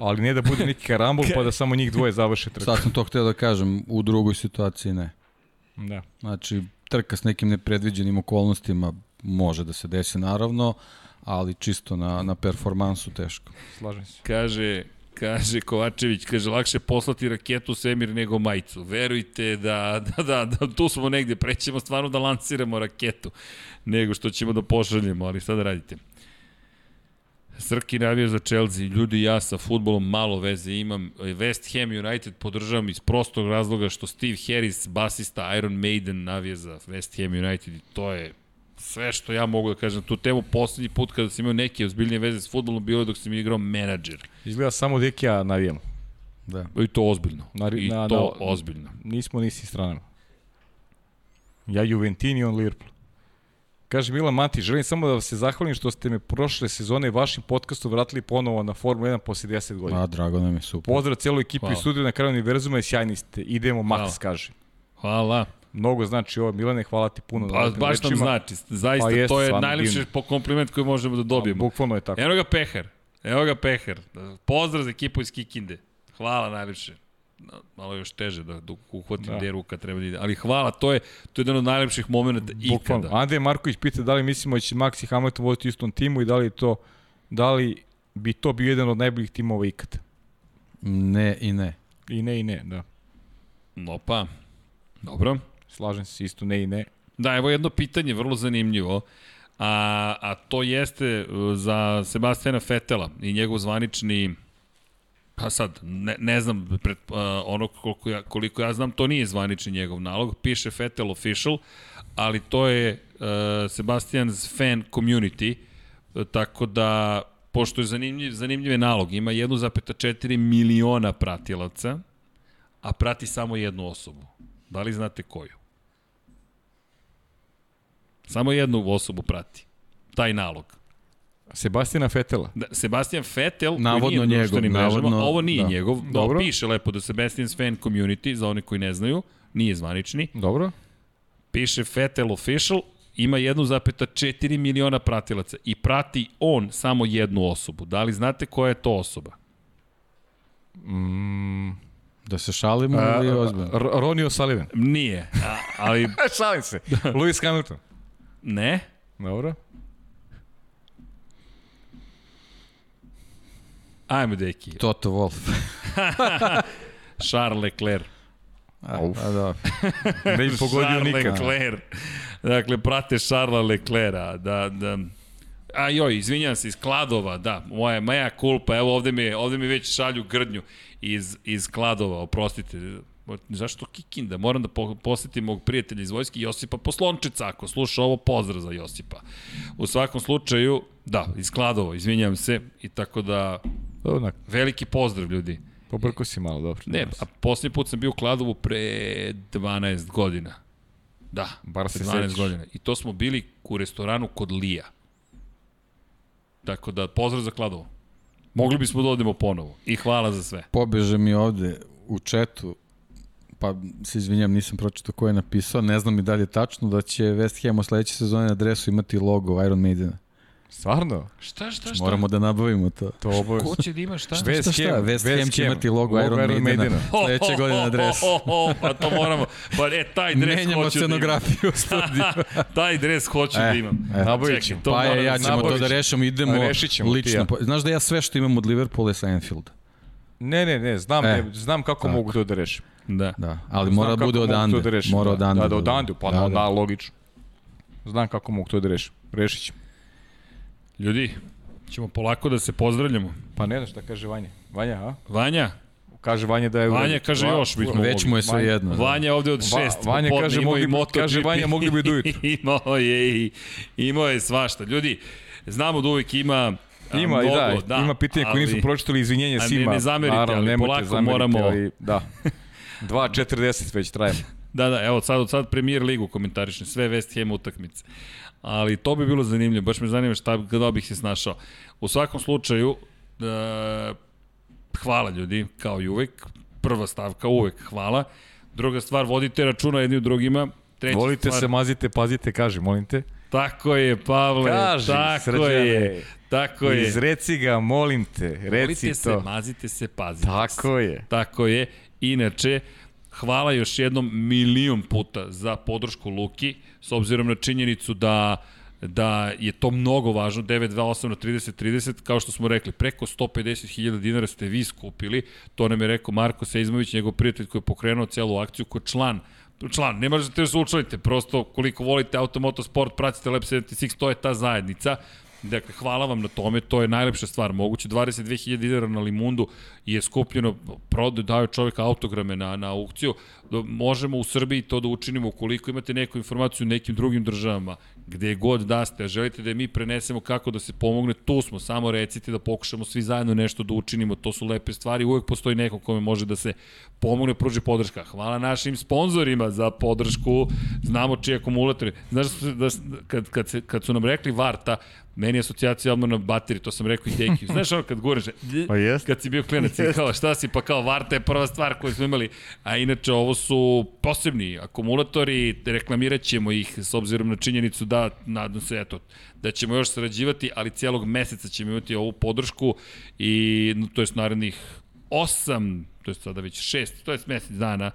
S4: Ali ne da bude neki karambol pa da samo njih dvoje završe trku.
S5: Sad sam to hteo da kažem, u drugoj situaciji ne.
S4: Da.
S5: Znači, trka s nekim nepredviđenim okolnostima može da se desi naravno, ali čisto na, na performansu teško.
S4: Slažem se.
S3: kaže, kaže Kovačević, kaže, lakše poslati raketu u svemir nego majicu. Verujte da, da, da, da tu smo negde, prećemo stvarno da lansiramo raketu nego što ćemo da pošaljemo, ali da radite? Srki navija za Chelsea, ljudi ja sa futbolom malo veze imam. West Ham United podržavam iz prostog razloga što Steve Harris, basista Iron Maiden, navija za West Ham United i to je sve što ja mogu da kažem. Tu temu poslednji put kada sam imao neke ozbiljnije veze s futbolom bilo je dok sam igrao menadžer.
S4: Izgleda samo deki ja navijamo.
S5: Da.
S3: I to ozbiljno.
S4: Na-
S3: I
S4: na-
S3: to
S4: na-
S3: ozbiljno.
S4: Nismo ni s stranama. Ja Juventini, on Liverpool. Kaže Milan Mati, želim samo da se zahvalim što ste me prošle sezone vašim podcastom vratili ponovo na Formulu 1 posle 10 godina.
S5: A, drago nam je super.
S4: Pozdrav celu ekipu
S3: Hvala.
S4: i studiju na kraju univerzuma i sjajni ste. Idemo, Max
S3: Hvala.
S4: kaže.
S3: Hvala.
S4: Mnogo znači ovo, Milane, hvala ti puno.
S3: Pa,
S4: lepim
S3: baš nam znači. Zaista,
S4: Pa jeste,
S3: to je najlepši po kompliment koji možemo da dobijemo.
S4: Bukvalno je tako.
S3: Evo ga Pehar. Evo ga Pehar. Pozdrav za ekipu iz Kikinde. Hvala najlepše. Malo još teže da, da uhvatim
S4: Da.
S3: gde ruka treba da ide. Ali hvala, to je, to je jedan od najlepših momenta
S4: Bukvalno.
S3: ikada.
S4: Andrej Marković pita da li mislimo da će Max i Hamilton voditi u istom timu i da li to da li bi to bio jedan od najboljih timova ikada.
S5: Ne i ne.
S4: I ne i ne, da.
S3: Opa. Dobro.
S4: Slažem se isto ne i ne.
S3: Da, evo jedno pitanje, vrlo zanimljivo. A, a to jeste uh, za Sebastiana Fetela i njegov zvanični Pa sad, ne, ne znam, pred, uh, ono koliko ja, koliko ja znam, to nije zvanični njegov nalog, piše Fetel Official, ali to je uh, Sebastian's fan community, uh, tako da, pošto je zanimljiv, zanimljiv je nalog, ima 1,4 miliona pratilaca, a prati samo jednu osobu. Da li znate koju? Samo jednu osobu prati. Taj nalog.
S4: Sebastina Fetela.
S3: Da, Sebastian Vettel,
S5: Navodno
S3: koji nije
S5: njegov,
S3: društvenim mrežama,
S5: navodno,
S3: ovo nije
S5: da.
S3: njegov, da,
S4: Dobro.
S3: piše lepo da Sebastian's fan community, za one koji ne znaju, nije zvanični,
S4: Dobro.
S3: piše Vettel official, ima 1,4 miliona pratilaca i prati on samo jednu osobu. Da li znate koja je to osoba?
S4: Mm,
S5: Da se šalimo
S4: a,
S5: ili ozbiljno?
S4: Ronnie O'Sullivan.
S3: Nije, a, ali (laughs)
S4: Šalim se. Lewis Hamilton.
S3: ne.
S4: Dobro.
S3: Ajmo, deki.
S5: Toto Wolf. (laughs)
S3: Charles Leclerc.
S5: A, a da. (laughs)
S4: Ne bi pogodio
S3: Charles
S4: nikad.
S3: Leclerc. Dakle, prate Charlesa Leclerca. Da, da, A joj, izvinjam se, iz Kladova, da, moja, moja kulpa, evo ovde mi, ovde mi već šalju grdnju iz, iz Kladova, oprostite, zašto Kikinda? Moram da po, posetim mog prijatelja iz vojske, Josipa Poslončica, ako sluša ovo, pozdrav za Josipa. U svakom slučaju, da, iz Kladova, izvinjam se, i tako da,
S4: onak,
S3: veliki pozdrav ljudi.
S4: pobrko si malo, dobro.
S3: Ne, a posljednji put sam bio u Kladovu pre 12 godina. Da,
S4: Bar se
S3: pre 12
S4: sećaš.
S3: godina. I to smo bili u restoranu kod Lija. Tako da, pozdrav za Kladovo. Mogli bismo da odemo ponovo. I hvala za sve.
S5: Pobeže mi ovde u četu, pa se izvinjam, nisam pročitao ko je napisao, ne znam i da li je tačno da će West Ham u sledeće sezone na dresu imati logo Iron Maidena.
S4: Stvarno?
S3: Šta, šta,
S5: Moramo da nabavimo to.
S4: To obavezno.
S3: Ko će da ima šta?
S4: West
S5: šta, šta,
S4: Ham,
S5: West,
S4: West
S5: Ham će imati logo,
S4: Logo
S5: Iron,
S4: Iron
S5: Maidena,
S4: Maidena.
S5: sledeće godine na dresu. (laughs)
S3: pa to moramo. Pa e, taj dres
S5: Menjamo
S3: hoću
S5: scenografiju u
S3: da (laughs)
S5: studiju.
S3: imam. taj dres hoću da imam.
S5: e.
S4: Nabavit
S3: Čekaj,
S4: ćemo.
S3: to
S5: Pa je, ja
S3: da
S5: ćemo to
S4: nabavit
S5: da
S4: ćemo.
S5: rešimo, idemo
S4: ćemo ti
S5: lično.
S4: ja.
S5: Znaš da ja sve što imam od Liverpoola je sa Anfield.
S4: Ne, ne, ne, znam,
S5: E,
S4: ne, znam kako
S5: tako.
S4: mogu to da rešim.
S3: Da.
S5: Da, ali
S4: Znam
S5: mora da bude
S4: mogu
S5: odande.
S4: Da rešim,
S5: mora
S4: da.
S5: odande.
S4: Da, da, odande, pa da, da, logično. Znam kako mogu to da rešim. Rešit ćemo.
S3: Ljudi, ćemo polako da se pozdravljamo.
S4: Pa ne znaš šta kaže Vanja. Vanja, a?
S3: Vanja,
S4: Kaže Vanja da je... u
S3: Vanja kaže
S4: Va-
S3: još bismo
S5: Već mu je sve
S4: Vanja-
S5: jedno. da.
S3: Vanja ovde od
S4: Va-
S3: šest.
S4: Vanja
S3: popodne,
S4: kaže, mogli
S3: MotoGP.
S4: kaže, Vanja, mogli bi (laughs) do ujutru.
S3: imao je i imao je svašta. Ljudi, znamo da uvijek ima
S4: Ima,
S3: mnogo,
S4: i da, ima pitanja koje nisu pročitali, izvinjenje
S3: A ne-
S4: svima.
S3: ne zamerite,
S4: Naravno,
S3: ali polako
S4: zameriti,
S3: moramo-
S4: Ali, da. (laughs) 2.40 već trajemo.
S3: Da, da, evo sad, od sad premier ligu komentarišem, sve West Ham utakmice. Ali to bi bilo zanimljivo, baš me zanima šta, kada bih se snašao. U svakom slučaju, e, hvala ljudi, kao i uvek. Prva stavka, uvek hvala. Druga stvar, vodite računa jedni u drugima. Treća
S4: Volite
S3: stvar,
S4: se, mazite, pazite, kaži, molim te.
S3: Tako je, Pavle,
S4: Kaži,
S3: tako
S4: Srđane.
S3: je, tako je.
S4: Izreci ga, molim te, reci
S3: Volite se,
S4: to.
S3: mazite se, pazite se.
S4: Tako je.
S3: Tako je. Inače, hvala još jednom milion puta za podršku Luki, s obzirom na činjenicu da da je to mnogo važno, 928 na 30-30, kao što smo rekli, preko 150.000 dinara ste vi skupili, to nam je rekao Marko Seizmović, njegov prijatelj koji je pokrenuo celu akciju, koji je član član, ne možete da se učlanite, prosto koliko volite automotosport, pratite Lab 76, to je ta zajednica. Dakle, hvala vam na tome, to je najlepša stvar moguće. 22.000 dinara na Limundu je skupljeno, prodaju, daju čovjek autograme na, na aukciju. Možemo u Srbiji to da učinimo ukoliko imate neku informaciju u nekim drugim državama, gde god da ste, želite da mi prenesemo kako da se pomogne, tu smo, samo recite da pokušamo svi zajedno nešto da učinimo, to su lepe stvari, uvek postoji neko kome može da se pomogne, pruži podrška. Hvala našim sponzorima za podršku, znamo čiji akumulatori. Znaš da, kad, kad, se, kad su nam rekli Varta, meni je asocijacija odmah na bateriji, to sam rekao i Deki. (laughs) Znaš ono kad gureš,
S4: Pa jest.
S3: kad si bio klinac i kao šta si, pa kao Varta je prva stvar koju smo imali, a inače ovo su posebni akumulatori, reklamirat ćemo ih s obzirom na činjenicu da, nadam se, eto, da ćemo još sarađivati, ali cijelog meseca ćemo imati ovu podršku i, no, to je narednih osam, to je sada već šest, to je mesec dana,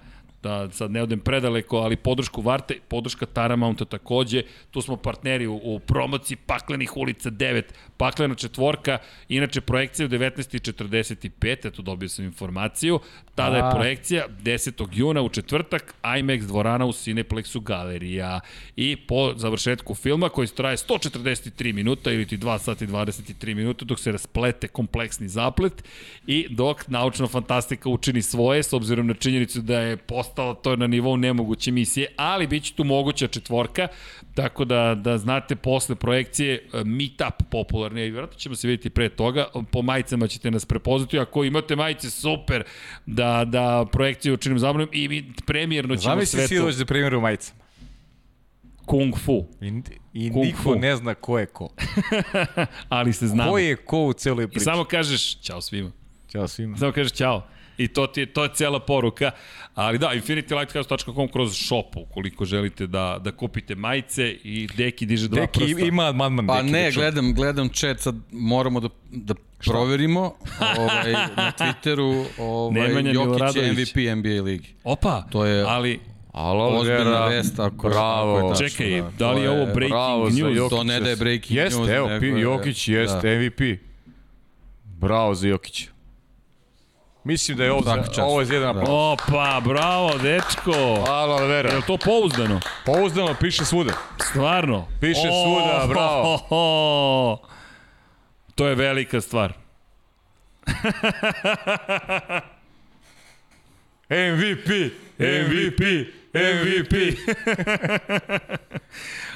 S3: da sad ne odem predaleko, ali podršku Varte, podrška Taramounta takođe, tu smo partneri u, u promociji Paklenih ulica 9, Paklena četvorka, inače projekcija u 19.45, eto dobio sam informaciju, tada je projekcija 10. juna u četvrtak, IMAX dvorana u Cineplexu galerija. I po završetku filma koji traje 143 minuta ili ti 2 sati 23 minuta dok se rasplete kompleksni zaplet i dok naučna fantastika učini svoje s obzirom na činjenicu da je postala to na nivou nemoguće misije, ali bit će tu moguća četvorka, tako da, da znate posle projekcije e, meetup popularne i vjerojatno ćemo se vidjeti pre toga, po majicama ćete nas prepoznati, ako imate majice super da, da projekciju učinim zabavnom i mi premijerno ćemo
S4: Zamisli
S3: sve
S4: si
S3: to.
S4: doći za primjer u majicama.
S3: Kung fu.
S4: I, i
S3: Kung
S4: niko
S3: fu.
S4: ne zna ko je ko. (laughs)
S3: Ali se znamo.
S4: Ko je ko u celoj
S3: I
S4: priči.
S3: samo kažeš, ćao svima.
S4: Ćao svima.
S3: Samo kažeš ćao. I to, ti je, to je cijela poruka. Ali da, infinitylighthouse.com kroz shop, ukoliko želite da, da kupite majice i Deki diže dva
S4: Deki
S3: prsta.
S4: ima madman
S5: Pa
S4: Deki.
S5: ne,
S4: da
S5: gledam, gledam chat, sad moramo da, da proverimo (laughs) ovaj, na Twitteru ovaj,
S3: Nemanja
S5: Jokić je. MVP NBA ligi.
S3: Opa,
S5: To je-
S3: ali
S4: Alo,
S5: Ozbiljna vest, ako-
S4: bravo.
S5: ako je tačno.
S3: čekaj,
S5: da,
S3: da li je ovo breaking
S4: bravo
S3: news?
S5: To ne da je breaking
S4: Jeste,
S5: news.
S4: evo,
S5: nego
S4: pi,
S5: je-
S4: Jokić jeste
S5: Da.
S4: MVP. Bravo za Jokića. Mislim da je ovo, za, ovo je jedan
S5: Da.
S4: da.
S3: Opa, bravo, dečko.
S4: Alo,
S3: Je
S4: Vera.
S3: li to pouzdano?
S4: Pouzdano, piše svuda.
S3: Stvarno?
S4: Piše svuda, bravo.
S3: ho, ho. To je velika stvar.
S4: MVP,
S3: MVP, MVP. (laughs)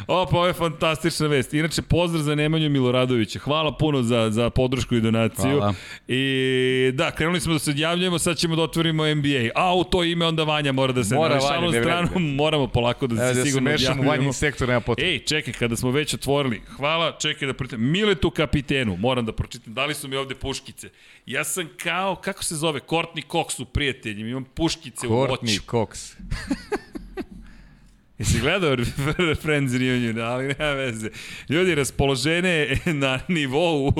S3: Opa, ovo je fantastična vest. Inače, pozdrav za Nemanju Miloradovića. Hvala puno za, za podršku i donaciju.
S5: Hvala.
S3: I da, krenuli smo da se odjavljujemo, sad ćemo da otvorimo NBA. A, u to ime onda Vanja mora da se
S4: Mora
S3: na
S4: ne
S3: stranu, moramo polako da se
S4: Evo da se
S3: sigurno
S4: mešamo u
S3: odjavljujemo.
S4: vanjim sektor, nema potrebe.
S3: Ej, čekaj, kada smo već otvorili, hvala, čekaj da pročitam, Miletu kapitenu, moram da pročitam, dali su mi ovde puškice. Ja sam kao, kako se zove, Courtney Cox su prijatelji, imam puškice u
S4: Courtney
S3: oči.
S4: Cox.
S3: Jesi gledao (laughs) Friends Reunion, ali nema veze. Ljudi, raspoložene na nivou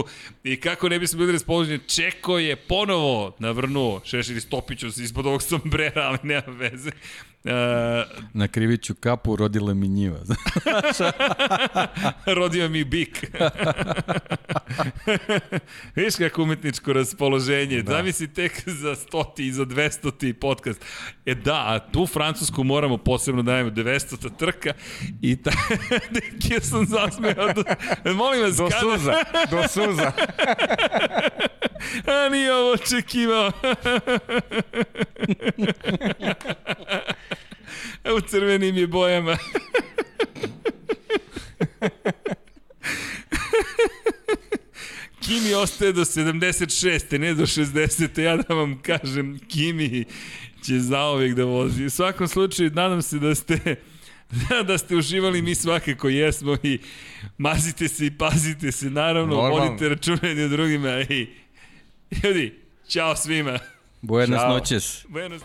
S3: i kako ne bismo bili raspoloženi, Čeko je ponovo navrnuo Šešir Stopiću se ispod ovog sombrera, ali nema veze. Uh,
S5: Na kriviću kapu rodila mi njiva. (laughs)
S3: rodio mi bik. (laughs) Viš kako umetničko raspoloženje. Da. Zamisli tek za stoti i za 200 podcast. E da, a tu Francusku moramo posebno da dajemo 200 trka i ta... (laughs) Neki sam zasmeo. Do... Molim vas,
S4: Do
S3: kada...
S4: suza, do suza.
S3: A nije ovo očekivao. (laughs) u crvenim je bojama. (laughs) Kimi ostaje do 76. ne do 60. Ja da vam kažem, Kimi će zaovek da vozi. U svakom slučaju, nadam se da ste (laughs) da ste uživali, mi svakako jesmo i mazite se i pazite se, naravno,
S4: Normalno.
S3: vodite o drugima i ljudi, čao svima.
S5: Buenas
S4: Ćao.
S5: noches.
S3: Buenos